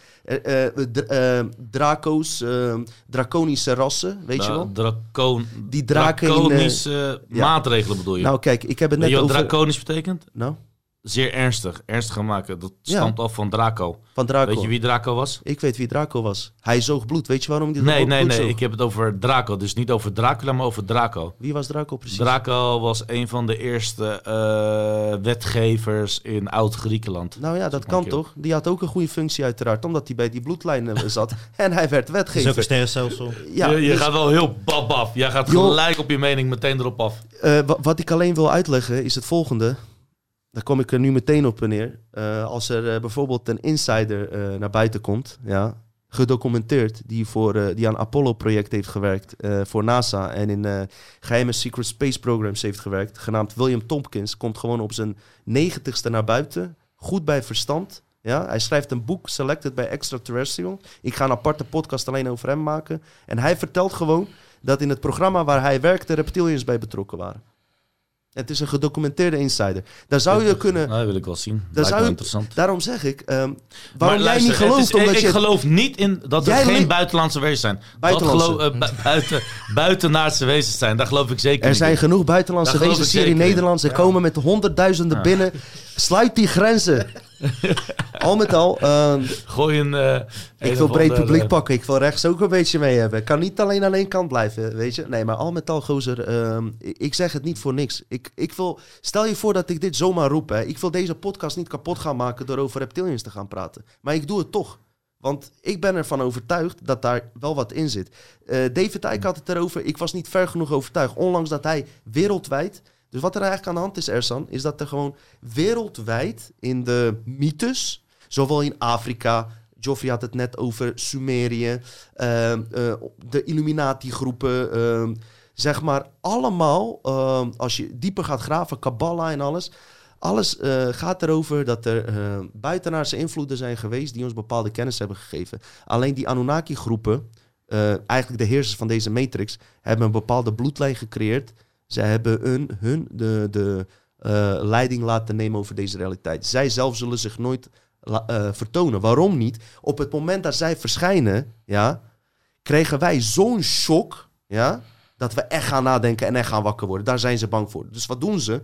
draco's, ehm, draconische rassen, weet je wel? Dracoon, Die draken draconische in, maatregelen bedoel je? Nou kijk, ik heb het net weet je wat over... draconisch betekent? Nou? Zeer ernstig. Ernstig maken. Dat stamt Ja. af van Draco. Van Draco. Weet je wie Draco was? Ik weet wie Draco was. Hij zoog bloed. Weet je waarom hij Nee, bloed nee, nee. zoog? Ik heb het over Draco. Dus niet over Dracula, maar over Draco. Wie was Draco precies? Draco was een van de eerste eh, wetgevers in Oud-Griekenland. Nou ja, dat kan keer. toch? Die had ook een goede functie uiteraard, omdat hij bij die bloedlijnen zat. [LAUGHS] en hij werd wetgever. is ook een sterrenstelsel. Ja, je je dus- gaat wel heel bab af. Jij gaat gelijk op je mening meteen erop af. Eh, wa- wat ik alleen wil uitleggen is het volgende. Daar kom ik er nu meteen op neer. Eh, als er eh, bijvoorbeeld een insider eh, naar buiten komt, ja, gedocumenteerd, die, voor, die aan Apollo-project heeft gewerkt voor NASA en in eh, geheime secret space programs heeft gewerkt, genaamd William Tompkins, komt gewoon op zijn negentigste naar buiten, goed bij verstand. Ja, hij schrijft een boek, Selected by Extraterrestrial. Ik ga een aparte podcast alleen over hem maken. En hij vertelt gewoon dat in het programma waar hij werkte reptilians bij betrokken waren. Het is een gedocumenteerde insider. Daar zou je kunnen. Nou, dat wil ik wel zien. Daar Lijkt zou me je, interessant. daarom zeg ik. ehm, waarom Maar jij luister, niet gelooft is- omdat ik, je. geloof niet in dat er Jij geen buitenlandse wezens zijn. Dat Buitenlandse. geloof, eh, bu- buiten, buitenaardse wezens zijn. Daar geloof ik zeker Er niet zijn in. genoeg buitenlandse wezens ik hier in. Nederland. Ze komen met honderdduizenden Ja. binnen. Sluit die grenzen. Al met al. ehm, Gooi een... eh, ik wil breed publiek pakken. Ik wil rechts ook een beetje mee hebben. Ik kan niet alleen aan één kant blijven, weet je. Nee, maar al met al, gozer. ehm, ik zeg het niet voor niks. Ik, ik wil, stel je voor dat ik dit zomaar roep. Hè. Ik wil deze podcast niet kapot gaan maken door over reptilians te gaan praten. Maar ik doe het toch. Want ik ben ervan overtuigd dat daar wel wat in zit. Eh, David Icke had het erover. Ik was niet ver genoeg overtuigd. Ondanks dat hij wereldwijd... Dus wat er eigenlijk aan de hand is, Ersan... is dat er gewoon wereldwijd in de mythes... zowel in Afrika... Joffrey had het net over Sumerië... ehm, eh, de Illuminati-groepen... ehm, zeg maar allemaal... ehm, als je dieper gaat graven, Kabbalah en alles... Alles eh, gaat erover dat er eh, buitenaardse invloeden zijn geweest die ons bepaalde kennis hebben gegeven. Alleen die Anunnaki-groepen, eh, eigenlijk de heersers van deze matrix, hebben een bepaalde bloedlijn gecreëerd. Ze hebben hun, hun de, de eh, leiding laten nemen over deze realiteit. Zij zelf zullen zich nooit eh, vertonen. Waarom niet? Op het moment dat zij verschijnen, ja, kregen wij zo'n shock, ja, dat we echt gaan nadenken en echt gaan wakker worden. Daar zijn ze bang voor. Dus wat doen ze?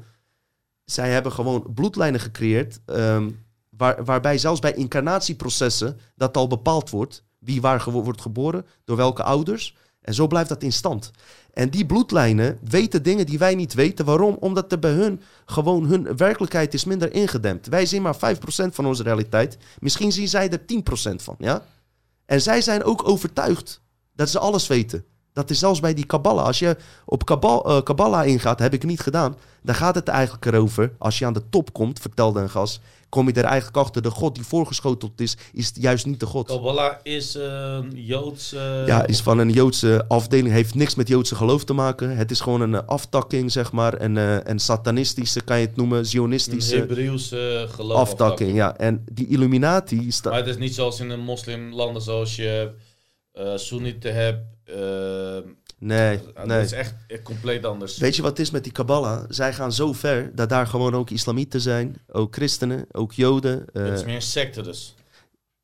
Zij hebben gewoon bloedlijnen gecreëerd, ehm, waar, waarbij zelfs bij incarnatieprocessen dat al bepaald wordt wie waar wordt geboren, door welke ouders. En zo blijft dat in stand. En die bloedlijnen weten dingen die wij niet weten. Waarom? Omdat er bij hun gewoon hun werkelijkheid is minder ingedempt. Wij zien maar 5% van onze realiteit. Misschien zien zij er 10% van, ja? En zij zijn ook overtuigd dat ze alles weten. Dat is zelfs bij die Kabbalah. Als je op Kabbal, eh, Kabbalah ingaat, heb ik niet gedaan. Dan gaat het eigenlijk erover. Als je aan de top komt, vertelde een gast. Kom je er eigenlijk achter. De God die voorgeschoteld is, is juist niet de God. Kabbalah is een Joods... eh, Ja, is van een Joodse afdeling. Heeft niks met Joodse geloof te maken. Het is gewoon een eh, aftakking, zeg maar. En eh, een satanistische, kan je het noemen. een Zionistische Hebreeuwse geloof. aftakking. Ja, en die Illuminati... sta- Maar het is niet zoals in de moslimlanden zoals je eh Soenieten hebt. Eh, Nee, dat nee. is echt, compleet anders. Weet je wat het is met die Kabbalah? Zij gaan zo ver dat daar gewoon ook islamieten zijn. Ook christenen, ook joden. eh, het is meer een secte dus.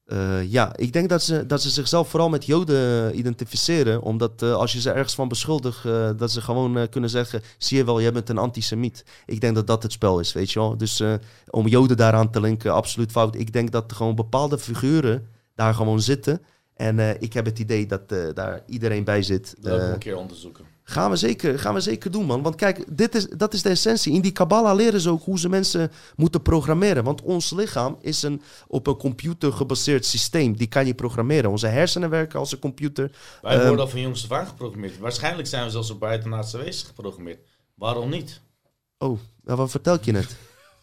eh, ja, ik denk dat ze, dat ze zichzelf vooral met joden identificeren. Omdat eh, als je ze ergens van beschuldigt, eh, dat ze gewoon eh, kunnen zeggen... zie je wel, jij bent een antisemiet. Ik denk dat dat het spel is, weet je wel. Dus eh, om joden daaraan te linken, absoluut fout. Ik denk dat gewoon bepaalde figuren daar gewoon zitten... En eh, ik heb het idee dat eh, daar iedereen bij zit. Dat ik Eh, een keer onderzoeken. Gaan we, zeker, gaan we zeker doen, man. Want kijk, dit is, dat is de essentie. In die Kabbalah leren ze ook hoe ze mensen moeten programmeren. Want ons lichaam is een op een computer gebaseerd systeem. Die kan je programmeren. Onze hersenen werken als een computer. Wij Ehm, worden al van jongs af aan geprogrammeerd. Waarschijnlijk zijn we zelfs op buitenaardse wezens geprogrammeerd. Waarom niet? Oh, nou, wat vertel ik je net?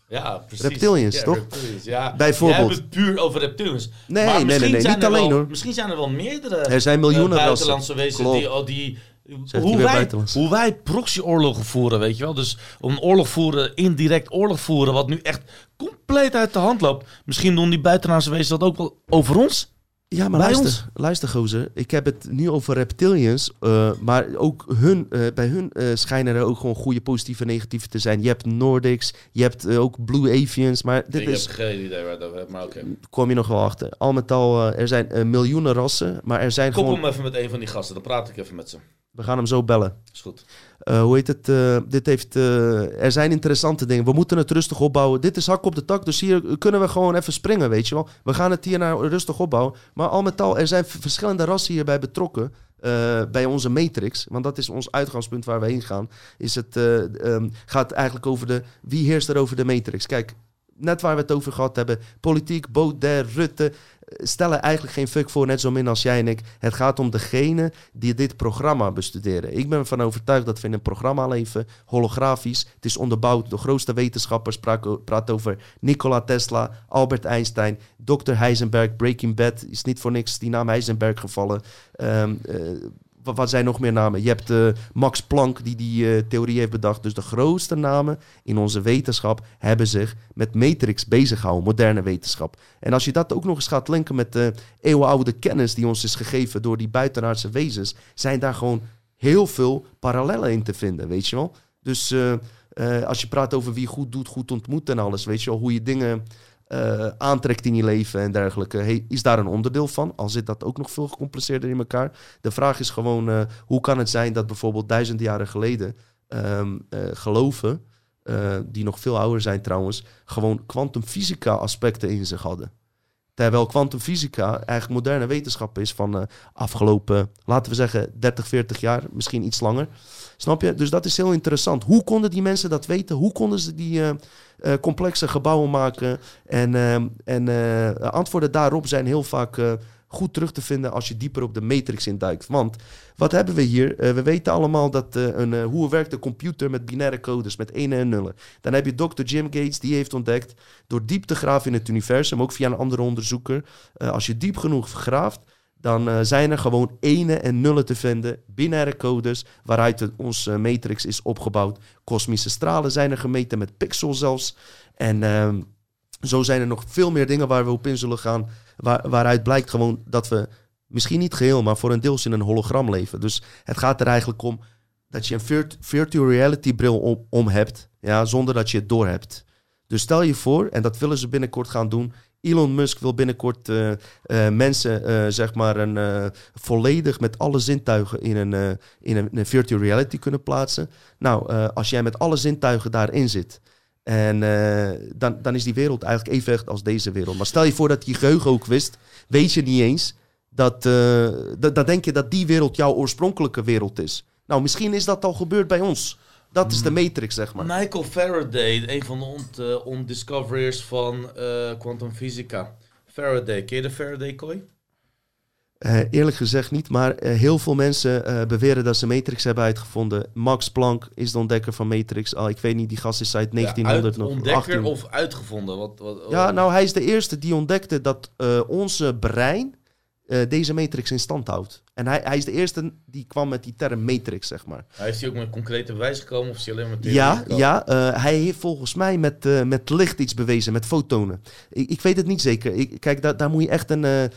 Ja, precies. Reptilians, Ja, toch? reptilians, ja. Bijvoorbeeld. Jij hebt het puur over reptilians. Nee, Maar nee, nee, nee, niet alleen, wel, hoor. Misschien zijn er wel meerdere Er zijn miljoenen eh, rassen. buitenlandse wezens die, al die hoe wij, hoe wij proxyoorlogen voeren, weet je wel. Dus een oorlog voeren, indirect oorlog voeren, wat nu echt compleet uit de hand loopt. Misschien doen die buitenaardse wezens dat ook wel over ons. Ja, maar Bij luister, ons? luister gozer. Ik heb het nu over reptilians. eh, maar ook hun, eh, bij hun eh, schijnen er ook gewoon goede positieve en negatieve te zijn. Je hebt Nordics, je hebt ook Blue Avians. Maar dit ik is, heb geen idee waar het over hebt, maar oké. kom je nog wel achter. Al met al, er zijn miljoenen rassen. Maar er zijn Koppel gewoon... hem even met een van die gasten, dan praat ik even met ze. We gaan hem zo bellen. Is goed. Eh, hoe heet het? eh, dit heeft, eh, er zijn interessante dingen. We moeten het rustig opbouwen. Dit is hak op de tak. Dus hier kunnen we gewoon even springen, weet je wel. We gaan het hier naar rustig opbouwen. Maar al met al, er zijn verschillende rassen hierbij betrokken. bij onze matrix. Want dat is ons uitgangspunt waar we heen gaan. Is het, eh, ehm, gaat eigenlijk over de... Wie heerst er over de matrix? Kijk, net waar we het over gehad hebben. Politiek, Baudet, Rutte... Stellen eigenlijk geen fuck voor, net zo min als jij en ik. Het gaat om degene die dit programma bestuderen. Ik ben ervan overtuigd dat we in een programma leven, holografisch. Het is onderbouwd. De grootste wetenschappers praat over Nikola Tesla, Albert Einstein, Dr. Heisenberg, Breaking Bad. Is niet voor niks die naam Heisenberg gevallen. Ehm, eh, wat, zijn nog meer namen? Je hebt eh, Max Planck die die eh, theorie heeft bedacht. Dus de grootste namen in onze wetenschap hebben zich met matrix bezig gehouden, moderne wetenschap. En als je dat ook nog eens gaat linken met de eeuwenoude kennis die ons is gegeven door die buitenaardse wezens, zijn daar gewoon heel veel parallellen in te vinden, weet je wel? Dus eh, eh, als je praat over wie goed doet, goed ontmoet en alles, weet je wel, hoe je dingen eh, aantrekt in je leven en dergelijke, is daar een onderdeel van? Al zit dat ook nog veel gecompliceerder in elkaar. De vraag is gewoon, eh, hoe kan het zijn dat bijvoorbeeld duizenden jaren geleden eh, geloven, die nog veel ouder zijn trouwens, gewoon kwantumfysica aspecten in zich hadden. Terwijl kwantumfysica eigenlijk moderne wetenschap is van eh, afgelopen, laten we zeggen, 30, 40 jaar, misschien iets langer. Snap je? Dus dat is heel interessant. Hoe konden die mensen dat weten? Hoe konden ze die eh, eh, complexe gebouwen maken? En, eh, en antwoorden daarop zijn heel vaak goed terug te vinden als je dieper op de matrix induikt. Want wat hebben we hier? Eh, we weten allemaal dat, eh, een, eh, hoe werkt de computer met binaire codes, met ene en nullen. Dan heb je Dr. Jim Gates, die heeft ontdekt, door diep te graven in het universum, ook via een andere onderzoeker, als je diep genoeg graaft, dan zijn er gewoon ene en nullen te vinden, binaire codes, waaruit onze matrix is opgebouwd. Kosmische stralen zijn er gemeten met pixels zelfs. En ehm, zo zijn er nog veel meer dingen waar we op in zullen gaan, waar, waaruit blijkt gewoon dat we Misschien niet geheel, maar voor een deels in een hologram leven. Dus het gaat er eigenlijk om dat je een virt- virtual reality bril om, om hebt, ja, zonder dat je het door hebt. Dus stel je voor, en dat willen ze binnenkort gaan doen. Elon Musk wil binnenkort eh, eh, mensen, eh, zeg maar, een, volledig met alle zintuigen in een, in een, virtual reality kunnen plaatsen. Nou, als jij met alle zintuigen daarin zit, en eh, dan, dan is die wereld eigenlijk even echt als deze wereld. Maar stel je voor dat je geheugen ook wist, weet je niet eens dat, eh, dat, dan denk je dat die wereld jouw oorspronkelijke wereld is. Nou, misschien is dat al gebeurd bij ons. Dat is de matrix, zeg maar. Michael Faraday, een van de ont, eh, ondiscoverers van eh quantum fysica. Faraday, ken je de Faraday-kooi? Eh, eerlijk gezegd niet, maar eh, heel veel mensen eh, beweren dat ze Matrix hebben uitgevonden. Max Planck is de ontdekker van Matrix. Al, ik weet niet, die gast is uit 1900 ja, nog. ontdekker 18. of uitgevonden? Wat, wat, Ja, nou, hij is de eerste die ontdekte dat onze brein eh, deze matrix in stand houdt. En hij, hij is de eerste die kwam met die term matrix, zeg maar. Hij is hij ook met concrete bewijs gekomen of is hij alleen theorie Ja, gekomen? ja eh, hij heeft volgens mij met, eh, met licht iets bewezen, met fotonen. Ik, ik weet het niet zeker. Ik, kijk, daar, daar moet je echt een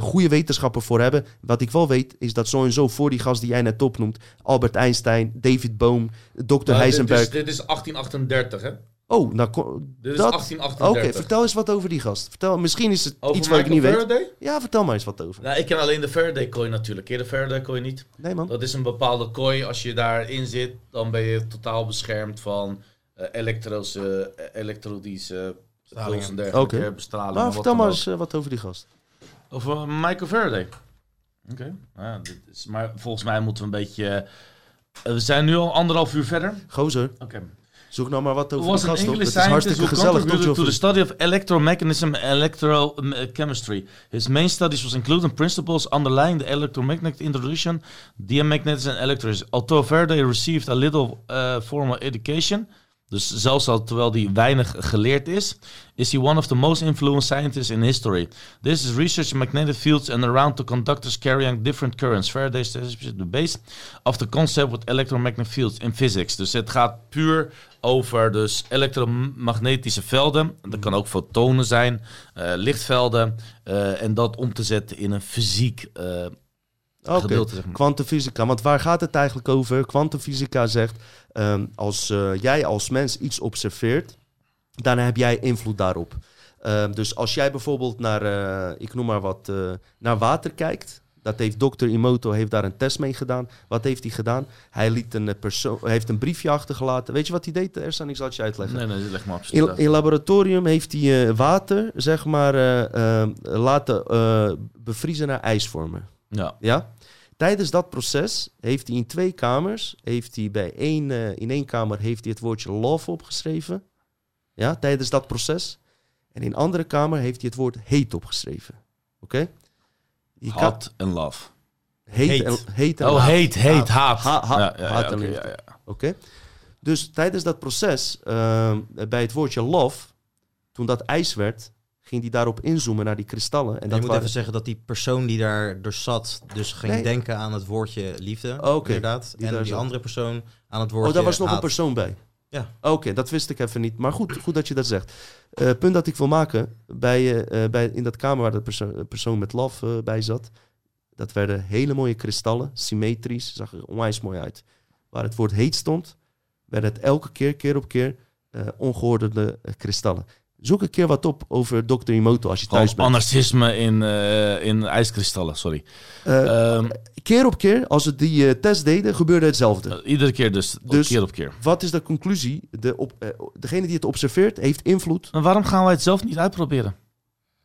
goede wetenschapper voor hebben. Wat ik wel weet, is dat zo en zo voor die gast die jij net opnoemt... Albert Einstein, David Bohm, Dr. Nou, dit, Heisenberg... is, dit is 1838, hè? Oh, nou... Dit is dat- 1838. Oké, vertel eens wat over die gast. Vertel, misschien is het Over iets wat ik niet weet. Faraday? Ja, vertel maar eens wat over. Nou, ik ken alleen de Faraday-kooi natuurlijk. Ken je de Faraday-kooi niet? Nee, man. Dat is een bepaalde kooi. Als je daarin zit, dan ben je totaal beschermd van eh elektrose, eh, elektrodische puls en dergelijke Oké. bestraling. Nou, vertel wat maar eens eh, wat over die gast. Over Michael Faraday. Oké. Nou ja, dit is, maar volgens mij moeten we een beetje... eh, we zijn nu al anderhalf uur verder. Gozer, Oké. Zoek nou maar wat over was an gast op. Het is hartstikke gezellig, to the study of electromechanism and electrochemistry. His main studies was including principles underlying the electromagnetic introduction, diamagnetism and electricity. Although Faraday received a little uh, formal education, dus zelfs al terwijl hij weinig geleerd is, is he one of the most influential scientists in history. This is research magnetic fields and around the conductors carrying different currents. Faraday established the base of the concept with electromagnetic fields in physics. Dus het gaat puur over dus elektromagnetische velden. Dat kan ook fotonen zijn, eh, lichtvelden. eh, en dat om te zetten in een fysiek eh, Oké, gedeelte. Zeg maar. Want waar gaat het eigenlijk over? Kwantumfysica zegt, ehm, als eh, jij als mens iets observeert, dan heb jij invloed daarop. Ehm, dus als jij bijvoorbeeld naar, eh, ik noem maar wat, eh, naar water kijkt, dat heeft dokter Imoto heeft daar een test mee gedaan. Wat heeft hij gedaan? Hij liet een, persoon, heeft een briefje achtergelaten. Weet je wat hij deed, Ersan? Ik zal het je uitleggen. Nee, nee, leg maar absoluut In, laboratorium heeft hij water, zeg maar, eh, eh, laten bevriezen naar ijsvormen. Ja. Ja? Tijdens dat proces heeft hij in twee kamers, heeft hij bij één, eh, in één kamer heeft hij het woordje love opgeschreven. Ja, tijdens dat proces. En in andere kamer heeft hij het woord hate opgeschreven. Oké? Je Hot en love. Hate, Hate. en, hate en Oh, hate, hate, haat. Ha- ha- Ja, ja, ja, haat en liefde. ja, ja. Oké? Dus tijdens dat proces, ehm, bij het woordje love, toen dat ijs werd, ging hij daarop inzoomen naar die kristallen. En En dat moet waren- even zeggen dat die persoon die daar dus zat, dus ging Nee. denken aan het woordje liefde. Oh. Inderdaad. Die en die zat. andere persoon aan het woordje Oh, daar was nog haat. een persoon bij. Ja. Oké, dat wist ik even niet. Maar goed, goed dat je dat zegt. Eh punt dat ik wil maken, bij, eh, bij, in dat kamer waar de perso- persoon met love eh, bij zat, dat werden hele mooie kristallen, symmetrisch, zag er onwijs mooi uit. Waar het woord heet stond, werden het elke keer, keer op keer, ongeordende kristallen. Zoek een keer wat op over Dr. Imoto als je thuis bent. anarchisme in, eh, in ijskristallen, sorry. Eh, Ehm, keer op keer, als we die eh, test deden, gebeurde hetzelfde. iedere keer dus, Dus- keer op keer. Wat is de conclusie? De op, degene die het observeert, heeft invloed En waarom gaan wij het zelf niet uitproberen?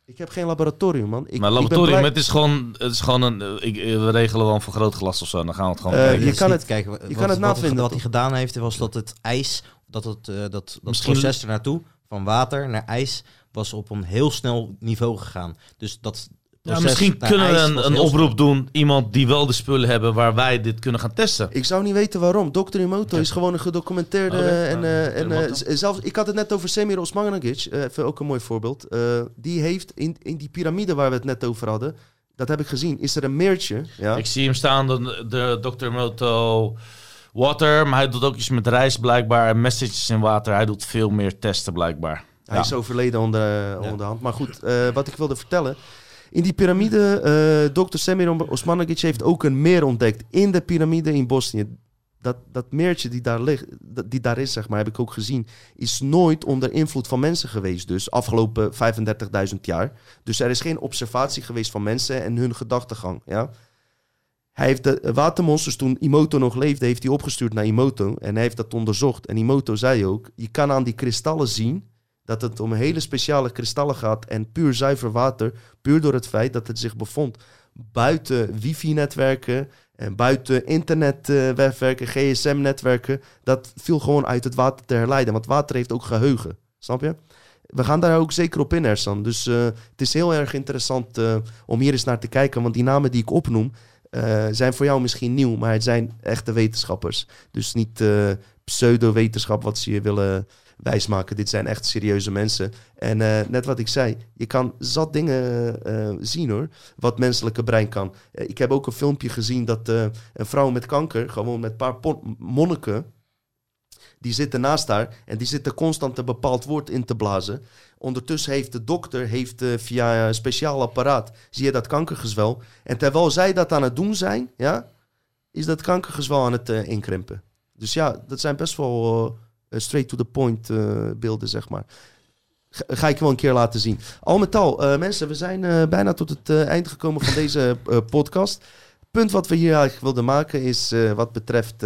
Ik heb geen laboratorium, man. Ik, maar ik ben laboratorium, blij- het is gewoon, het is gewoon een, ik, we regelen wel een vergrootglas of zo, dan gaan we het gewoon kijken. je kan het- kijk, je wat, kan het wat, navinden, Wat toch? hij gedaan heeft, was dat het ijs, dat het dat, dat Misschien- proces ernaartoe, van water naar ijs, was op een heel snel niveau gegaan. Dus dat Ja, misschien kunnen we een, een oproep doen, iemand die wel de spullen hebben waar wij dit kunnen gaan testen. Ik zou niet weten waarom. Dr. Imoto is gewoon een gedocumenteerde... Oké, en, eh, en, eh, zelfs, ik had het net over Semir Osmanagic. eh, even ook een mooi voorbeeld. Eh, die heeft in, in die piramide waar we het net over hadden... Dat heb ik gezien. Is er een meertje? Ja. Ik zie hem staan, de, de Dr. Moto Water, maar hij doet ook iets met rijst blijkbaar, en messages in water. Hij doet veel meer testen blijkbaar. Hij Ja. is overleden onder, onder de hand. Maar goed, eh, wat ik wilde vertellen... In die piramide, uh, Dr. Semir Osmanagic heeft ook een meer ontdekt. In de piramide in Bosnië. Dat, dat meertje die daar, ligt, die daar is, zeg maar, heb ik ook gezien, is nooit onder invloed van mensen geweest. Dus afgelopen 35.000 jaar. Dus er is geen observatie geweest van mensen en hun gedachtegang. Ja? Hij heeft de watermonsters toen Imoto nog leefde, heeft hij opgestuurd naar Imoto. En hij heeft dat onderzocht. En Imoto zei ook, je kan aan die kristallen zien dat het om hele speciale kristallen gaat en puur zuiver water. Puur door het feit dat het zich bevond buiten wifi-netwerken en buiten internetwerken, gsm-netwerken. Dat viel gewoon uit het water te herleiden. Want water heeft ook geheugen. Snap je? We gaan daar ook zeker op in, Ersan. Dus uh, het is heel erg interessant uh, om hier eens naar te kijken. Want die namen die ik opnoem, uh, zijn voor jou misschien nieuw, maar het zijn echte wetenschappers. Dus niet uh, pseudo-wetenschap wat ze je willen wijsmaken. Dit zijn echt serieuze mensen. En uh, net wat ik zei, je kan zat dingen zien hoor, wat menselijke brein kan. ik heb ook een filmpje gezien dat een vrouw met kanker, gewoon met een paar monniken, die zitten naast haar en die zitten constant een bepaald woord in te blazen. Ondertussen heeft de dokter heeft, uh, via een speciaal apparaat, zie je dat kankergezwel. En terwijl zij dat aan het doen zijn, ja, is dat kankergezwel aan het uh, inkrimpen. Dus ja, dat zijn best wel uh, straight to the point beelden, zeg maar. Ga ik wel een keer laten zien. Al met al, mensen, we zijn bijna tot het eind gekomen van deze podcast. Punt wat we hier eigenlijk wilden maken is wat betreft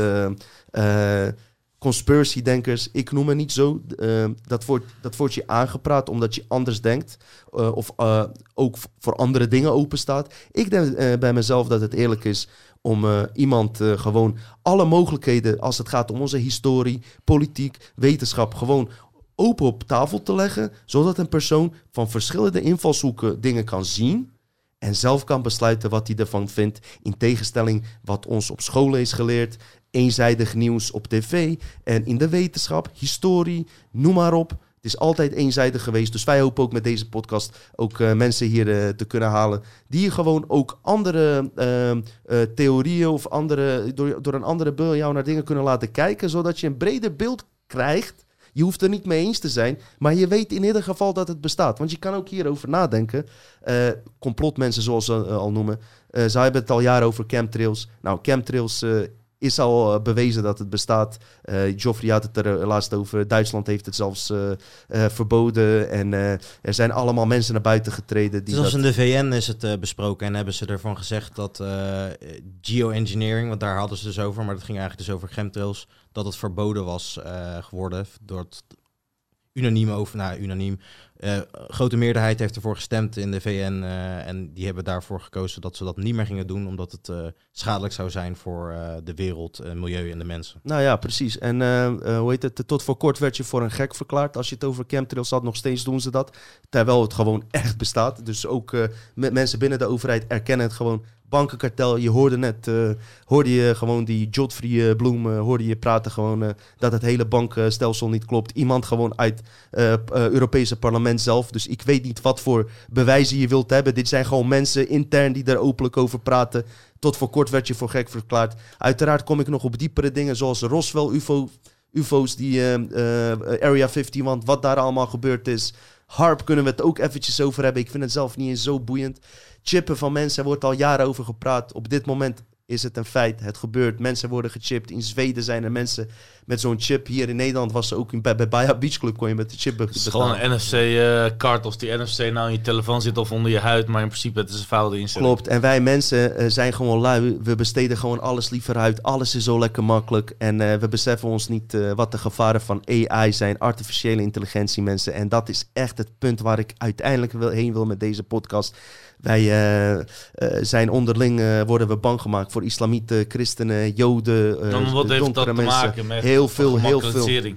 conspiracy-denkers, ik noem het niet zo. Uh, dat, wordt, dat wordt je aangepraat omdat je anders denkt. Uh, of uh, ook voor andere dingen openstaat. Ik denk bij mezelf dat het eerlijk is om iemand gewoon alle mogelijkheden als het gaat om onze historie, politiek, wetenschap, gewoon open op tafel te leggen. Zodat een persoon van verschillende invalshoeken dingen kan zien. En zelf kan besluiten wat hij ervan vindt. In tegenstelling wat ons op scholen is geleerd eenzijdig nieuws op tv en in de wetenschap, historie, noem maar op. Het is altijd eenzijdig geweest. Dus wij hopen ook met deze podcast ook uh, mensen hier uh, te kunnen halen. Die gewoon ook andere uh, theorieën of andere, door, door een andere bril jou naar dingen kunnen laten kijken. Zodat je een breder beeld krijgt. Je hoeft er niet mee eens te zijn. Maar je weet in ieder geval dat het bestaat. Want je kan ook hierover nadenken. complotmensen zoals ze al noemen. ze hebben het al jaren over chemtrails. Nou, chemtrails is al eh, bewezen dat het bestaat. Uh, Joffrey had het er laatst over. Duitsland heeft het zelfs uh, verboden. En er zijn allemaal mensen naar buiten getreden. Die Zelfs dat... in de VN is het besproken en hebben ze ervan gezegd dat geoengineering, want daar hadden ze dus over, maar dat ging eigenlijk dus over chemtrails, dat het verboden was geworden door het unaniem over, nou unaniem, uh, grote meerderheid heeft ervoor gestemd in de VN. Uh, en die hebben daarvoor gekozen dat ze dat niet meer gingen doen. Omdat het uh, schadelijk zou zijn voor de wereld, milieu en de mensen. Nou ja, precies. En hoe heet het? Tot voor kort werd je voor een gek verklaard. Als je het over chemtrails had, nog steeds doen ze dat. Terwijl het gewoon echt bestaat. Dus ook met mensen binnen de overheid erkennen het gewoon bankenkartel. Je hoorde net, uh, hoorde je gewoon die Godfrey Bloem, uh, hoorde je praten gewoon dat het hele bankstelsel niet klopt. Iemand gewoon uit Europese parlement zelf. Dus ik weet niet wat voor bewijzen je wilt hebben. Dit zijn gewoon mensen intern die daar openlijk over praten. Tot voor kort werd je voor gek verklaard. Uiteraard kom ik nog op diepere dingen zoals Roswell UFO, UFO's, die Area 51, want wat daar allemaal gebeurd is. Harp kunnen we het ook eventjes over hebben. Ik vind het zelf niet eens zo boeiend chippen van mensen, er wordt al jaren over gepraat. Op dit moment is het een feit. Het gebeurt. Mensen worden gechipt. In Zweden zijn er mensen met zo'n chip. Hier in Nederland was ze ook bij, bij Baja Beach Club kon je met de chip Het is gewoon een NFC-kaart. Uh, of die NFC nou in je telefoon zit of onder je huid. Maar in principe het is een foute instelling. Klopt. En wij mensen uh, zijn gewoon lui. We besteden gewoon alles liever uit. Alles is zo lekker makkelijk. En uh, we beseffen ons niet eh, wat de gevaren van AI zijn. Artificiële intelligentie mensen. En dat is echt het punt waar ik uiteindelijk wil, heen wil met deze podcast. Wij uh, uh, zijn onderling, uh, worden we bang gemaakt voor islamieten, christenen, joden, uh, wat heeft dat te maken met heel veel, heel veel.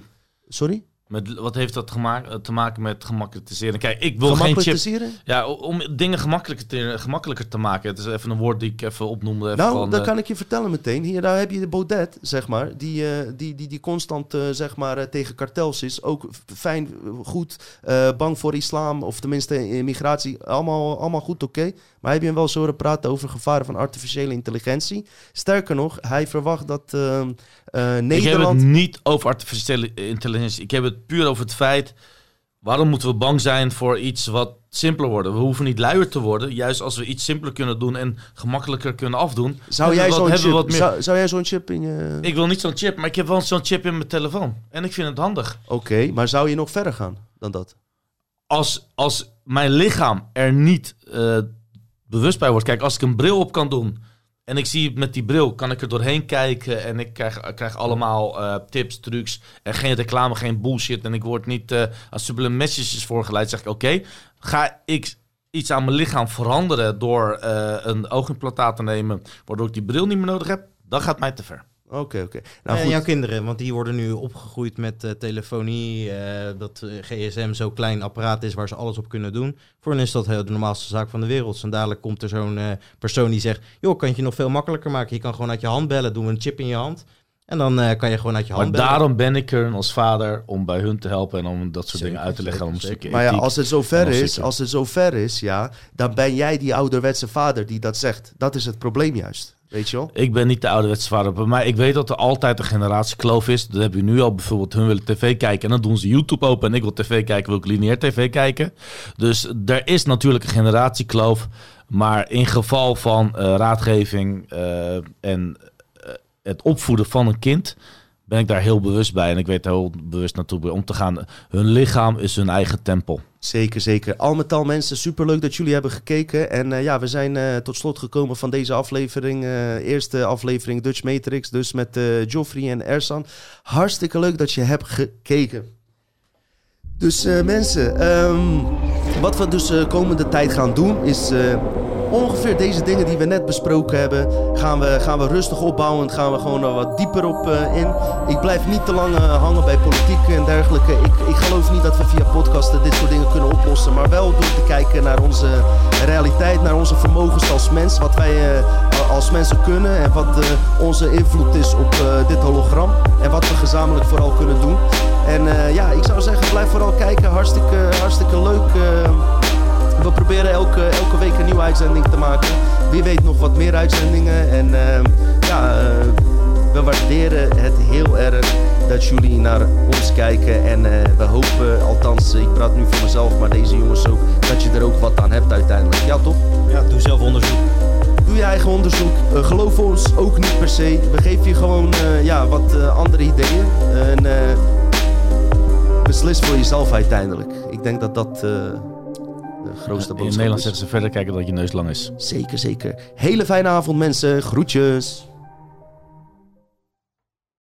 Sorry? Met, wat heeft dat gemaakt, te maken met gemakkelijker Kijk, ik wil geen chip... Ja, om dingen gemakkelijker te, gemakkelijker te maken. Het is even een woord die ik even opnoemde. Even nou, van, dat kan ik je vertellen meteen. Hier, daar heb je de Baudet, zeg maar. Die, uh, die, die, die constant, uh, zeg maar, tegen kartels is. Ook fijn, goed, bang voor islam. Of tenminste immigratie. Allemaal, allemaal goed, oké. Okay. Maar heb je hem wel eens horen praten over gevaren van artificiële intelligentie? Sterker nog, hij verwacht dat Nederland... Ik heb het niet over artificiële intelligentie. Ik heb het puur over het feit Waarom moeten we bang zijn voor iets wat simpeler wordt? We hoeven niet luier te worden. Juist als we iets simpeler kunnen doen en gemakkelijker kunnen afdoen. Zou jij zo'n chip, wat meer- zou, zou jij zo'n chip in je... Ik wil niet zo'n chip, maar ik heb wel zo'n chip in mijn telefoon. En ik vind het handig. Oké, maar zou je nog verder gaan dan dat? Als, als mijn lichaam er niet eh, bewust bij wordt. Kijk, als ik een bril op kan doen. En ik zie met die bril, kan ik er doorheen kijken. En ik krijg, krijg allemaal eh, tips, trucs. En geen reclame, geen bullshit. En ik word niet eh als sublime messages voorgeleid. Zeg ik, oké, ga ik iets aan mijn lichaam veranderen door eh, een oogimplantaat te nemen. Waardoor ik die bril niet meer nodig heb. Dat gaat mij te ver. Oké, oké. Nou, en goed. jouw kinderen, want die worden nu opgegroeid met eh, telefonie, eh, dat eh, gsm zo'n klein apparaat is waar ze alles op kunnen doen. Voor hen is dat heel de normaalste zaak van de wereld. En dadelijk komt er zo'n eh, persoon die zegt, joh, kan je het nog veel makkelijker maken? Je kan gewoon uit je hand bellen, doen we een chip in je hand. En dan eh, kan je gewoon uit je Maar hand bellen. daarom ben ik er als vader om bij hun te helpen. En om dat soort Zeker, dingen uit te leggen. zeker, om een zeker. stukje Maar ja, als het zover is, als het zover is, ja, dan ben jij die ouderwetse vader die dat zegt. Dat is het probleem juist, weet je wel? Ik ben niet de ouderwetse vader. Mij, ik weet dat er altijd een generatiekloof is. Dat heb je nu al bijvoorbeeld. Hun willen tv kijken en dan doen ze YouTube open. En ik wil tv kijken, wil ik lineair tv kijken. Dus er is natuurlijk een generatiekloof. Maar in geval van eh, raadgeving eh, en eh, het opvoeden van een kind... ben ik daar heel bewust bij. En ik weet er heel bewust naartoe om te gaan. Hun lichaam is hun eigen tempel. Zeker, zeker. Al met al mensen, superleuk dat jullie hebben gekeken. En eh, ja, we zijn eh, tot slot gekomen van deze aflevering. eh, eerste aflevering Dutch Matrix, dus met Joffrey en Ersan. Hartstikke leuk dat je hebt gekeken. Dus mensen, ehm, wat we dus de komende tijd gaan doen is ongeveer deze dingen die we net besproken hebben, gaan we, gaan we rustig opbouwen. Gaan we gewoon wat dieper op eh, in. Ik blijf niet te lang eh, hangen bij politiek en dergelijke. Ik, ik geloof niet dat we via podcasten dit soort dingen kunnen oplossen, maar wel door te kijken naar onze realiteit, naar onze vermogens als mens, wat wij eh, als mensen kunnen en wat onze invloed is op dit hologram en wat we gezamenlijk vooral kunnen doen. En ja, ik zou zeggen, blijf vooral kijken. Hartstikke, hartstikke leuk. We proberen elke, elke week een nieuwe uitzending te maken. Wie weet nog wat meer uitzendingen. En eh, ja, eh, we waarderen het heel erg dat jullie naar ons kijken. En eh, we hopen, althans, ik praat nu voor mezelf, maar deze jongens ook, dat je er ook wat aan hebt uiteindelijk. Ja, toch? Ja, doe zelf onderzoek. Doe je eigen onderzoek. Eh, geloof ons ook niet per se. We geven je gewoon ja, wat andere ideeën. En beslis voor jezelf uiteindelijk. Ik denk dat dat de grootste In boodschap Nederland is. zeggen ze verder kijken dat je neus lang is. Zeker, zeker. Hele fijne avond mensen. Groetjes.